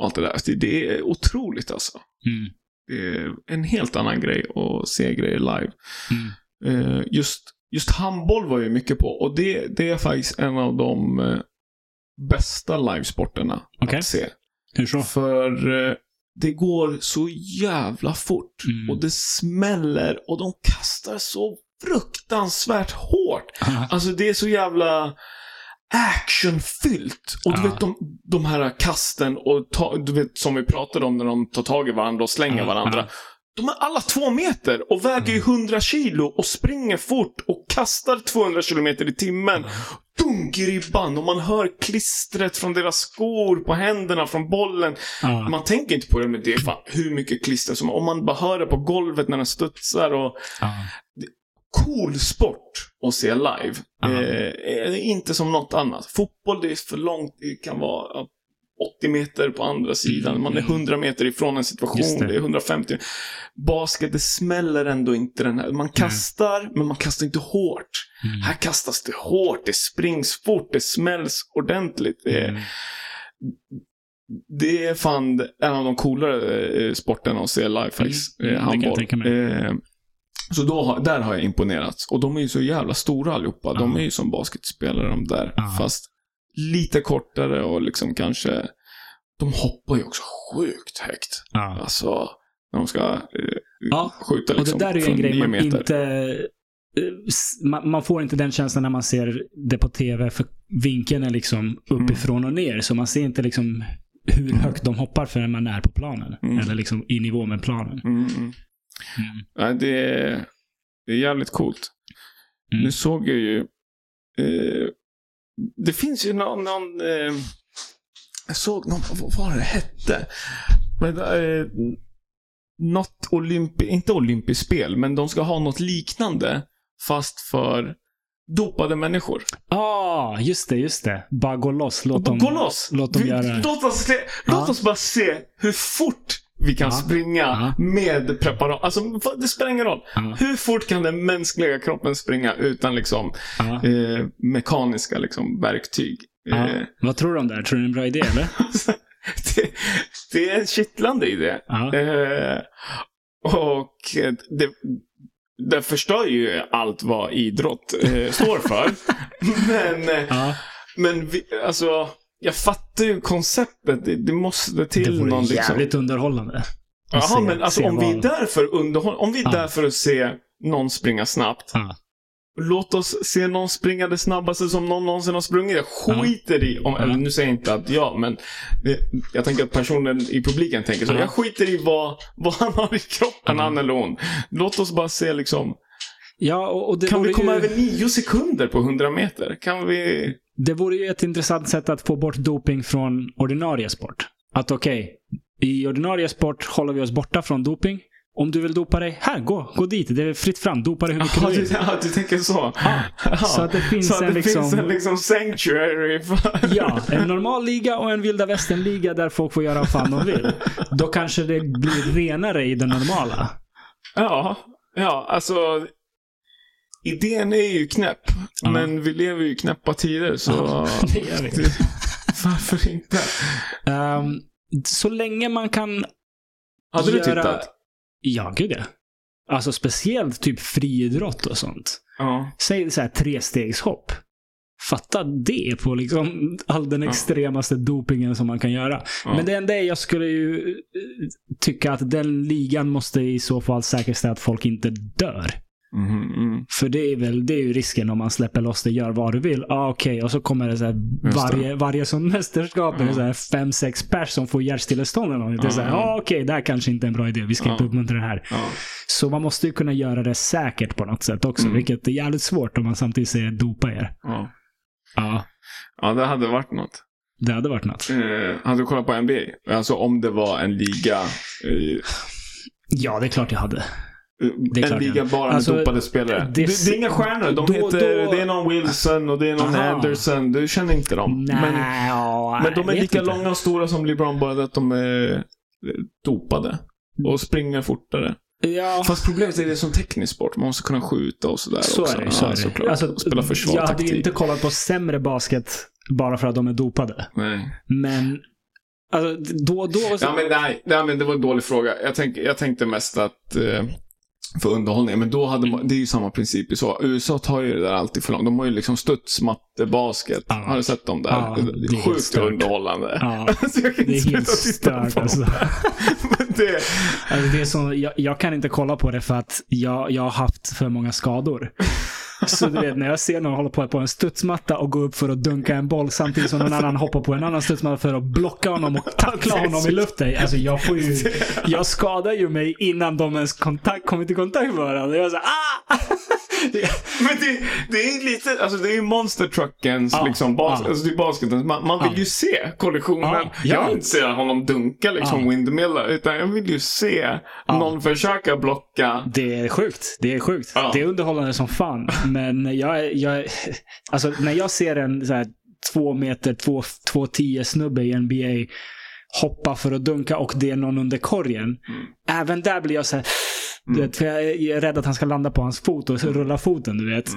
allt det där. Alltså, det, är otroligt alltså. Mm. Det är en helt annan grej att se grejer live. Mm. Eh, just, just handboll var jag mycket på och det, det är faktiskt en av de eh, bästa livesporterna Okej. att se. Hur så? För eh, det går så jävla fort Mm. och det smäller och de kastar så fruktansvärt hårt. Alltså det är så jävla actionfyllt. Och du vet de, de här kasten och ta, du vet som vi pratade om när de tar tag i varandra och slänger Ja, varandra. ja. De är alla två meter och väger ju 100 kilo och springer fort och kastar 200 kilometer i timmen. Dunk i ribban och man hör klistret från deras skor på händerna från bollen. Man tänker inte på det, men det är fan hur mycket klister som... Om man bara hör det på golvet när den studsar och... Cool sport att se live. Eh, är inte som något annat. Fotboll, det är för långt. Det kan vara 80 meter på andra sidan. Man är 100 meter ifrån en situation. det. Det. är 150. Basket, det smäller ändå inte den här. Man kastar, men man kastar inte hårt. Mm. Här kastas det hårt, det springs fort, det smälls ordentligt. Det är, Mm. det är fan en av de coolare eh, sporterna att se live faktiskt. Mm, eh, handboll. Så då, där har jag imponerats. Och de är ju så jävla stora allihopa. De är ju som basketspelare de där. Ja. Fast lite kortare och liksom kanske... De hoppar ju också sjukt högt. Ja. Alltså, när de ska eh, Ja, skjuta Och liksom det där är ju en grej man meter. inte... eh, Man, man får inte den känslan när man ser det på tv, för vinkeln är liksom uppifrån och ner. Så man ser inte liksom hur högt de hoppar förrän man är på planen. Mm. Eller liksom i nivå med planen. Mm. Nej, det är, det är jävligt coolt. Mm. Nu såg jag ju... Eh, det finns ju någon... någon eh, jag såg någon... Vad var det hette? Men, eh, något olympi... Inte olympiskt spel, men de ska ha något liknande. Fast för dopade människor. ah, just det, just det. Bara gå loss. Låt dem, Gå loss! låt dem Vi- göra. Låt, oss se, Ja. låt oss bara se hur fort vi kan Ja. springa Ja. med preparat. Alltså, det spelar ingen roll. Ja. Hur fort kan den mänskliga kroppen springa utan liksom eh, mekaniska liksom, verktyg? Eh, Vad tror du om det här? Tror du det är en bra idé, eller? det, det är en kittlande idé. Eh, och det, det förstör ju allt vad idrott eh, står för. men men vi, alltså, jag fattar ju konceptet. Det, det måste Det till vore någon liksom... jävligt underhållande. Jaha, men alltså om vi vad- underhåll, om vi är Ja. där för att se någon springa snabbt. Ja. Låt oss se någon springa det snabbaste som någon någonsin har sprungit. Jag skiter i, om, eller nu säger jag inte att jag, men det, jag tänker att personen i publiken tänker så. Ja. Jag skiter i vad, vad han har i kroppen, han eller hon. Låt oss bara se liksom, Ja, och, och det kan vore vi komma ju... över nio sekunder på 100 meter? Kan vi... Det vore ju ett intressant sätt att få bort doping från ordinarie sport. Att okej, i ordinarie sport håller vi oss borta från doping. Om du vill dopa dig, här, gå, gå dit. Det är fritt fram. Dopa dig hur mycket Ja, du vill. ja, du tänker så. Ja. Så att det finns så att en det liksom... finns en liksom sanctuary för... Ja, en normal liga och en vilda västern-liga där folk får göra vad fan de vill. Då kanske det blir renare i det normala. Ja, ja, alltså. Idén är ju knäpp. Ja. Men vi lever ju i knäppa tider så... Ja, det gör vi. Varför inte? Ehm, så länge man kan Hade du göra... tittat? Ja, gud ja. Alltså speciellt typ friidrott och sånt. Ja. Säg så här trestegshopp. Fatta det på liksom all den Ja. extremaste dopingen som man kan göra. Ja. Men det enda är, jag skulle ju eh, tycka att den ligan måste i så fall säkerställa att folk inte dör. Mm. För det är väl det är ju risken om man släpper loss det, gör vad du vill. Ah, okej. Och så kommer det så här, varje, varje sån mästerskap är det så fem, sex pers som får hjärtstillestånd eller något. Det är så här, ah, okej, det här kanske inte är en bra idé. Vi ska inte uppmuntra det här. Så man måste ju kunna göra det säkert på något sätt också. Mm. Vilket är jävligt svårt om man samtidigt säger dopa er. Ja. Ja, ja, det hade varit något. det hade varit något. Eh, hade du kollat på NBA? Alltså om det var en liga. Eh, Ja, det är klart jag hade. Det är en liga bara med Alltså, dopade spelare. det- Det, det, är inga stjärnor. De Då- heter, då- Det är någon Wilson och det är någon Aha. Anderson. Du känner inte dem. Nej, men, ja, men de är lika inte. långa och stora som LeBron, bara att de är eh, dopade. Och springer fortare. Ja, Fast problemet är att det är som teknisk sport. Man måste kunna skjuta och sådär så också. är det. Så ja, är det. såklart. Alltså, spela jag hade ju inte kollat på sämre basket bara för att de är dopade. Nej. Men alltså, då då... Ja, men nej, nej, men det var en dålig fråga. Jag, tänk, jag tänkte mest att eh, för underhållning, men då hade man, det är ju samma princip i så. USA tar ju det där alltid för långt. De har ju liksom studs, matte, basket. Ja. Har du sett dem där? Ja, det är sjukt stört. underhållande. Kan det är helt stört alltså. det, alltså det är så, jag, jag kan inte kolla på det för att jag, jag har haft för många skador. Så du vet, när jag ser någon hålla på på en studsmatta och gå upp för att dunka en boll samtidigt som någon annan hoppar på en annan studsmatta för att blocka honom och tackla honom i luften. Alltså jag får ju, jag skadar ju mig innan de ens kontakt, kommit i kontakt med varandra. Jag är så här, ah! Men det, det är lite, alltså det är ju monster truckens Ja, liksom, bas, ja. alltså det är basketen. Man, man vill Ja. ju se kollisionen. Ja, Jag ja. vill inte se honom dunka liksom Ja. windmilla, utan jag vill ju se någon försöka blocka. Det är sjukt. Det är sjukt. Det är underhållande som fan. Men jag, jag, alltså när jag ser en så här, två meter, två, två tio snubbe i NBA hoppa för att dunka och det är någon under korgen. Även där blir jag så här, du vet, för jag är rädd att han ska landa på hans fot och rulla foten, du vet.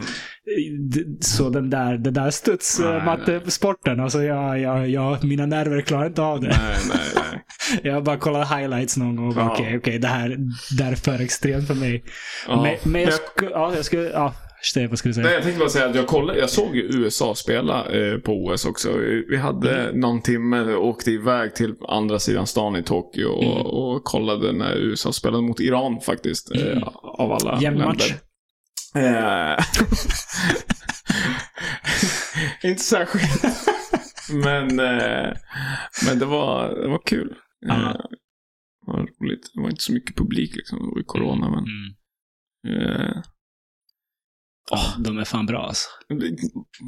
D- Så den där, den där studsmattesporten, alltså jag, jag, jag, mina nerver klarar inte av det. Nej, nej, nej. Jag har bara kollat highlights någon gång och bara, Ja. okej, okej, det här det här är för extremt för mig. Ja. Men, men jag skulle, ja, jag skulle, ja, Steve, vad skulle du Nej, säga? jag tänkte bara säga att jag kollade, jag såg USA spela eh, på OS också. Vi hade Mm. någon timme, åkte iväg till andra sidan stan i Tokyo och, Mm. och kollade när USA spelade mot Iran faktiskt. Eh, Mm. av alla Jämn match. Eh, inte särskilt. men, eh, men det var, det var kul. Ja. Eh, det var roligt. Det var inte så mycket publik liksom. Det var ju corona men. Mm. Ja, de är fan bra alltså.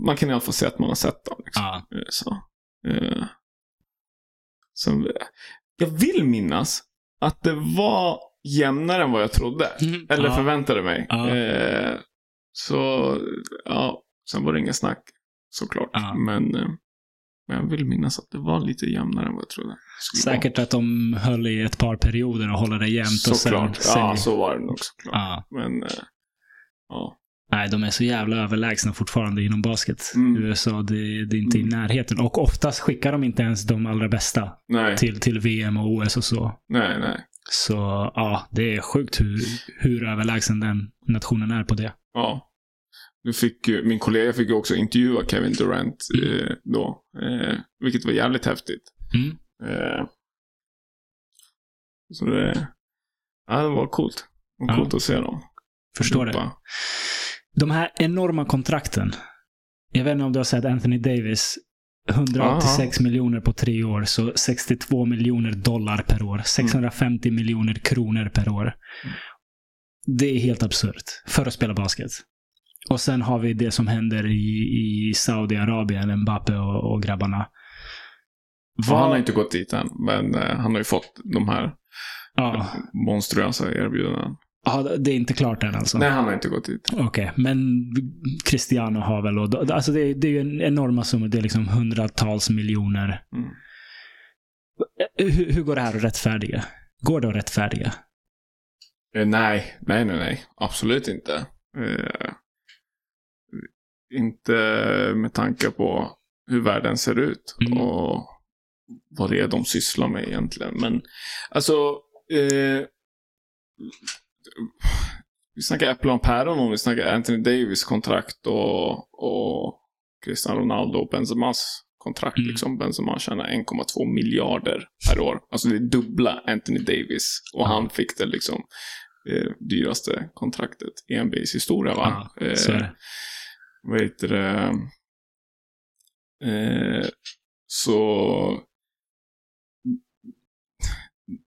man kan i alla fall säga att man har sett dem. Liksom. Ja. Eh, Så. Eh, så, jag vill minnas att det var jämnare än vad jag trodde. Eller ja. förväntade mig. Ja. Eh, så, ja. Sen var det inga snack, såklart. Men, eh, men jag vill minnas att det var lite jämnare än vad jag trodde. Säkert att de höll i ett par perioder och håller det jämnt. vara. och sen, Såklart. sen, Ja, så var det nog såklart. Men, eh, ja. Nej, de är så jävla överlägsna fortfarande inom basket. Mm. USA, det, det är inte i Mm. närheten. Och oftast skickar de inte ens de allra bästa Nej, till, till VM och OS och så. nej, nej. Så ja, det är sjukt hur, hur överlägsen den nationen är på det. Ja. Du fick min kollega fick ju också intervjua Kevin Durant eh, då. Eh, vilket var jävligt häftigt. Mm. Eh, så det, ja, det var coolt. Det var Ja. coolt att se dem. Förstår det. De här enorma kontrakten. Jag vet inte om du har sett Anthony Davis. 186 miljoner på tre år, så 62 miljoner dollar per år. 650 miljoner kronor per år. Det är helt absurt för att spela basket. Och sen har vi det som händer i, i Saudiarabien, Mbappe och, och grabbarna. Vad... Han har inte gått dit än, men uh, han har ju fått de här ja. monstruösa erbjudanden. Ja, det är inte klart än alltså? Nej, han har inte gått dit. Okej, okay. men Cristiano har väl... Och, alltså det, det är ju en enorma summor. Det är liksom hundratals miljoner. Mm. Hur, hur, går det här att rättfärdiga? Går det att rättfärdiga? Eh, nej, nej, nej, nej. Absolut inte. Eh, inte med tanke på hur världen ser ut Mm. och vad det är de sysslar med egentligen. Men alltså, eh, vi snackar äpplen och päron om vi snackar Anthony Davis kontrakt och, och Cristiano Ronaldo och Benzemas kontrakt. Mm. Liksom. Benzema tjänar 1,2 miljarder per år. Alltså det är dubbla Anthony Davis. Och han fick det liksom eh, dyraste kontraktet i NBAs historia va? Så det. Eh, vad heter det? Eh, så...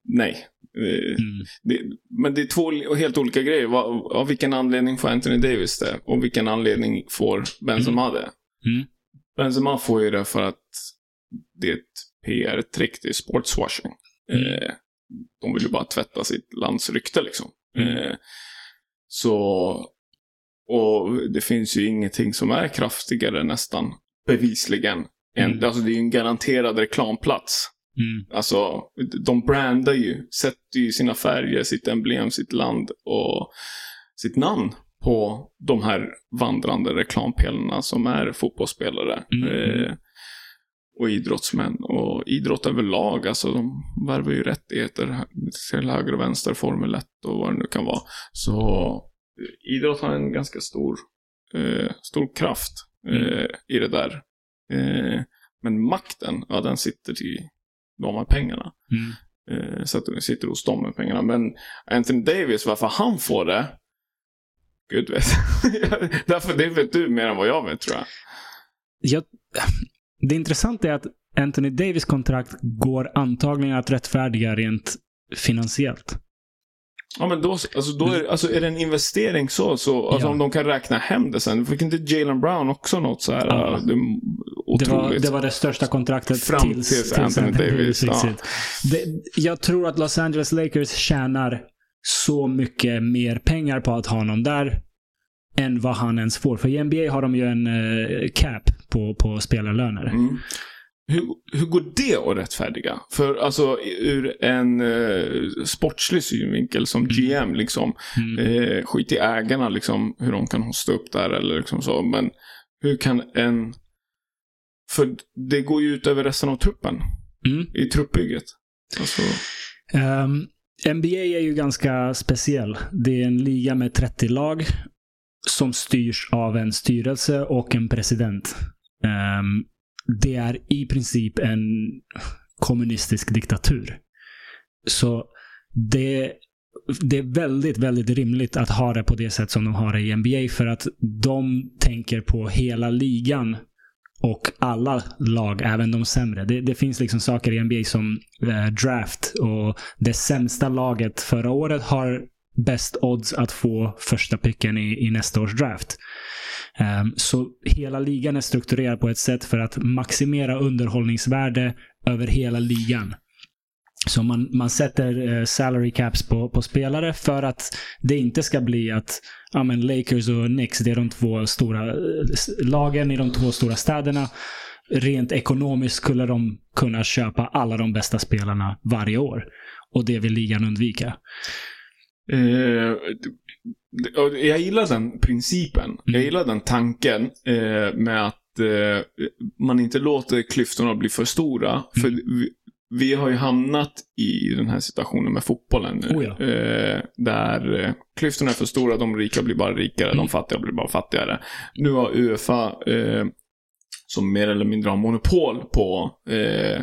Nej. Eh, Mm. det, men det är två helt olika grejer. Vad- Av vilken anledning får Anthony Davis det? Och vilken anledning får Benzema det? Mm. Benzema får ju det för att det är ett PR-trick. Det är sportswashing. Mm. Eh, de vill ju bara tvätta sitt lands rykte liksom. Mm. Eh, så... Och det finns ju ingenting som är kraftigare nästan, bevisligen. Mm. Alltså det är ju en garanterad reklamplats. Mm. Alltså, de brandar ju, sätter ju sina färger, sitt emblem, sitt land och sitt namn på de här vandrande reklampelarna som är fotbollsspelare. Mm. Eh, och idrottsmän. Och idrott överlag, alltså de värvar ju rättigheter till höger och vänster, Formel 1 och vad det nu kan vara. Så eh, idrott har en ganska stor, eh, stor kraft eh, i det där. Eh, men makten, ja den sitter i de här pengarna. Mm. Eh, så att den sitter hos dem med pengarna. Men Anthony Davis, varför han får det? Gud vet. Därför det vet du mer än vad jag vet tror jag. Jag, det intressanta är att Anthony Davis kontrakt går antagligen att rättfärdiga rent finansiellt. Ja men då, alltså, då är, alltså, är det en investering så, så alltså, Ja. om de kan räkna hem det sen. Fick inte Jalen Brown också något så här? Ja. Det, Det var, det var det största kontraktet Fram tills, tills Anthony Davis, ja. Det, jag tror att Los Angeles Lakers tjänar så mycket mer pengar på att ha honom där än vad han ens får. För i NBA har de ju en eh, cap på, på spelarlöner. Mm. Hur, hur går det att rättfärdiga? För alltså ur en eh, sportslig synvinkel som GM liksom. Mm. Eh, skit i ägarna liksom, hur de kan hosta upp där eller liksom så. Men hur kan en... För det går ju ut över resten av truppen Mm. i truppbygget. Alltså, Ehm, NBA är ju ganska speciell. Det är en liga med 30 lag som styrs av en styrelse och en president. Ehm, det är i princip en kommunistisk diktatur. Så det, det är väldigt, väldigt rimligt att ha det på det sätt som de har det i NBA för att de tänker på hela ligan och alla lag, även de sämre. Det, det finns liksom saker i NBA som eh, draft och det sämsta laget förra året har bäst odds att få första picken i, i nästa års draft. Um, så hela ligan är strukturerad på ett sätt för att maximera underhållningsvärde över hela ligan. Så man, man sätter eh, salary caps på, på spelare för att det inte ska bli att ja, men Lakers och Knicks, det är de två stora eh, lagen i de två stora städerna. Rent ekonomiskt skulle de kunna köpa alla de bästa spelarna varje år. Och det vill ligan undvika. Eh, jag gillar den principen. Jag Mm. gillar den tanken eh, med att eh, man inte låter klyftorna bli för stora. För Mm. vi, vi har ju hamnat i den här situationen med fotbollen nu. Oh ja. eh, där eh, klyftorna är för stora, de rika blir bara rikare, Mm. de fattiga blir bara fattigare. Nu har Uefa, eh, som mer eller mindre har monopol på eh,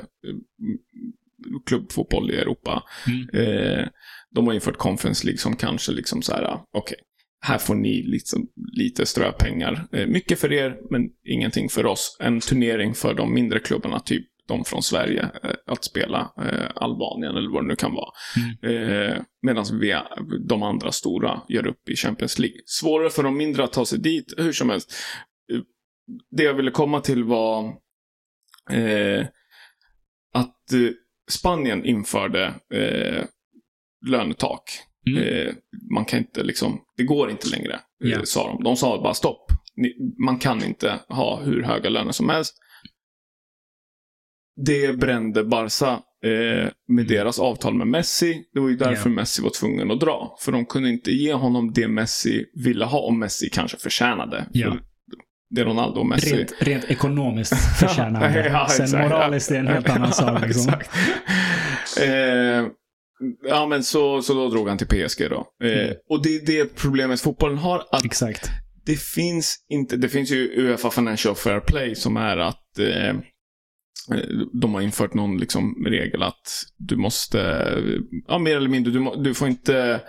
klubbfotboll i Europa, Mm. Eh, de har infört Conference League som kanske liksom så här, ah, okej, här får ni liksom lite ströpengar. Mycket för er, men ingenting för oss. En turnering för de mindre klubbarna, typ de från Sverige, eh, att spela eh, Albanien eller vad det nu kan vara. Eh, Medan de andra stora gör upp i Champions League. Svårare för de mindre att ta sig dit, hur som helst. Det jag ville komma till var att Spanien införde lönetak. Mm. Man kan inte liksom, det går inte längre, Ja. sa de. De sa bara stopp. Man kan inte ha hur höga löner som helst. Det brände Barca eh, med deras avtal med Messi. Det var ju därför Ja. Messi var tvungen att dra. För de kunde inte ge honom det Messi ville ha, och Messi kanske förtjänade. För det Ronaldo och Messi Rent, rent ekonomiskt förtjänar han. Ja, Sen moraliskt är en helt annan sak. Liksom. Eh, ja, men så, så då drog han till PSG då. Eh, Mm. Och det är det problemet fotbollen har. Att Exakt. det finns inte, det finns ju Uefa Financial Fair Play som är att eh, de har infört någon liksom regel att du måste, eh, ja mer eller mindre, du, må, du får inte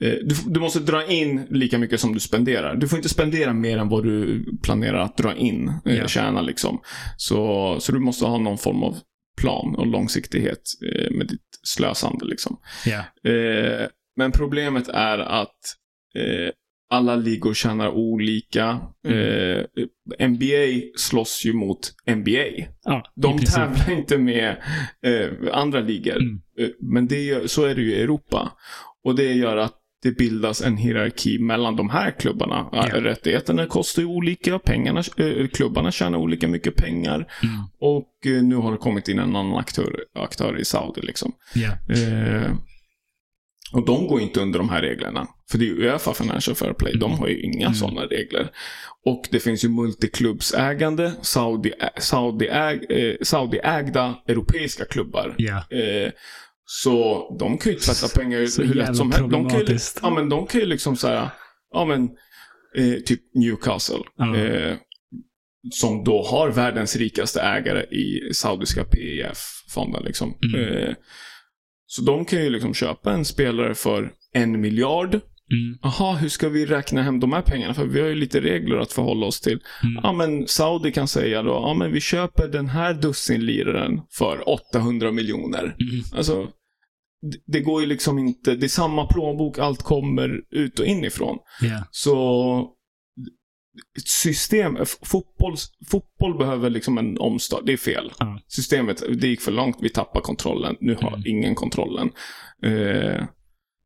eh, du, du måste dra in lika mycket som du spenderar. Du får inte spendera mer än vad du planerar att dra in, eh, Ja. tjäna liksom. Så, så du måste ha någon form av plan och långsiktighet eh, med ditt slösande liksom. Eh, men problemet är att eh, alla ligor tjänar olika. Eh, NBA slåss ju mot NBA. ja De tävlar inte med eh, andra ligor. Mm. Eh, men det så är det ju i Europa. Och det gör att det bildas en hierarki mellan de här klubbarna. Ja. Rättigheterna kostar ju olika, pengarna, eh, klubbarna tjänar olika mycket pengar. Mm. Och eh, nu har det kommit in en annan aktör, aktör i Saudi liksom. Ja. Eh, och de går inte under de här reglerna. För det är ju Uefa Financial Fair Play. De har ju inga Mm. sådana regler. Och det finns ju multiklubbsägande, Saudi, Saudi, äg, eh, Saudi-ägda europeiska klubbar. Ja. Eh, så de kan ju tvätta pengar Så hur lätt som helst. De kan ju, ja, men de kan ju liksom säga, ja men, eh, typ Newcastle. Eh, som då har världens rikaste ägare i saudiska PIF-fonden. Liksom. Mm. Så de kan ju liksom köpa en spelare för en miljard. Mm. Jaha, hur ska vi räkna hem de här pengarna? För vi har ju lite regler att förhålla oss till. Mm. Ja, men Saudi kan säga då, ja men vi köper den här dussinliraren för 800 miljoner. Mm. Alltså, det- går ju liksom inte, det är samma plånbok, allt kommer ut och inifrån. Ja. Så system, fotboll, fotboll behöver liksom en omstart. Det är fel. Ja. Systemet, det gick för långt, vi tappar kontrollen. Nu har Mm. ingen kontrollen. Eh,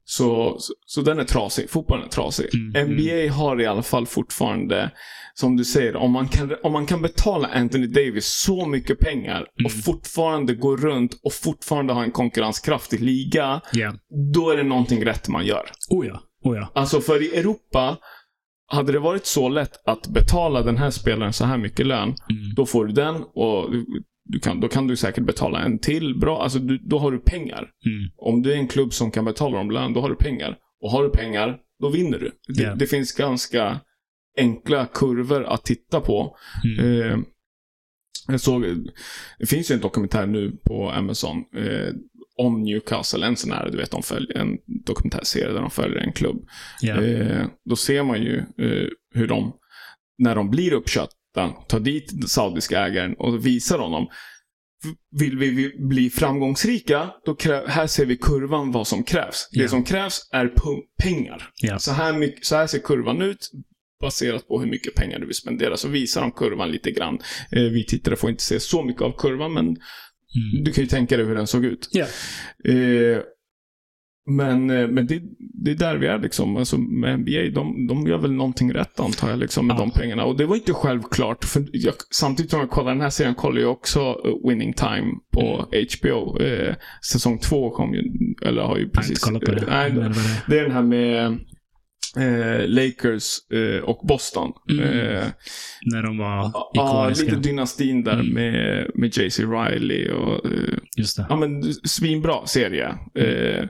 så, så, så den är trasig. Fotbollen är trasig. Mm, NBA har i alla fall fortfarande, som du säger, om man kan, om man kan betala Anthony Davis så mycket pengar och Mm. fortfarande gå runt och fortfarande ha en konkurrenskraftig liga, Ja. då är det någonting rätt man gör. Oh ja. Oh ja. Alltså för i Europa, hade det varit så lätt att betala den här spelaren så här mycket lön, Mm. då får du den och du, kan, då kan du säkert betala en till bra. Alltså du, då har du pengar. Mm. Om du är en klubb som kan betala dem lön, då har du pengar. Och har du pengar, då vinner du. Det, det finns ganska enkla kurvor att titta på. Mm. Eh, jag såg, det finns ju en dokumentär nu på Amazon eh, om Newcastle, en sån här, du vet, de följer, en dokumentärserie där de följer en klubb. Ja. Eh, då ser man ju eh, hur de, när de blir uppköpta, tar dit den saudiska ägaren och visar honom. Vill vi bli framgångsrika, då här ser vi kurvan vad som krävs. Ja. Det som krävs är pengar. Ja. Så, här mycket, så här ser kurvan ut baserat på hur mycket pengar du vill spendera. Så visar de kurvan lite grann. Eh, vi tittare får inte se så mycket av kurvan, men Mm. du kan ju tänka dig hur den såg ut. Ja. Eh, men eh, men det, det är där vi är liksom. Alltså med NBA, de, de gör väl någonting rätt antar jag liksom med Ja. de pengarna. Och det var inte självklart. För jag, samtidigt som jag kollar den här serien kollar jag också eh, Winning Time på HBO. Eh, säsong två kom ju, eller har ju Jag har precis... inte kollat på det. eh, nej, det är den här med eh, Lakers eh, och Boston. Mm. Eh, När de var Ja, ikoniska. lite dynastin där Mm. med, med JC Riley och eh, Just det. Ja, men svinbra serie. Eh,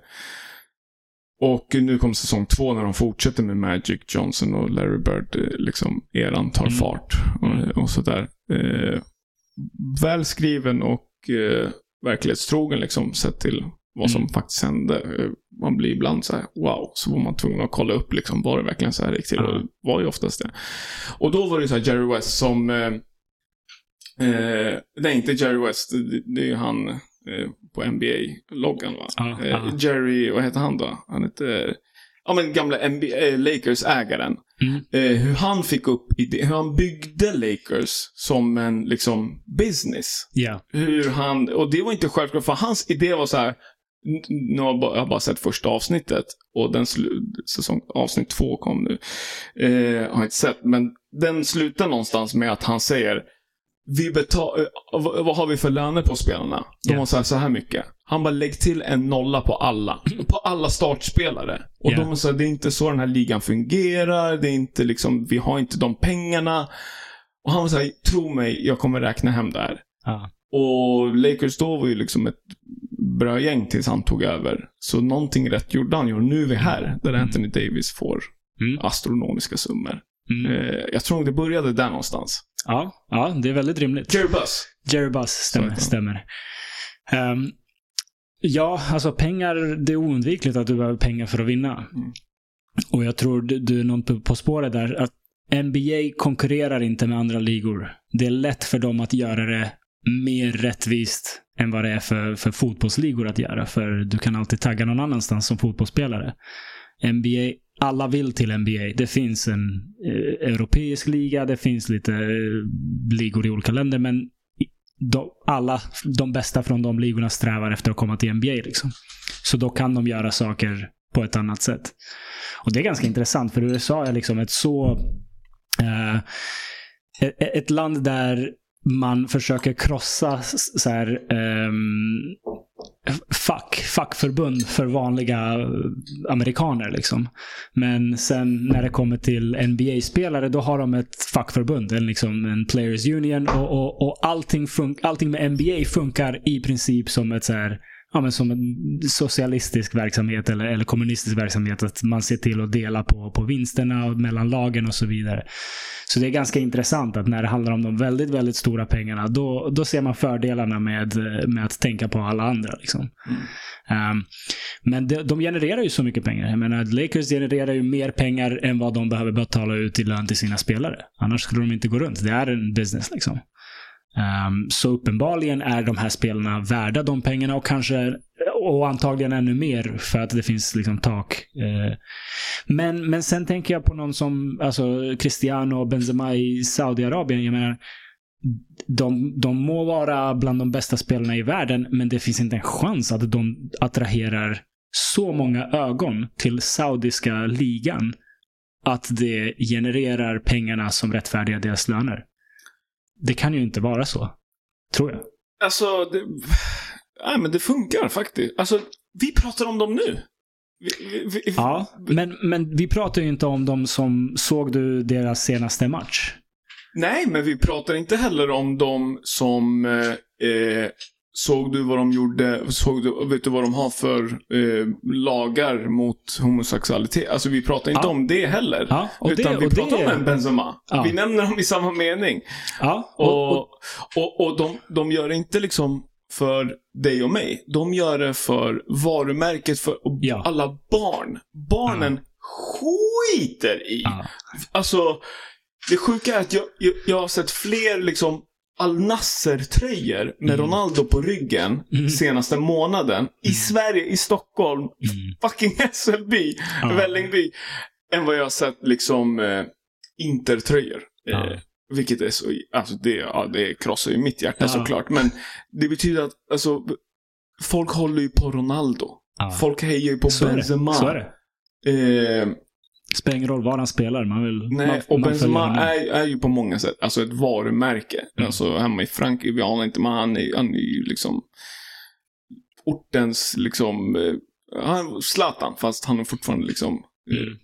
och nu kommer säsong två när de fortsätter med Magic Johnson och Larry Bird. Eh, liksom, eran tar Mm. fart Mm. och, och sådär. Välskriven och verklighetstrogen liksom, sett till vad som Mm. faktiskt hände. Man blir ibland så här, wow, så var man tvungen att kolla upp liksom, var det verkligen så här gick till? Och det var ju oftast det. Och då var det så här Jerry West som eh, Eh, nej, inte Jerry West. Det, det är ju han eh, på NBA-loggan va? Eh, ja. Jerry, vad heter han då? Han heter ja men gamla NBA, eh, Lakers-ägaren. Mm. Eh, hur han fick upp idé, hur han byggde Lakers som en liksom business. Ja. Hur han, och det var inte självklart, för hans idé var så här. Nu har jag bara, jag har bara sett första avsnittet och den säsong, avsnitt två kom nu. Eh, har jag inte sett, men den slutar någonstans med att han säger vi betal, eh, vad, har vi för löner på spelarna? De Ja. har så här, så här mycket. Han bara lägg till en nolla på alla. På alla startspelare. Och Ja. de sa det är inte så den här ligan fungerar. Det är inte liksom, vi har inte de pengarna. Och han var så här, tro mig, jag kommer räkna hem det här. Ja. Och Lakers då var ju liksom ett bra gäng tills han tog över. Så någonting rätt gjorde han ju. Nu är vi här, där Mm. Anthony Davis får Mm. astronomiska summor. Mm. Eh, jag tror det började där någonstans. Ja, ja, det är väldigt rimligt. Jerry Buss. Jerry Buss, stämmer. Stämmer. Ehm, ja, alltså pengar, det är oundvikligt att du behöver pengar för att vinna. Mm. Och jag tror du, du är någon på spåret där. Att NBA konkurrerar inte med andra ligor. Det är lätt för dem att göra det mer rättvist än vad det är för, för fotbollsligor att göra. För du kan alltid tagga någon annanstans som fotbollsspelare. NBA, alla vill till NBA. Det finns en eh, europeisk liga, det finns lite eh, ligor i olika länder, men de, alla, de bästa från de ligorna strävar efter att komma till NBA. Liksom. Så då kan de göra saker på ett annat sätt. Och det är ganska intressant, för USA är liksom ett så... Eh, ett land där man försöker krossa så här, um, fack, fackförbund för vanliga eh, amerikaner. Liksom. Men sen när det kommer till NBA-spelare, då har de ett fackförbund, en, liksom, en Players Union. Och, och, och allting, allting med NBA funkar i princip som ett så här, ja, men som en socialistisk verksamhet eller, eller kommunistisk verksamhet. Att man ser till att dela på, på vinsterna mellan lagen och så vidare. Så det är ganska intressant att när det handlar om de väldigt, väldigt stora pengarna, då, då ser man fördelarna med, med att tänka på alla andra. Liksom. Um, men de, de genererar ju så mycket pengar. Jag menar, Lakers genererar ju mer pengar än vad de behöver betala ut i lön till sina spelare. Annars skulle de inte gå runt. Det är en business liksom. Um, så uppenbarligen är de här spelarna värda de pengarna och kanske och antagligen ännu mer för att det finns liksom tak. Eh. Men, men sen tänker jag på någon som alltså Cristiano och Benzema i Saudiarabien. Jag menar, de, de må vara bland de bästa spelarna i världen, men det finns inte en chans att de attraherar så många ögon till saudiska ligan att det genererar pengarna som rättfärdigar deras löner. Det kan ju inte vara så. Tror jag. Alltså, det, nej, men det funkar faktiskt. Alltså, vi pratar om dem nu. Vi, vi, vi, Ja, men, men vi pratar ju inte om dem som... Såg du deras senaste match? Nej, men vi pratar inte heller om dem som eh, eh, Såg du vad de gjorde? Såg du, vet du vad de har för eh, lagar mot homosexualitet? Alltså vi pratar inte Ja. om det heller. Ja, utan det, vi och det, pratar om en Benzema. Ja. Vi nämner dem i samma mening. Och, Och, och, och, de, de gör det inte liksom för dig och mig. De gör det för varumärket för alla barn. Barnen skiter i. Alltså, det sjuka är att jag, jag, jag har sett fler liksom Al Nasser-tröjor med Mm. Ronaldo på ryggen Mm. senaste månaden i Sverige, i Stockholm, mm, fucking Hässelby, Ja. Vällingby, än vad jag har sett liksom eh, Inter-tröjor. Ja. Eh, vilket är så, alltså det, ja, det krossar ju mitt hjärta Ja. såklart. Men det betyder att, alltså, folk håller ju på Ronaldo. Folk hejar ju på Så är det. Benzema. Så är det. Eh, Spelar ingen roll var han spelar. Man vill, Nej, man, och man Benzema är, är ju på många sätt alltså ett varumärke. Mm. Alltså hemma i Frankrike, vi anar inte, men han är, han är ju liksom ortens liksom, eh, han, Zlatan, fast han är fortfarande liksom eh, Mm.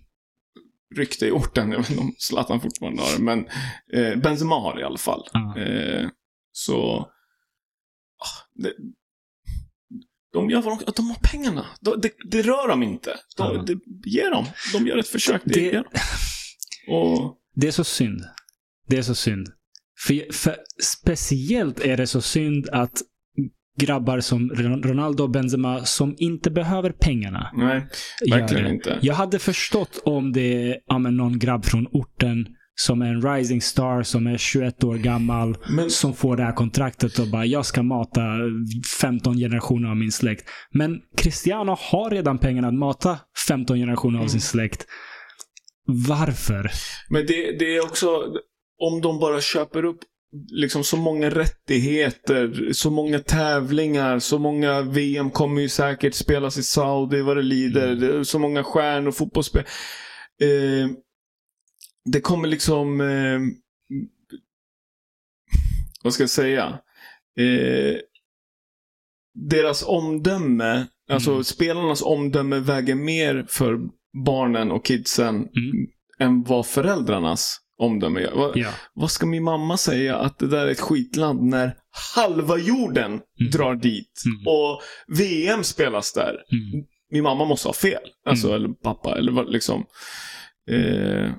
rykte i orten. Jag vet inte om Zlatan fortfarande har det, men eh, Benzema har det i alla fall. Ja. Eh, så, ah, det, de gör vad de, de har pengarna. De, det, det rör dem inte. De, Ja. det, ge dem. De gör ett försök. Det, Det-. Och Det är så synd. Det är så synd. För, för speciellt är det så synd att grabbar som Ron- Ronaldo och Benzema som inte behöver pengarna Nej, verkligen inte. Jag hade förstått om det är ja, någon grabb från orten som är en rising star, som är 21 år gammal, Men- som får det här kontraktet och bara jag ska mata 15 generationer av min släkt. Men Cristiano har redan pengarna att mata 15 generationer av Mm. sin släkt. Varför? Men det, det är också, om de bara köper upp liksom så många rättigheter, så många tävlingar, så många VM kommer ju säkert spelas i Saudi vad det lider. Mm. Så många stjärnor, fotbollsspel. Eh, det kommer liksom, eh, vad ska jag säga? Eh, deras omdöme, alltså Mm. spelarnas omdöme väger mer för barnen och kidsen Mm. än vad föräldrarnas omdöme gör. Vad, Ja. vad ska min mamma säga att det där är ett skitland när halva jorden Mm. drar dit Mm. och VM spelas där? Mm. Min mamma måste ha fel. Alltså, Mm. eller pappa, eller vad liksom. Eh,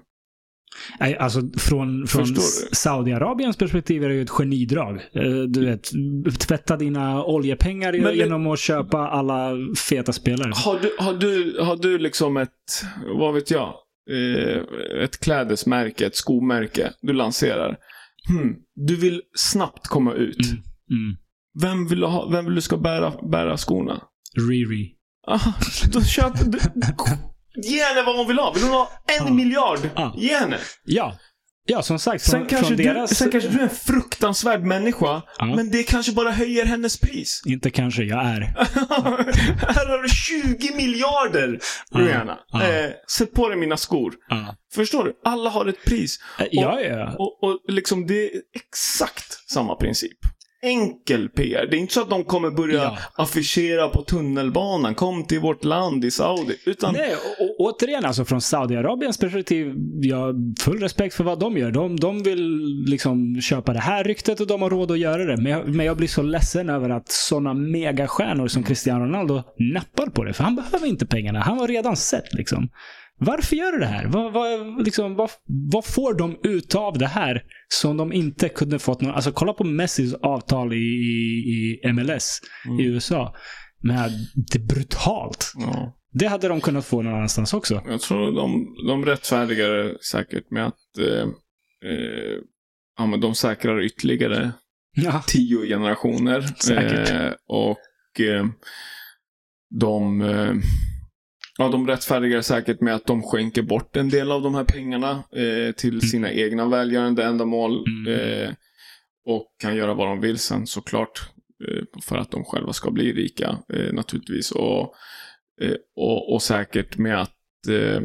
Nej, Alltså från, från? Saudiarabiens perspektiv är det ju ett genidrag. Eh, Du vet, tvätta dina oljepengar Men det- genom att köpa alla feta spelare. har, du, har, du, har du liksom ett, vad vet jag, eh, ett klädesmärke, ett skomärke du lanserar. Hmm, du vill snabbt komma ut. Mm. Mm. Vem, vill ha, vem vill du ska bära, bära skorna? Riri. Aha, då köper du. Ge henne vad hon vill ha. Vill hon ha en Ja. miljard? Ja. Ge henne. Ja. Ja, som sagt. Sen Från, kanske, från du, deras... sen kanske du är en fruktansvärd människa. Ja. Men det kanske bara höjer hennes pris. Inte kanske, jag är. Här har du 20 miljarder, Ja. Rihanna. Ja. Eh, sätt på dig mina skor. Ja, Förstår du? Alla har ett pris. ja, ja. ja. Och, och liksom det är exakt samma princip. Enkel PR. Det är inte så att de kommer börja Ja. affischera på tunnelbanan. Kom till vårt land i Saudi. Utan Nej, och, återigen, alltså från Saudiarabiens perspektiv, jag har full respekt för vad de gör. De, de vill liksom köpa det här ryktet och de har råd att göra det. Men jag, men jag blir så ledsen över att sådana megastjärnor som Cristiano Ronaldo nappar på det. För han behöver inte pengarna. Han var redan sett liksom. Varför gör du det här? Vad, vad, liksom, vad, vad får de ut av det här som de inte kunde fått någon... Alltså kolla på Messis avtal i, i, i MLS i USA. Med, det är brutalt. ja, Det hade de kunnat få någon annanstans också. jag tror de, de rättfärdigar det säkert med att eh, eh, ja, men de säkrar ytterligare Ja. tio generationer. Säkert. Eh, och eh, de, eh, ja, de rättfärdigar säkert med att de skänker bort en del av de här pengarna eh, till sina egna välgörande ändamål. Mm. Eh, och kan göra vad de vill sen såklart. Eh, för att de själva ska bli rika eh, naturligtvis. Och, eh, och, och säkert med att eh,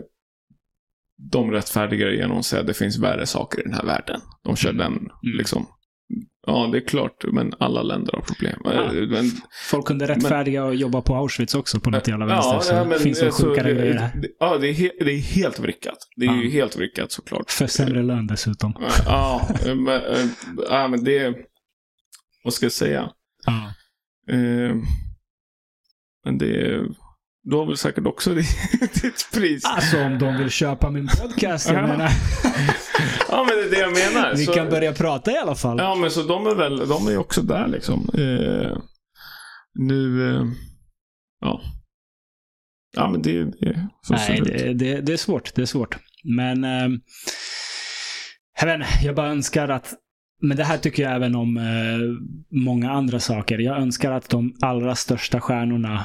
de rättfärdigar genom att säga att det finns värre saker i den här världen. De kör Mm. den liksom. Ja, det är klart, men alla länder har problem. Ja. Eh, Men, Folk kunde rättfärdiga och jobba på Auschwitz också på något jävla vänster. så det finns väl alltså, sjukare det- grejer det- Ja, det är, he, det är helt vrickat. Det är Ja. ju helt vrickat såklart. För sämre lön dessutom. Ja, men, äh, ja, men det... Vad ska jag säga? Ja. Eh, men det... Du har väl säkert också ditt, pris? Alltså om de vill köpa min podcast, jag Ja. menar. Ja, men det är det jag menar. Vi Så- kan börja prata i alla fall. Ja, men så de är väl, de är också där liksom. Eh, nu, eh, ja. Ja, men det, det Nej, det det, det, är svårt. Det är svårt. Men eh, jag, inte, jag bara önskar att men det här tycker jag även om eh, många andra saker. Jag önskar att de allra största stjärnorna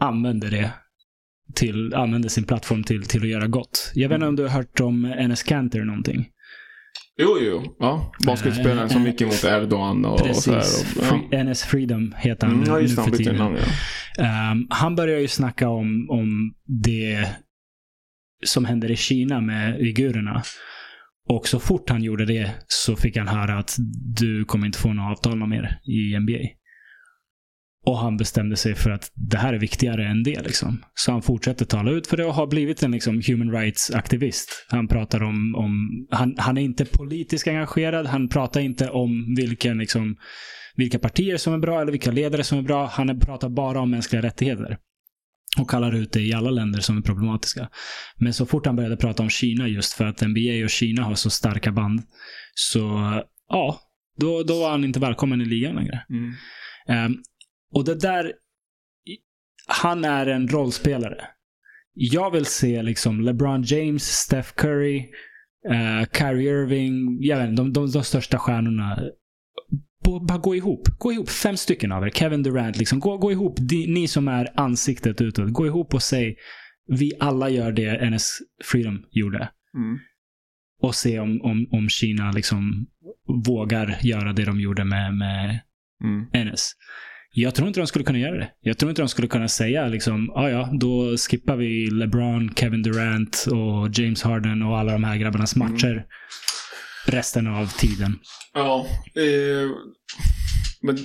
använder det. Till, använder sin plattform till, till att göra gott. Jag vet inte om du har hört om Enes Kanter någonting? Jo, jo. Ja, basketspelaren som gick emot Erdogan och, och så här. Precis. Och, ja. Enes Freedom heter han Mm, ja, nu just. Han för tiden. namn, ja. Ehm, han börjar ju snacka om, om det som händer i Kina med uigurerna. Och så fort han gjorde det så fick han höra att du kommer inte få något avtal något mer i NBA. Och han bestämde sig för att det här är viktigare än det. Liksom. Så han fortsätter tala ut för det och har blivit en liksom, human rights-aktivist. Han pratar om, om han, han är inte politiskt engagerad. Han pratar inte om vilken, liksom, vilka partier som är bra eller vilka ledare som är bra. Han pratar bara om mänskliga rättigheter. Och kallar ut det i alla länder som är problematiska. Men så fort han började prata om Kina just för att NBA och Kina har så starka band. Så ja, då, då var han inte välkommen i ligan längre. Mm. Ehm, och det där... Han är en rollspelare. Jag vill se liksom LeBron James, Steph Curry Uh, Kyrie Irving, jag vet inte, de, de, de största stjärnorna. B- bara gå ihop. Gå ihop, fem stycken av er. Kevin Durant, liksom. gå, gå ihop. De, ni som är ansiktet utåt. Gå ihop och säg vi alla gör det NS Freedom gjorde. Mm. Och se om, om, om Kina liksom vågar göra det de gjorde med, med Mm. NS. Jag tror inte de skulle kunna göra det. Jag tror inte de skulle kunna säga liksom, ah, ja, då skippar vi LeBron, Kevin Durant och James Harden och alla de här grabbarnas Mm. matcher resten av tiden. Ja. Eh, men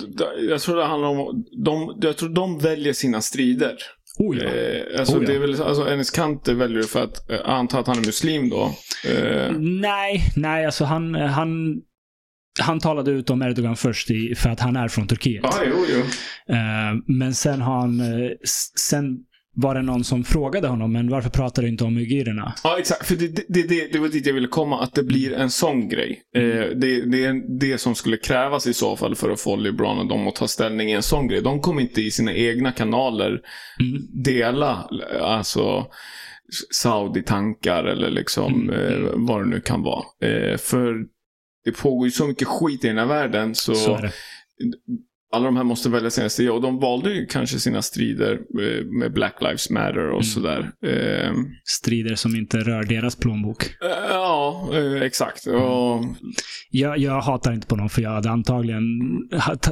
jag tror det handlar om... De, jag tror de väljer sina strider. Oh, ja. Eh, alltså, Oh, ja. det är väl, alltså, Enes Kanter väljer det för att, eh, anta att han är muslim då. Eh, Nej, nej, alltså han, han, han talade ut om Erdogan först i, för att han är från Turkiet. ja, jo, jo. Eh, men sen har han, eh, sen var det någon som frågade honom, men varför pratar du inte om uigurerna? Ja, exakt. För det, det, det, det var dit jag ville komma, att det blir en sån grej. Eh, det, det är det som skulle krävas i så fall för att få LeBron och dem att ta ställning i en sån grej. De kommer inte i sina egna kanaler Mm. dela, alltså Saudi-tankar eller liksom Mm. eh, vad det nu kan vara. Eh, för det pågår ju så mycket skit i den här världen så, Så alla de här måste välja sina strider. Och de valde ju kanske sina strider eh, med Black Lives Matter och Mm. sådär. Eh, Strider som inte rör deras plånbok. Eh, Ja, exakt. Och, Jag, jag hatar inte på dem, för jag hade antagligen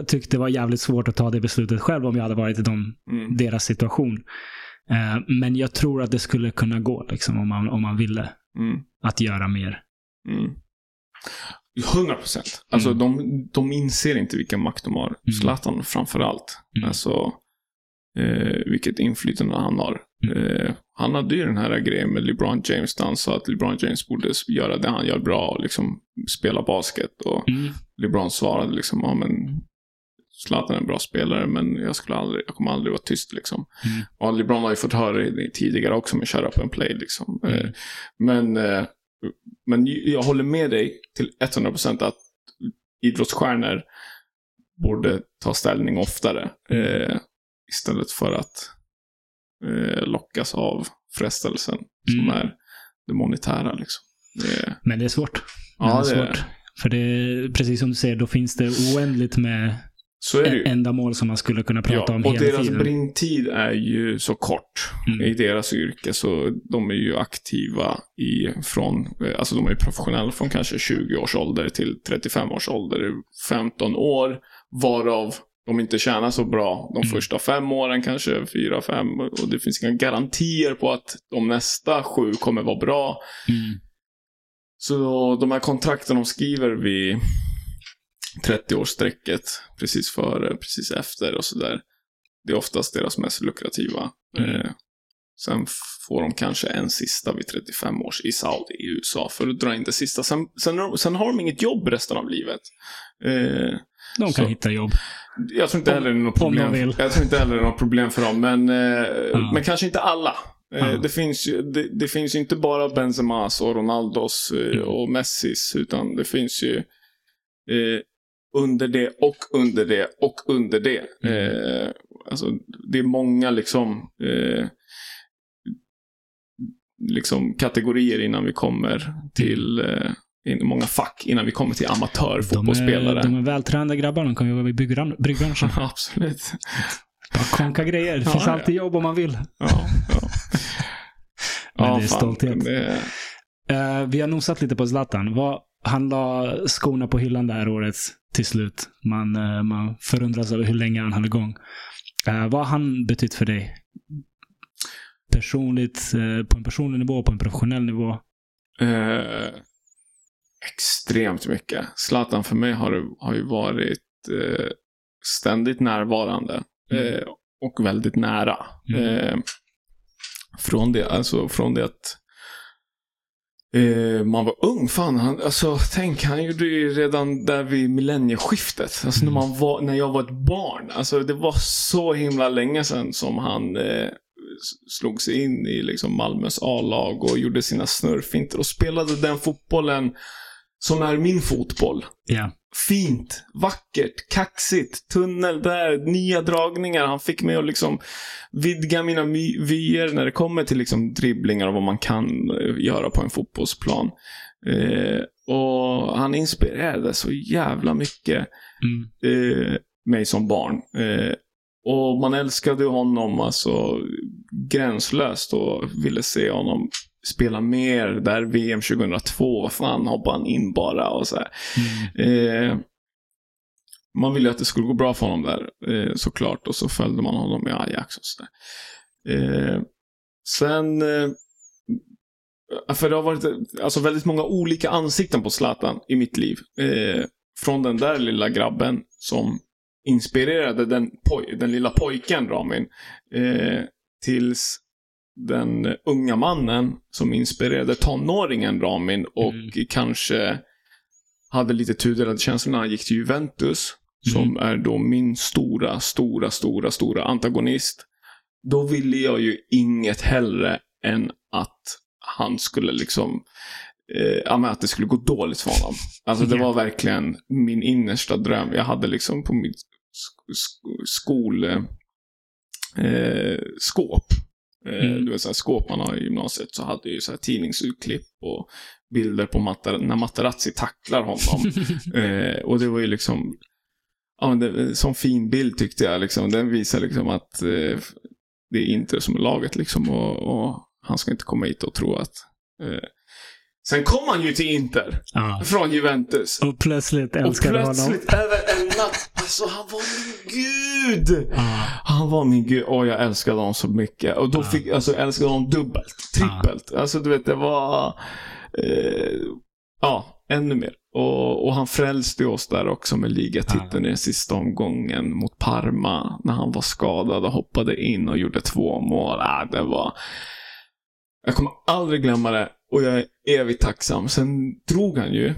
tyckt det var jävligt svårt att ta det beslutet själv om jag hade varit i dem, mm, deras situation. Men jag tror att det skulle kunna gå, liksom, om, man, om man ville, mm, att göra mer. Mm. 100 procent. Alltså Mm. de, de inser inte vilken makt de har. Zlatan framför allt. Mm. Alltså, eh, vilket inflytande han har. Mm. Eh, han hade ju den här grejen med LeBron James där han sa att LeBron James borde göra det han gör bra och liksom spela basket. Och Mm. LeBron svarade liksom, ja men Zlatan är en bra spelare men jag, skulle aldrig, jag kommer aldrig vara tyst liksom. Mm. Och LeBron har ju fått höra det tidigare också med shut up and play liksom. Mm. Eh, Men, eh, men jag håller med dig till 100% att idrottsstjärnor borde ta ställning oftare. Eh, istället för att eh, lockas av frestelsen som Mm. är det monetära liksom. Det, Men det är svårt. Ja, det är det, svårt. För det precis som du säger, då finns det oändligt med så är det ju. ändamål som man skulle kunna prata Ja, om och hela deras tiden. bringtid är ju så kort Mm. i deras yrke. Så de är ju aktiva i från, eh, alltså de är professionella från kanske 20 års ålder till 35 års ålder. 15 år, varav de inte tjänar så bra de Mm. första fem åren, kanske fyra, fem. Och det finns inga garantier på att de nästa sju kommer vara bra. Mm. Så de här kontrakten de skriver vid 30-årsstrecket, precis före, precis efter och sådär. Det är oftast deras mest lukrativa. Mm. Eh, sen får de kanske en sista vid 35 års i Saudi i USA för att dra in det sista. Sen, sen, har de- sen har de inget jobb resten av livet. Eh, De kan Så. hitta jobb. jag tror inte Om- heller det är något de problem. vill. Jag tror inte heller det är något problem för dem, men, eh, Ja. men kanske inte alla. Eh, Ja. det, finns det, det finns ju inte bara Benzemas och Ronaldos eh, Mm. och Messis, utan det finns ju eh, under det och under det och under det. Mm. Eh, alltså, det är många liksom, eh, liksom kategorier innan vi kommer till eh, många fack innan vi kommer till De är, amatörfotbollsspelare. de är vältränade grabbar. De kan jobba i byggbran- byggbranschen. Absolut. Bara konka grejer. Det Ja, finns ja. alltid jobb om man vill. Ja, ja. Men det är stolthet. Det, Eh, vi har nosat lite på Zlatan. Vad, han la skorna på hyllan det här året till slut. Man, eh, man förundras över hur länge han höll igång. Eh, vad har han betytt för dig? Personligt, eh, på en personlig nivå, på en professionell nivå? eh, extremt mycket. Zlatan för mig har, har ju varit eh, ständigt närvarande. Mm. Eh, och väldigt nära. Mm. Från, det, alltså, från det att eh, man var ung. Fan, han, alltså, tänk, han gjorde ju redan där vid millennieskiftet. Alltså, när, Mm. man var, när jag var ett barn. Alltså, det var så himla länge sedan som han eh, slog sig in i liksom, Malmös A-lag och gjorde sina snurrfinter och spelade den fotbollen som är min fotboll. Ja. Fint, vackert, kaxigt, tunnel där, nya dragningar. Han fick mig att liksom vidga mina vyer när det kommer till liksom dribblingar och vad man kan eh, göra på en fotbollsplan. Eh, och han inspirerade så jävla mycket Mm. eh, mig som barn. Eh, och man älskade honom alltså gränslöst och ville se honom spela mer. Där VM 2002, vad fan hoppade han in bara och så här. Mm. Eh, man ville att det skulle gå bra för honom där, eh, såklart. Och så följde man honom i Ajax och sådär. Eh, sen... Eh, för det har varit alltså, väldigt många olika ansikten på Zlatan i mitt liv. Eh, från den där lilla grabben som inspirerade den, den lilla pojken Ramin. Eh, tills den unga mannen som inspirerade tonåringen Ramin och Mm. kanske hade lite tudelade känslor när han gick till Juventus. Som är då min stora, stora, stora, stora antagonist. Då ville jag ju inget hellre än att han skulle liksom eh, ja, men att det skulle gå dåligt för honom. Alltså det var verkligen min innersta dröm. Jag hade liksom på mitt sk- sk- skol eh, skåp. Eh, Mm. Du vet så här, skåp man har i gymnasiet så hade ju så här tidningsutklipp och bilder på Matar- när Materazzi tacklar honom. eh, och det var ju liksom Ja, men det, som fin bild tyckte jag. Liksom. Den visar liksom att eh, det är inte som laget liksom. Och, och han ska inte komma hit och tro att... Eh. Sen kom han ju till Inter. Ja. Från Juventus. Och plötsligt Och älskade honom. plötsligt över en natt. Alltså han var min gud. Ja. Han var min gud. Åh, jag älskade honom så mycket. Och då Ja. fick alltså, jag älskade honom dubbelt. Trippelt. Alltså du vet, det var... Eh, ja, ännu mer. Och, och han frälste oss där också med ligatiteln i den sista omgången mot Parma. När han var skadad och hoppade in och gjorde två mål. Ah, det var... Jag kommer aldrig glömma det. Och jag är evigt tacksam. Sen drog han ju. Mm.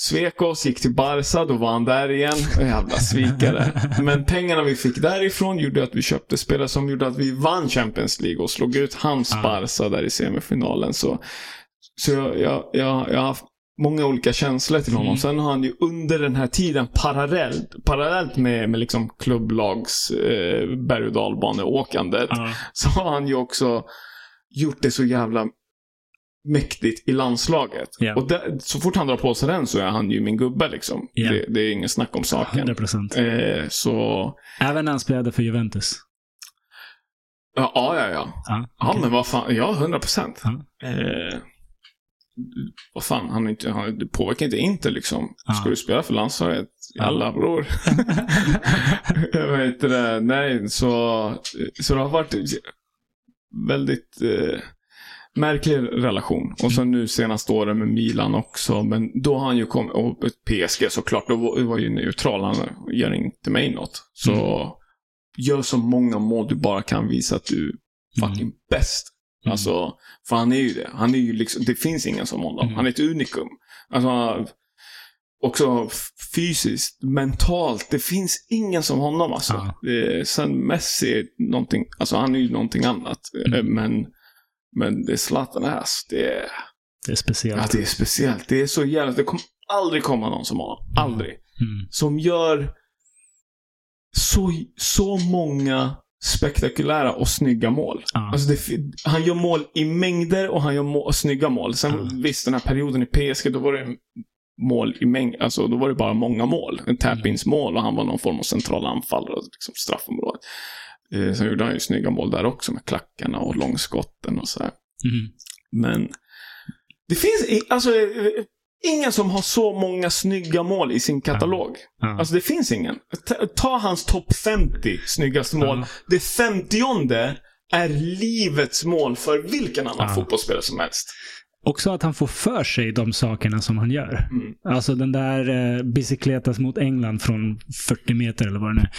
Svek oss, gick till Barca, då var han där igen. Jävla svikare. Men pengarna vi fick därifrån gjorde att vi köpte spelare som gjorde att vi vann Champions League och slog ut hans Ah. Barca där i semifinalen. Så, så jag, jag, jag, jag har haft många olika känslor till honom. Mm. Sen har han ju under den här tiden parallellt, parallellt med, med liksom klubblags eh, berg och dalbaneåkandet Ja. så har han ju också gjort det så jävla mäktigt i landslaget. Ja. Och där, så fort han drar på sig den så är han ju min gubbe liksom. Ja. Det, det är ingen snack om saken. 100 procent. Eh, så, Även när han spelade för Juventus. ja, ja, ja. Ja, Ja, ja men vad fan, ja, 100 procent. Ja. Eh, vad fan, han, inte, han det påverkar inte Inter liksom. Ja. Ska du spela för landslaget? Ja. Jalla bror. jag vet det, nej, så, så det har varit väldigt eh, märklig relation. Och så nu senaste åren med Milan också. Men då har han ju kommit, och PSG såklart, då var, var ju neutral. Han gör inte mig något. Så Mm. gör så många mål du bara kan visa att du är fucking Mm. bäst. Mm. Alltså, för han är ju det. Han är ju liksom, det finns ingen som honom. Mm. Han är ett unikum. Alltså, också fysiskt, mentalt. Det finns ingen som honom alltså. Det, sen Messi, är någonting, alltså han är ju någonting annat. Mm. Men, men det Zlatan är, alltså, det är, Det är speciellt. ja, det är speciellt. Det är så jävla, det kommer aldrig komma någon som honom. Aldrig. Mm. Som gör så, så många spektakulära och snygga mål. Ja. Alltså det, han gör mål i mängder och han gör må, snygga mål. Sen Ja. visst, den här perioden i PSG, då var det mål i mängd. Alltså då var det bara många mål. En tap-ins-mål och han var någon form av central anfallare och liksom straffområdet. Eh, sen gjorde han ju snygga mål där också med klackarna och långskotten och sådär. Mm. Men det finns alltså eh, ingen som har så många snygga mål i sin katalog. Ja. Alltså det finns ingen. Ta, ta hans topp 50 snyggaste mål. Ja. Det femtionde är livets mål för vilken annan Ja. fotbollsspelare som helst. Också att han får för sig de sakerna som han gör. Mm. Alltså den där eh, bicicletas mot England från 40 meter eller vad det nu är.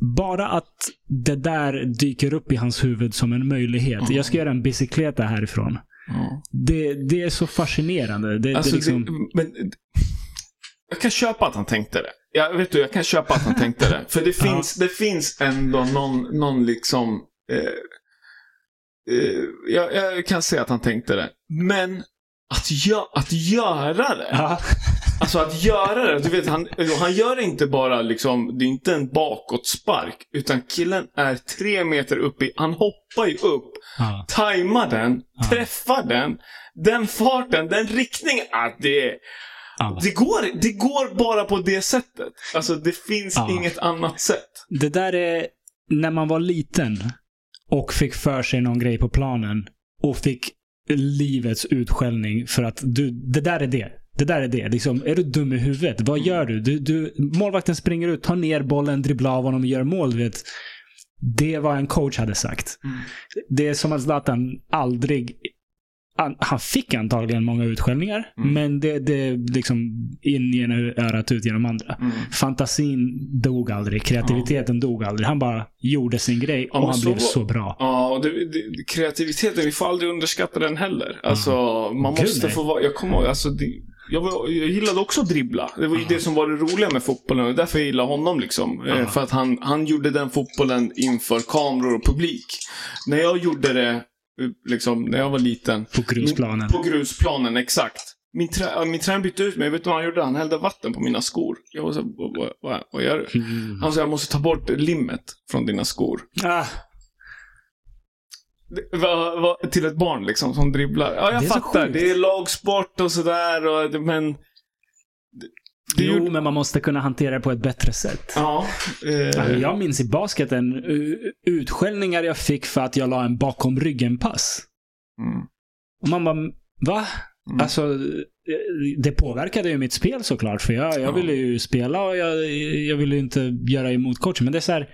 Bara att det där dyker upp i hans huvud som en möjlighet. Mm. Jag ska göra en bicykleta härifrån. Ja. Det, det är så fascinerande. Det, Alltså, det liksom, det, men, jag kan köpa att han tänkte det. Jag, vet du, jag kan köpa att han tänkte det. För det Ja. finns, det finns ändå någon, någon liksom... Eh, eh, jag, jag kan säga att han tänkte det. Men att, gö att göra det. Ja. Alltså att göra det. Du vet, han, han gör inte bara liksom, det är inte en bakåtspark. Utan killen är tre meter upp i, han hoppar ju upp, Ja. tajmar den, Ja. träffar den. Den farten, den riktningen. Ah, det, Ja. det, går, det går bara på det sättet. Alltså det finns Ja. inget annat sätt. Det där är när man var liten och fick för sig någon grej på planen och fick livets utskällning för att du, det där är det. Det där är det. Liksom, är du dum i huvudet? Vad gör du? du, du målvakten springer ut, tar ner bollen, dribblar av honom och gör mål. Vet. Det var en coach hade sagt. Det är som att Zlatan aldrig... Han, han fick antagligen många utskällningar, Mm. men det, det liksom in genom örat, ut genom andra. Mm. Fantasin dog aldrig, kreativiteten dog aldrig. Han bara gjorde sin grej Ja, och men han så blev så bra. Ja, och det, det, kreativiteten, vi får aldrig underskatta den heller. Alltså, man Gud, måste nej. få vara, jag kommer ihåg, alltså, det, jag, var, jag gillade också att dribbla. Det var ju Ja. det som var det roliga med fotbollen och därför jag gillar honom liksom. Eh, Ja. För att han, han gjorde den fotbollen inför kameror och publik. När jag gjorde det, liksom, när jag var liten. På grusplanen. På grusplanen, exakt. Min, trä, min tränare bytte ut mig, vet du vad han gjorde? Han hällde vatten på mina skor. Jag var så vad, vad, vad, gör du? Mm. Han sa, jag måste ta bort limmet från dina skor. Ah, Det- va- va- till ett barn liksom som dribblar. Ja, jag Det fattar. Det är lagsport och sådär. Men... Jo, gjorde- men man måste kunna hantera det på ett bättre sätt. Ja. Alltså, Eh, jag minns i basketen utskällningar jag fick för att jag la en bakom ryggen-pass. mm, Och man bara, va? Mm. Alltså, eh, det påverkade ju mitt spel såklart. För jag, jag Ja. ville ju spela och jag, jag ville inte göra emot coachen. Men det är så här,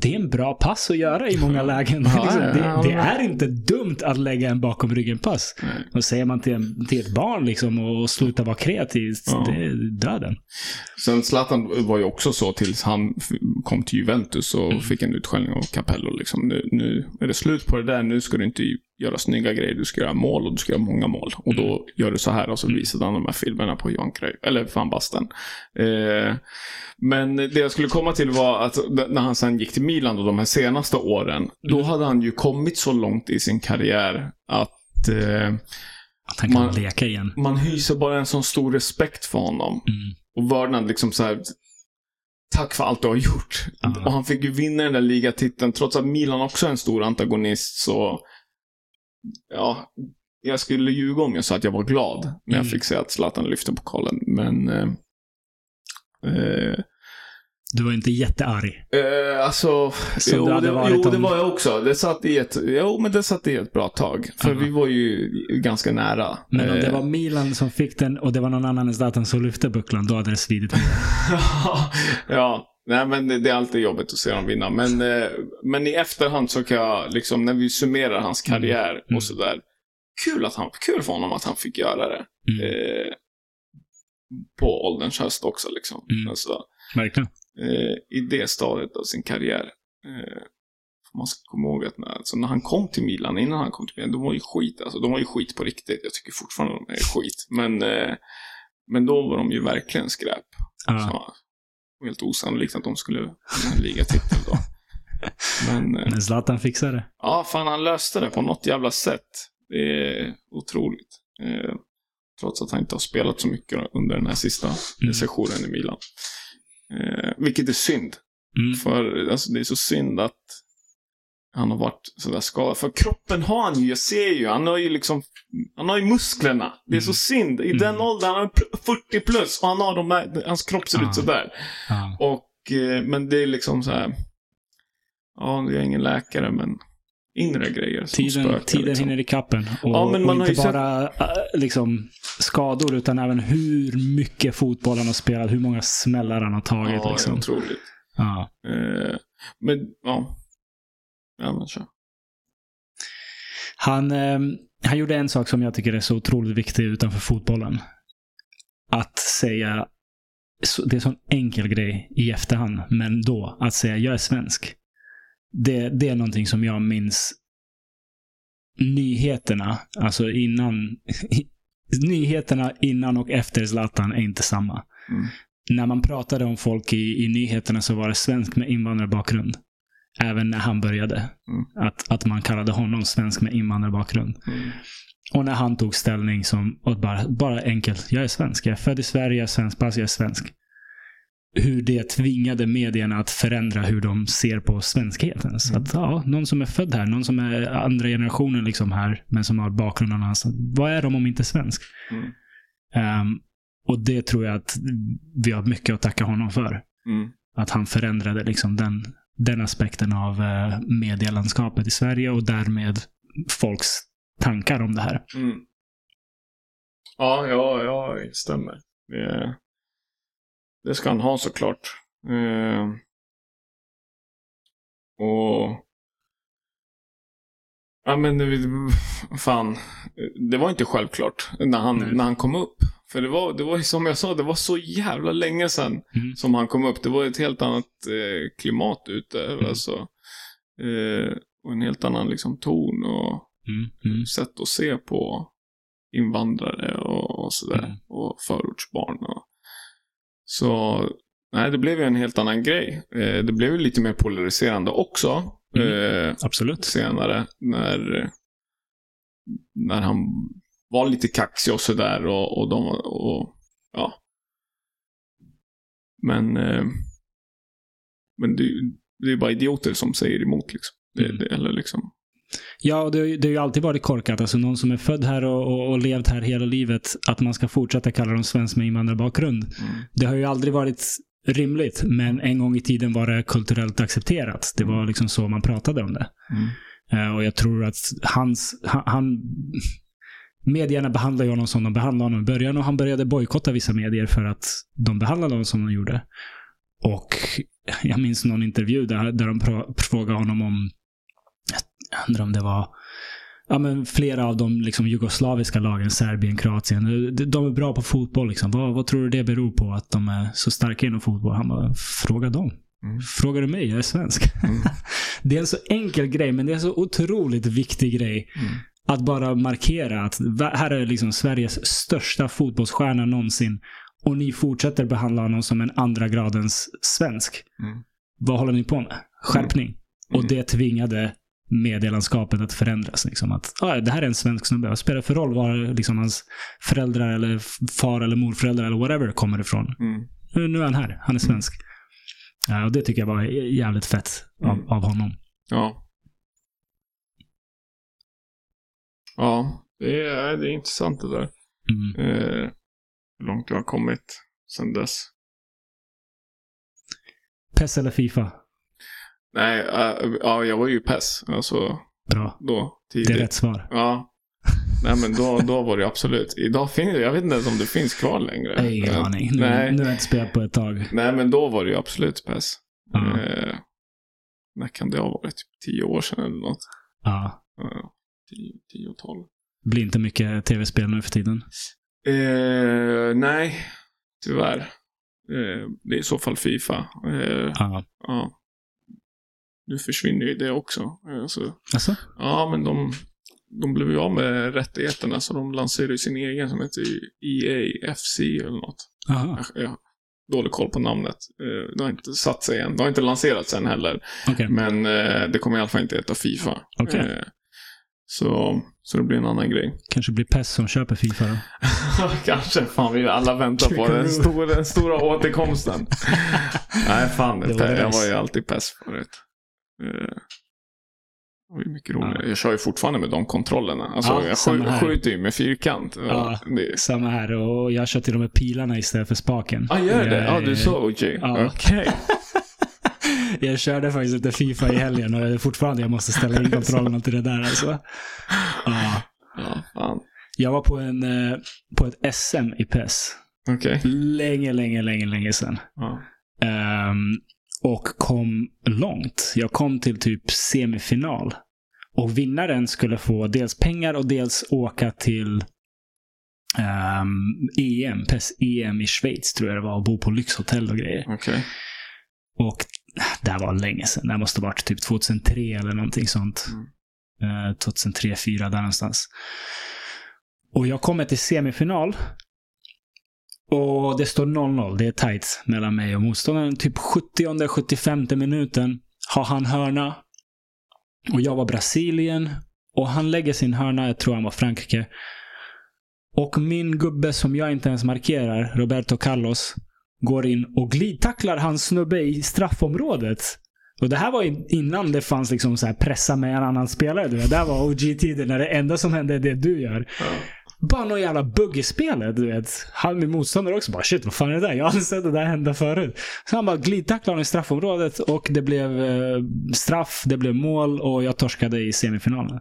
det är en bra pass att göra i många lägen. Ja, liksom, det, det är inte dumt att lägga en bakom ryggen-pass. Och säger man till, en, till ett barn liksom och sluta vara kreativ, Ja. det är döden. Sen Zlatan var ju också så tills han kom till Juventus och Mm. fick en utskällning av Capello. Liksom. Nu, nu är det slut på det där. Nu ska du inte göra snygga grejer. Du ska göra mål och du ska göra många mål. Och Mm. då gör du så här och så visade han de här filmerna på Johan Cruyff. Eller Van Basten. Eh, men det jag skulle komma till var att när han sen gick till Milan och de här senaste åren. Då Mm. hade han ju kommit så långt i sin karriär att eh, Att han kan Man- leka igen. man hyser bara en sån stor respekt för honom. Mm. Och vördnad liksom så här. Tack för allt du har gjort. Ja. Och han fick ju vinna den där ligatiteln trots att Milan också är en stor antagonist så... Ja, jag skulle ljuga om jag sa att jag var glad när jag Mm. fick se att Zlatan lyfte pokalen. Men... Eh, eh, Du var inte jättearg. eh, alltså, Som jo, det, jo, det om- var jag också. Det satt i ett, jo, men det satt i ett bra tag. För Ja. vi var ju ganska nära. Men om det Eh, var Milan som fick den och det var någon annan än Zlatan som lyfte bucklan, då hade det svidit. ja, nej men det, det är alltid jobbigt att se dem vinna. Men, eh, men i efterhand så kan jag, liksom, när vi summerar hans karriär Mm. och sådär. Kul, att han, kul för honom att han fick göra det. Mm. Eh, på ålderns höst också liksom. Mm. Alltså, Verkligen. eh, I det stadiet av sin karriär. Eh, man ska komma ihåg att när, alltså när han kom till Milan, innan han kom till Milan, de var ju skit. Alltså, de var ju skit på riktigt. Jag tycker fortfarande de är skit. Men, eh, men då var de ju verkligen skräp. Ja. Så, helt osannolikt att de skulle vinna en ligatitel då. Men eh, Men Zlatan fixade det. ja, fan han löste det på något jävla sätt. Det är otroligt. Eh, trots att han inte har spelat så mycket under den här sista Mm. sessionen i Milan. Eh, vilket är synd. Mm. För alltså, det är så synd att han har varit sådär skadad. För kroppen har han ju, jag ser ju. Han har ju liksom, han har ju musklerna. Det är så synd. I den Mm. åldern, han är pl- 40 plus och han har de här, hans kropp ser Ja. ut sådär. Ja. Och, eh, men det är liksom så här. Ja, jag är ingen läkare, men inre grejer som Tiden, spökar. tiden liksom. hinner i kappen. Och, Ja, men man och har inte sett- bara äh, liksom, skador, utan även hur mycket fotboll han har spelat, hur många smällar han har tagit. Ja, liksom. otroligt. ja. Eh, men, ja. Ja, men kör. han, eh, han gjorde en sak som jag tycker är så otroligt viktig utanför fotbollen. Att säga, så- det är en sån enkel grej i efterhand, men då, att säga jag är svensk. Det, det är någonting som jag minns nyheterna, alltså innan nyheterna innan och efter Zlatan är inte samma. Mm. När man pratade om folk i, i nyheterna så var det svensk med invandrarbakgrund. Även när han började. Mm. Att, att man kallade honom svensk med invandrarbakgrund. Mm. Och när han tog ställning som, och bara, bara enkelt, jag är svensk. Jag är född i Sverige, jag är svensk pass, jag är svensk. Hur det tvingade medierna att förändra hur de ser på svenskheten. Så att, ja, någon som är född här, någon som är andra generationen liksom här, men som har bakgrund annanstans. Vad är de om inte svensk? Mm. Ehm, och det tror jag att vi har mycket att tacka honom för. Mm. Att han förändrade liksom den, den aspekten av uh, medielandskapet i Sverige och därmed folks tankar om det här. Mm. Ja, ja, ja, det stämmer. Det, det ska han ha såklart. Eh, och... Ja men det, fan. Det var inte självklart när han, Nej. när han kom upp. För det var, det var som jag sa, det var så jävla länge sedan Mm. som han kom upp. Det var ett helt annat eh, klimat ute. Mm. Alltså, eh, och en helt annan liksom ton och Mm. Mm. sätt att se på invandrare och, och sådär. Mm. Och förortsbarn. Och. Så, nej, det blev ju en helt annan grej. Eh, det blev ju lite mer polariserande också. Mm. Eh, Absolut. senare. När, när han var lite kaxig och sådär. Och, och de och, ja. Men, eh, men det, det är bara idioter som säger emot liksom. Mm. det, eller liksom. Ja, och det, har ju- det har ju alltid varit korkat. Alltså någon som är född här och, och, och levt här hela livet, att man ska fortsätta kalla dem svensk med invandrarbakgrund. Mm. Det har ju aldrig varit rimligt, men en gång i tiden var det kulturellt accepterat. Det var liksom så man pratade om det. Mm. Eh, och jag tror att hans, han, han Medierna behandlade honom som de behandlade honom i början och han började bojkotta vissa medier för att de behandlade honom som de gjorde. Och jag minns någon intervju där, där de frågade honom om, jag undrar om det var Ja, men flera av de liksom, jugoslaviska lagen, Serbien, Kroatien, de, de är bra på fotboll. Liksom. Vad, vad tror du det beror på att de är så starka inom fotboll? Han bara, fråga dem. Mm. Frågar du mig? Jag är svensk. Mm. det är en så enkel grej, men det är en så otroligt viktig grej. Mm. Att bara markera att här är liksom Sveriges största fotbollsstjärna någonsin. Och ni fortsätter behandla honom som en andra gradens svensk. Mm. Vad håller ni på med? Skärpning. Och Mm. det tvingade medielandskapet att förändras. Liksom att, ah, det här är en svensk snubbe. Vad spelar det för roll var liksom hans föräldrar eller far eller morföräldrar eller whatever kommer ifrån? Mm. Nu är han här. Han är svensk. Ja, och det tycker jag var jävligt fett av, Mm. av honom. Ja. Ja, det är, det är intressant det där. Mm. Eh, hur långt du har kommit sedan dess. PES eller Fifa? Nej, äh, ja, jag var ju PES. Alltså, Bra. då. Det är Tidigt. rätt svar. Ja. Nej, men då, då var det absolut. Idag finns jag vet inte ens om det finns kvar längre. Ingen Eh, aning. Nu, Nej. nu har jag inte spelat på ett tag. Nej, men då var det ju absolut PES. Ja. Eh, när kan det ha varit? Typ tio år sedan eller något. Ja. Ja, tio, tio, tolv. Blir inte mycket tv-spel nu för tiden. Eh, nej, tyvärr. Eh, det är i så fall Fifa. Eh, Ja. ja. Nu försvinner ju det också. Eh, så, Alltså? ja, men de, de blev ju av med rättigheterna så de lanserade sin egen som heter EA FC eller något. Aha. Jag, jag har dålig koll på namnet. Eh, det har inte satt sig än. Det har inte lanserats än heller. Okej. Men eh, det kommer i alla fall inte heta Fifa. Okej. Så, så det blir en annan grej. Kanske blir PES som köper Fifa då. Kanske. Fan, vi alla väntar på den stora, den stora återkomsten. Nej, fan. Det var jag var ju alltid PES förut. Eh, Det ju mycket roligare. Ja. Jag kör ju fortfarande med de kontrollerna. Alltså, Ja, jag skj- här. skjuter ju med fyrkant. Ja, Ja. det... Samma här. Och jag kör till och med pilarna istället för spaken. ah, gör det? Ja, Jag- du är så OG. Ja. Okej. Jag körde faktiskt lite Fifa i helgen och fortfarande jag måste ställa in kontrollerna till det där alltså. Ja. Ja, fan. Jag var på, en, eh, på ett SM i PES. Okej. Länge, länge, länge, länge sedan. Ja. Ehm, och kom långt. Jag kom till typ semifinal. Och vinnaren skulle få dels pengar och dels åka till ehm, EM, PES EM i Schweiz tror jag det var. Och bo på lyxhotell och grejer. Okej. Och det här var länge sedan. Det här måste varit typ 2003 eller någonting sånt. Mm. Eh, 2003, 2004 där någonstans. Och jag kommer till semifinal. Och det står 0-0. Det är tight mellan mig och motståndaren. Typ 70 75 minuten har han hörna. Och jag var Brasilien. Och han lägger sin hörna, jag tror han var Frankrike. Och min gubbe som jag inte ens markerar, Roberto Carlos, går in och glidtacklar hans snubbe i straffområdet. Och det här var innan det fanns liksom så här pressa med en annan spelare. Du vet. Det här var OG-tiden när det enda som hände är det du gör. Bara någon jävla bugg i spelet, du vet. Han min motståndare också bara shit, vad fan är det där? Jag har aldrig sett det där hända förut. Så han bara glidtacklade honom i straffområdet och det blev eh, straff, det blev mål och jag torskade i semifinalen.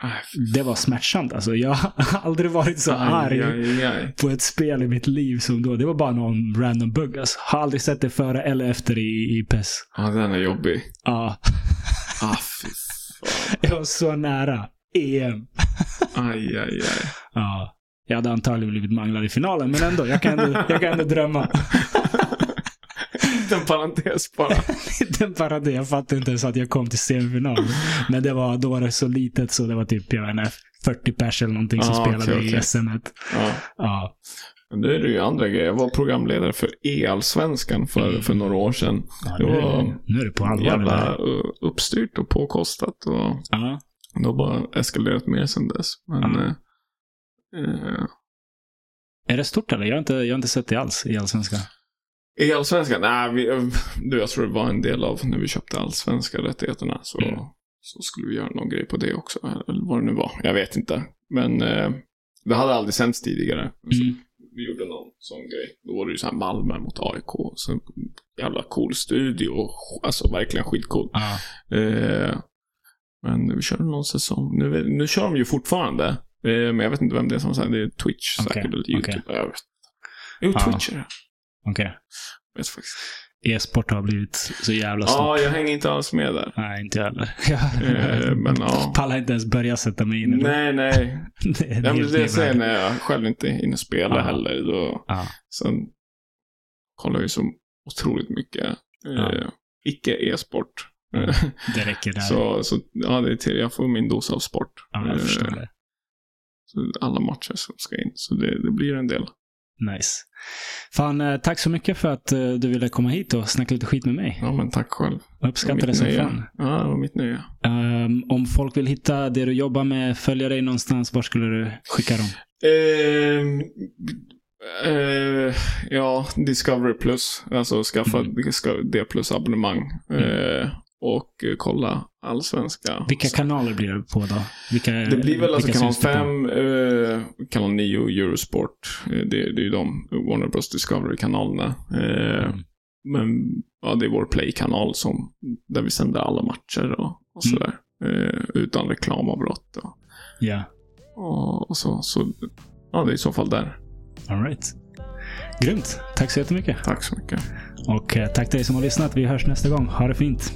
Aj, Det var smärtsamt alltså. Jag har aldrig varit så arg aj, aj, aj. på ett spel i mitt liv som då. Det var bara någon random bugg alltså. Har aldrig sett det före eller efter i, i PES. Ja, den är jobbig. Ja, Ah, fy fan. jag var så nära. EM. Aj, aj, aj. Ja. Jag hade antagligen blivit manglad i finalen, men ändå. Jag kan ändå, jag kan ändå drömma. En parentes bara. Den parade, jag fattade inte ens att jag kom till semifinal. Men det var, då var det så litet så det var typ, jag vet inte, 40 pers eller någonting som Ah, spelade okej, i okej. SM. Ja. Ja. Men det är det ju andra grejer. Jag var programledare för E-allsvenskan för, för några år sedan. ja Det nu, var nu är det på allvar. Jävla uppstyrt och påkostat. Och Ja. det har bara eskalerat mer sedan dess. Men, Ja. eh, eh, Är det stort eller? Jag har inte, jag har inte sett det alls i Allsvenskan. E-allsvenskan? Nej, vi, du, jag tror det var en del av när vi köpte allsvenska rättigheterna. Så, Mm. så skulle vi göra någon grej på det också. Eller vad det nu var. Jag vet inte. Men eh, det hade aldrig sänts tidigare. Mm. vi gjorde någon sån grej. Då var det ju så här Malmö mot AIK. Så jävla cool studio. Alltså verkligen skitcool. Ja. Eh, men vi körde någon säsong. Nu, nu kör de ju fortfarande. Eh, men jag vet inte vem det är som säger det. är Twitch Okej, säkert. Eller YouTube. vet. Jo. Twitch är det. Okej. Jag vet faktiskt. E-sport har blivit så jävla stort. Ja, jag hänger inte alls med där. Nej, inte jag heller. Eh, men ja. Pallar inte ens börja sätta mig in i det. Nej, nej. Det är Ja, men det jag säger när jag själv inte hinner spela Ja. heller. Då. Sen kollar jag så otroligt mycket eh, icke e-sport. Mm. Eh, Det räcker där. så, så ja, det är till. Jag får min dos av sport. ja, jag Eh, förstår det. så alla matcher som ska in. Så det, det blir en del. Nice. Fan, eh, tack så mycket för att eh, du ville komma hit och snacka lite skit med mig. Ja, men tack själv. Jag uppskattar det som nöje. fan. Ja, det var mitt nöje. Ehm, om folk vill hitta det du jobbar med, följa dig någonstans, var skulle du skicka dem? Ehm, eh, ja, Discovery Plus. Alltså skaffa Mm. ska, D plus abonnemang. Eh, och eh, kolla allsvenska. Vilka kanaler blir det på då? Vilka, Det blir väl alltså kanal syns det på? 5, eh, kanal 9 Eurosport. Eh, det, det är ju de Warner Bros Discovery-kanalerna. Eh, Mm. Men ja, det är vår Play-kanal som, där vi sänder alla matcher och, och Mm. sådär. Eh, utan reklamavbrott och, Ja, och, och så. Så ja, det är i så fall där. alright. Grymt. Tack så jättemycket. Tack så mycket. Och eh, tack till dig som har lyssnat. Vi hörs nästa gång. Ha det fint.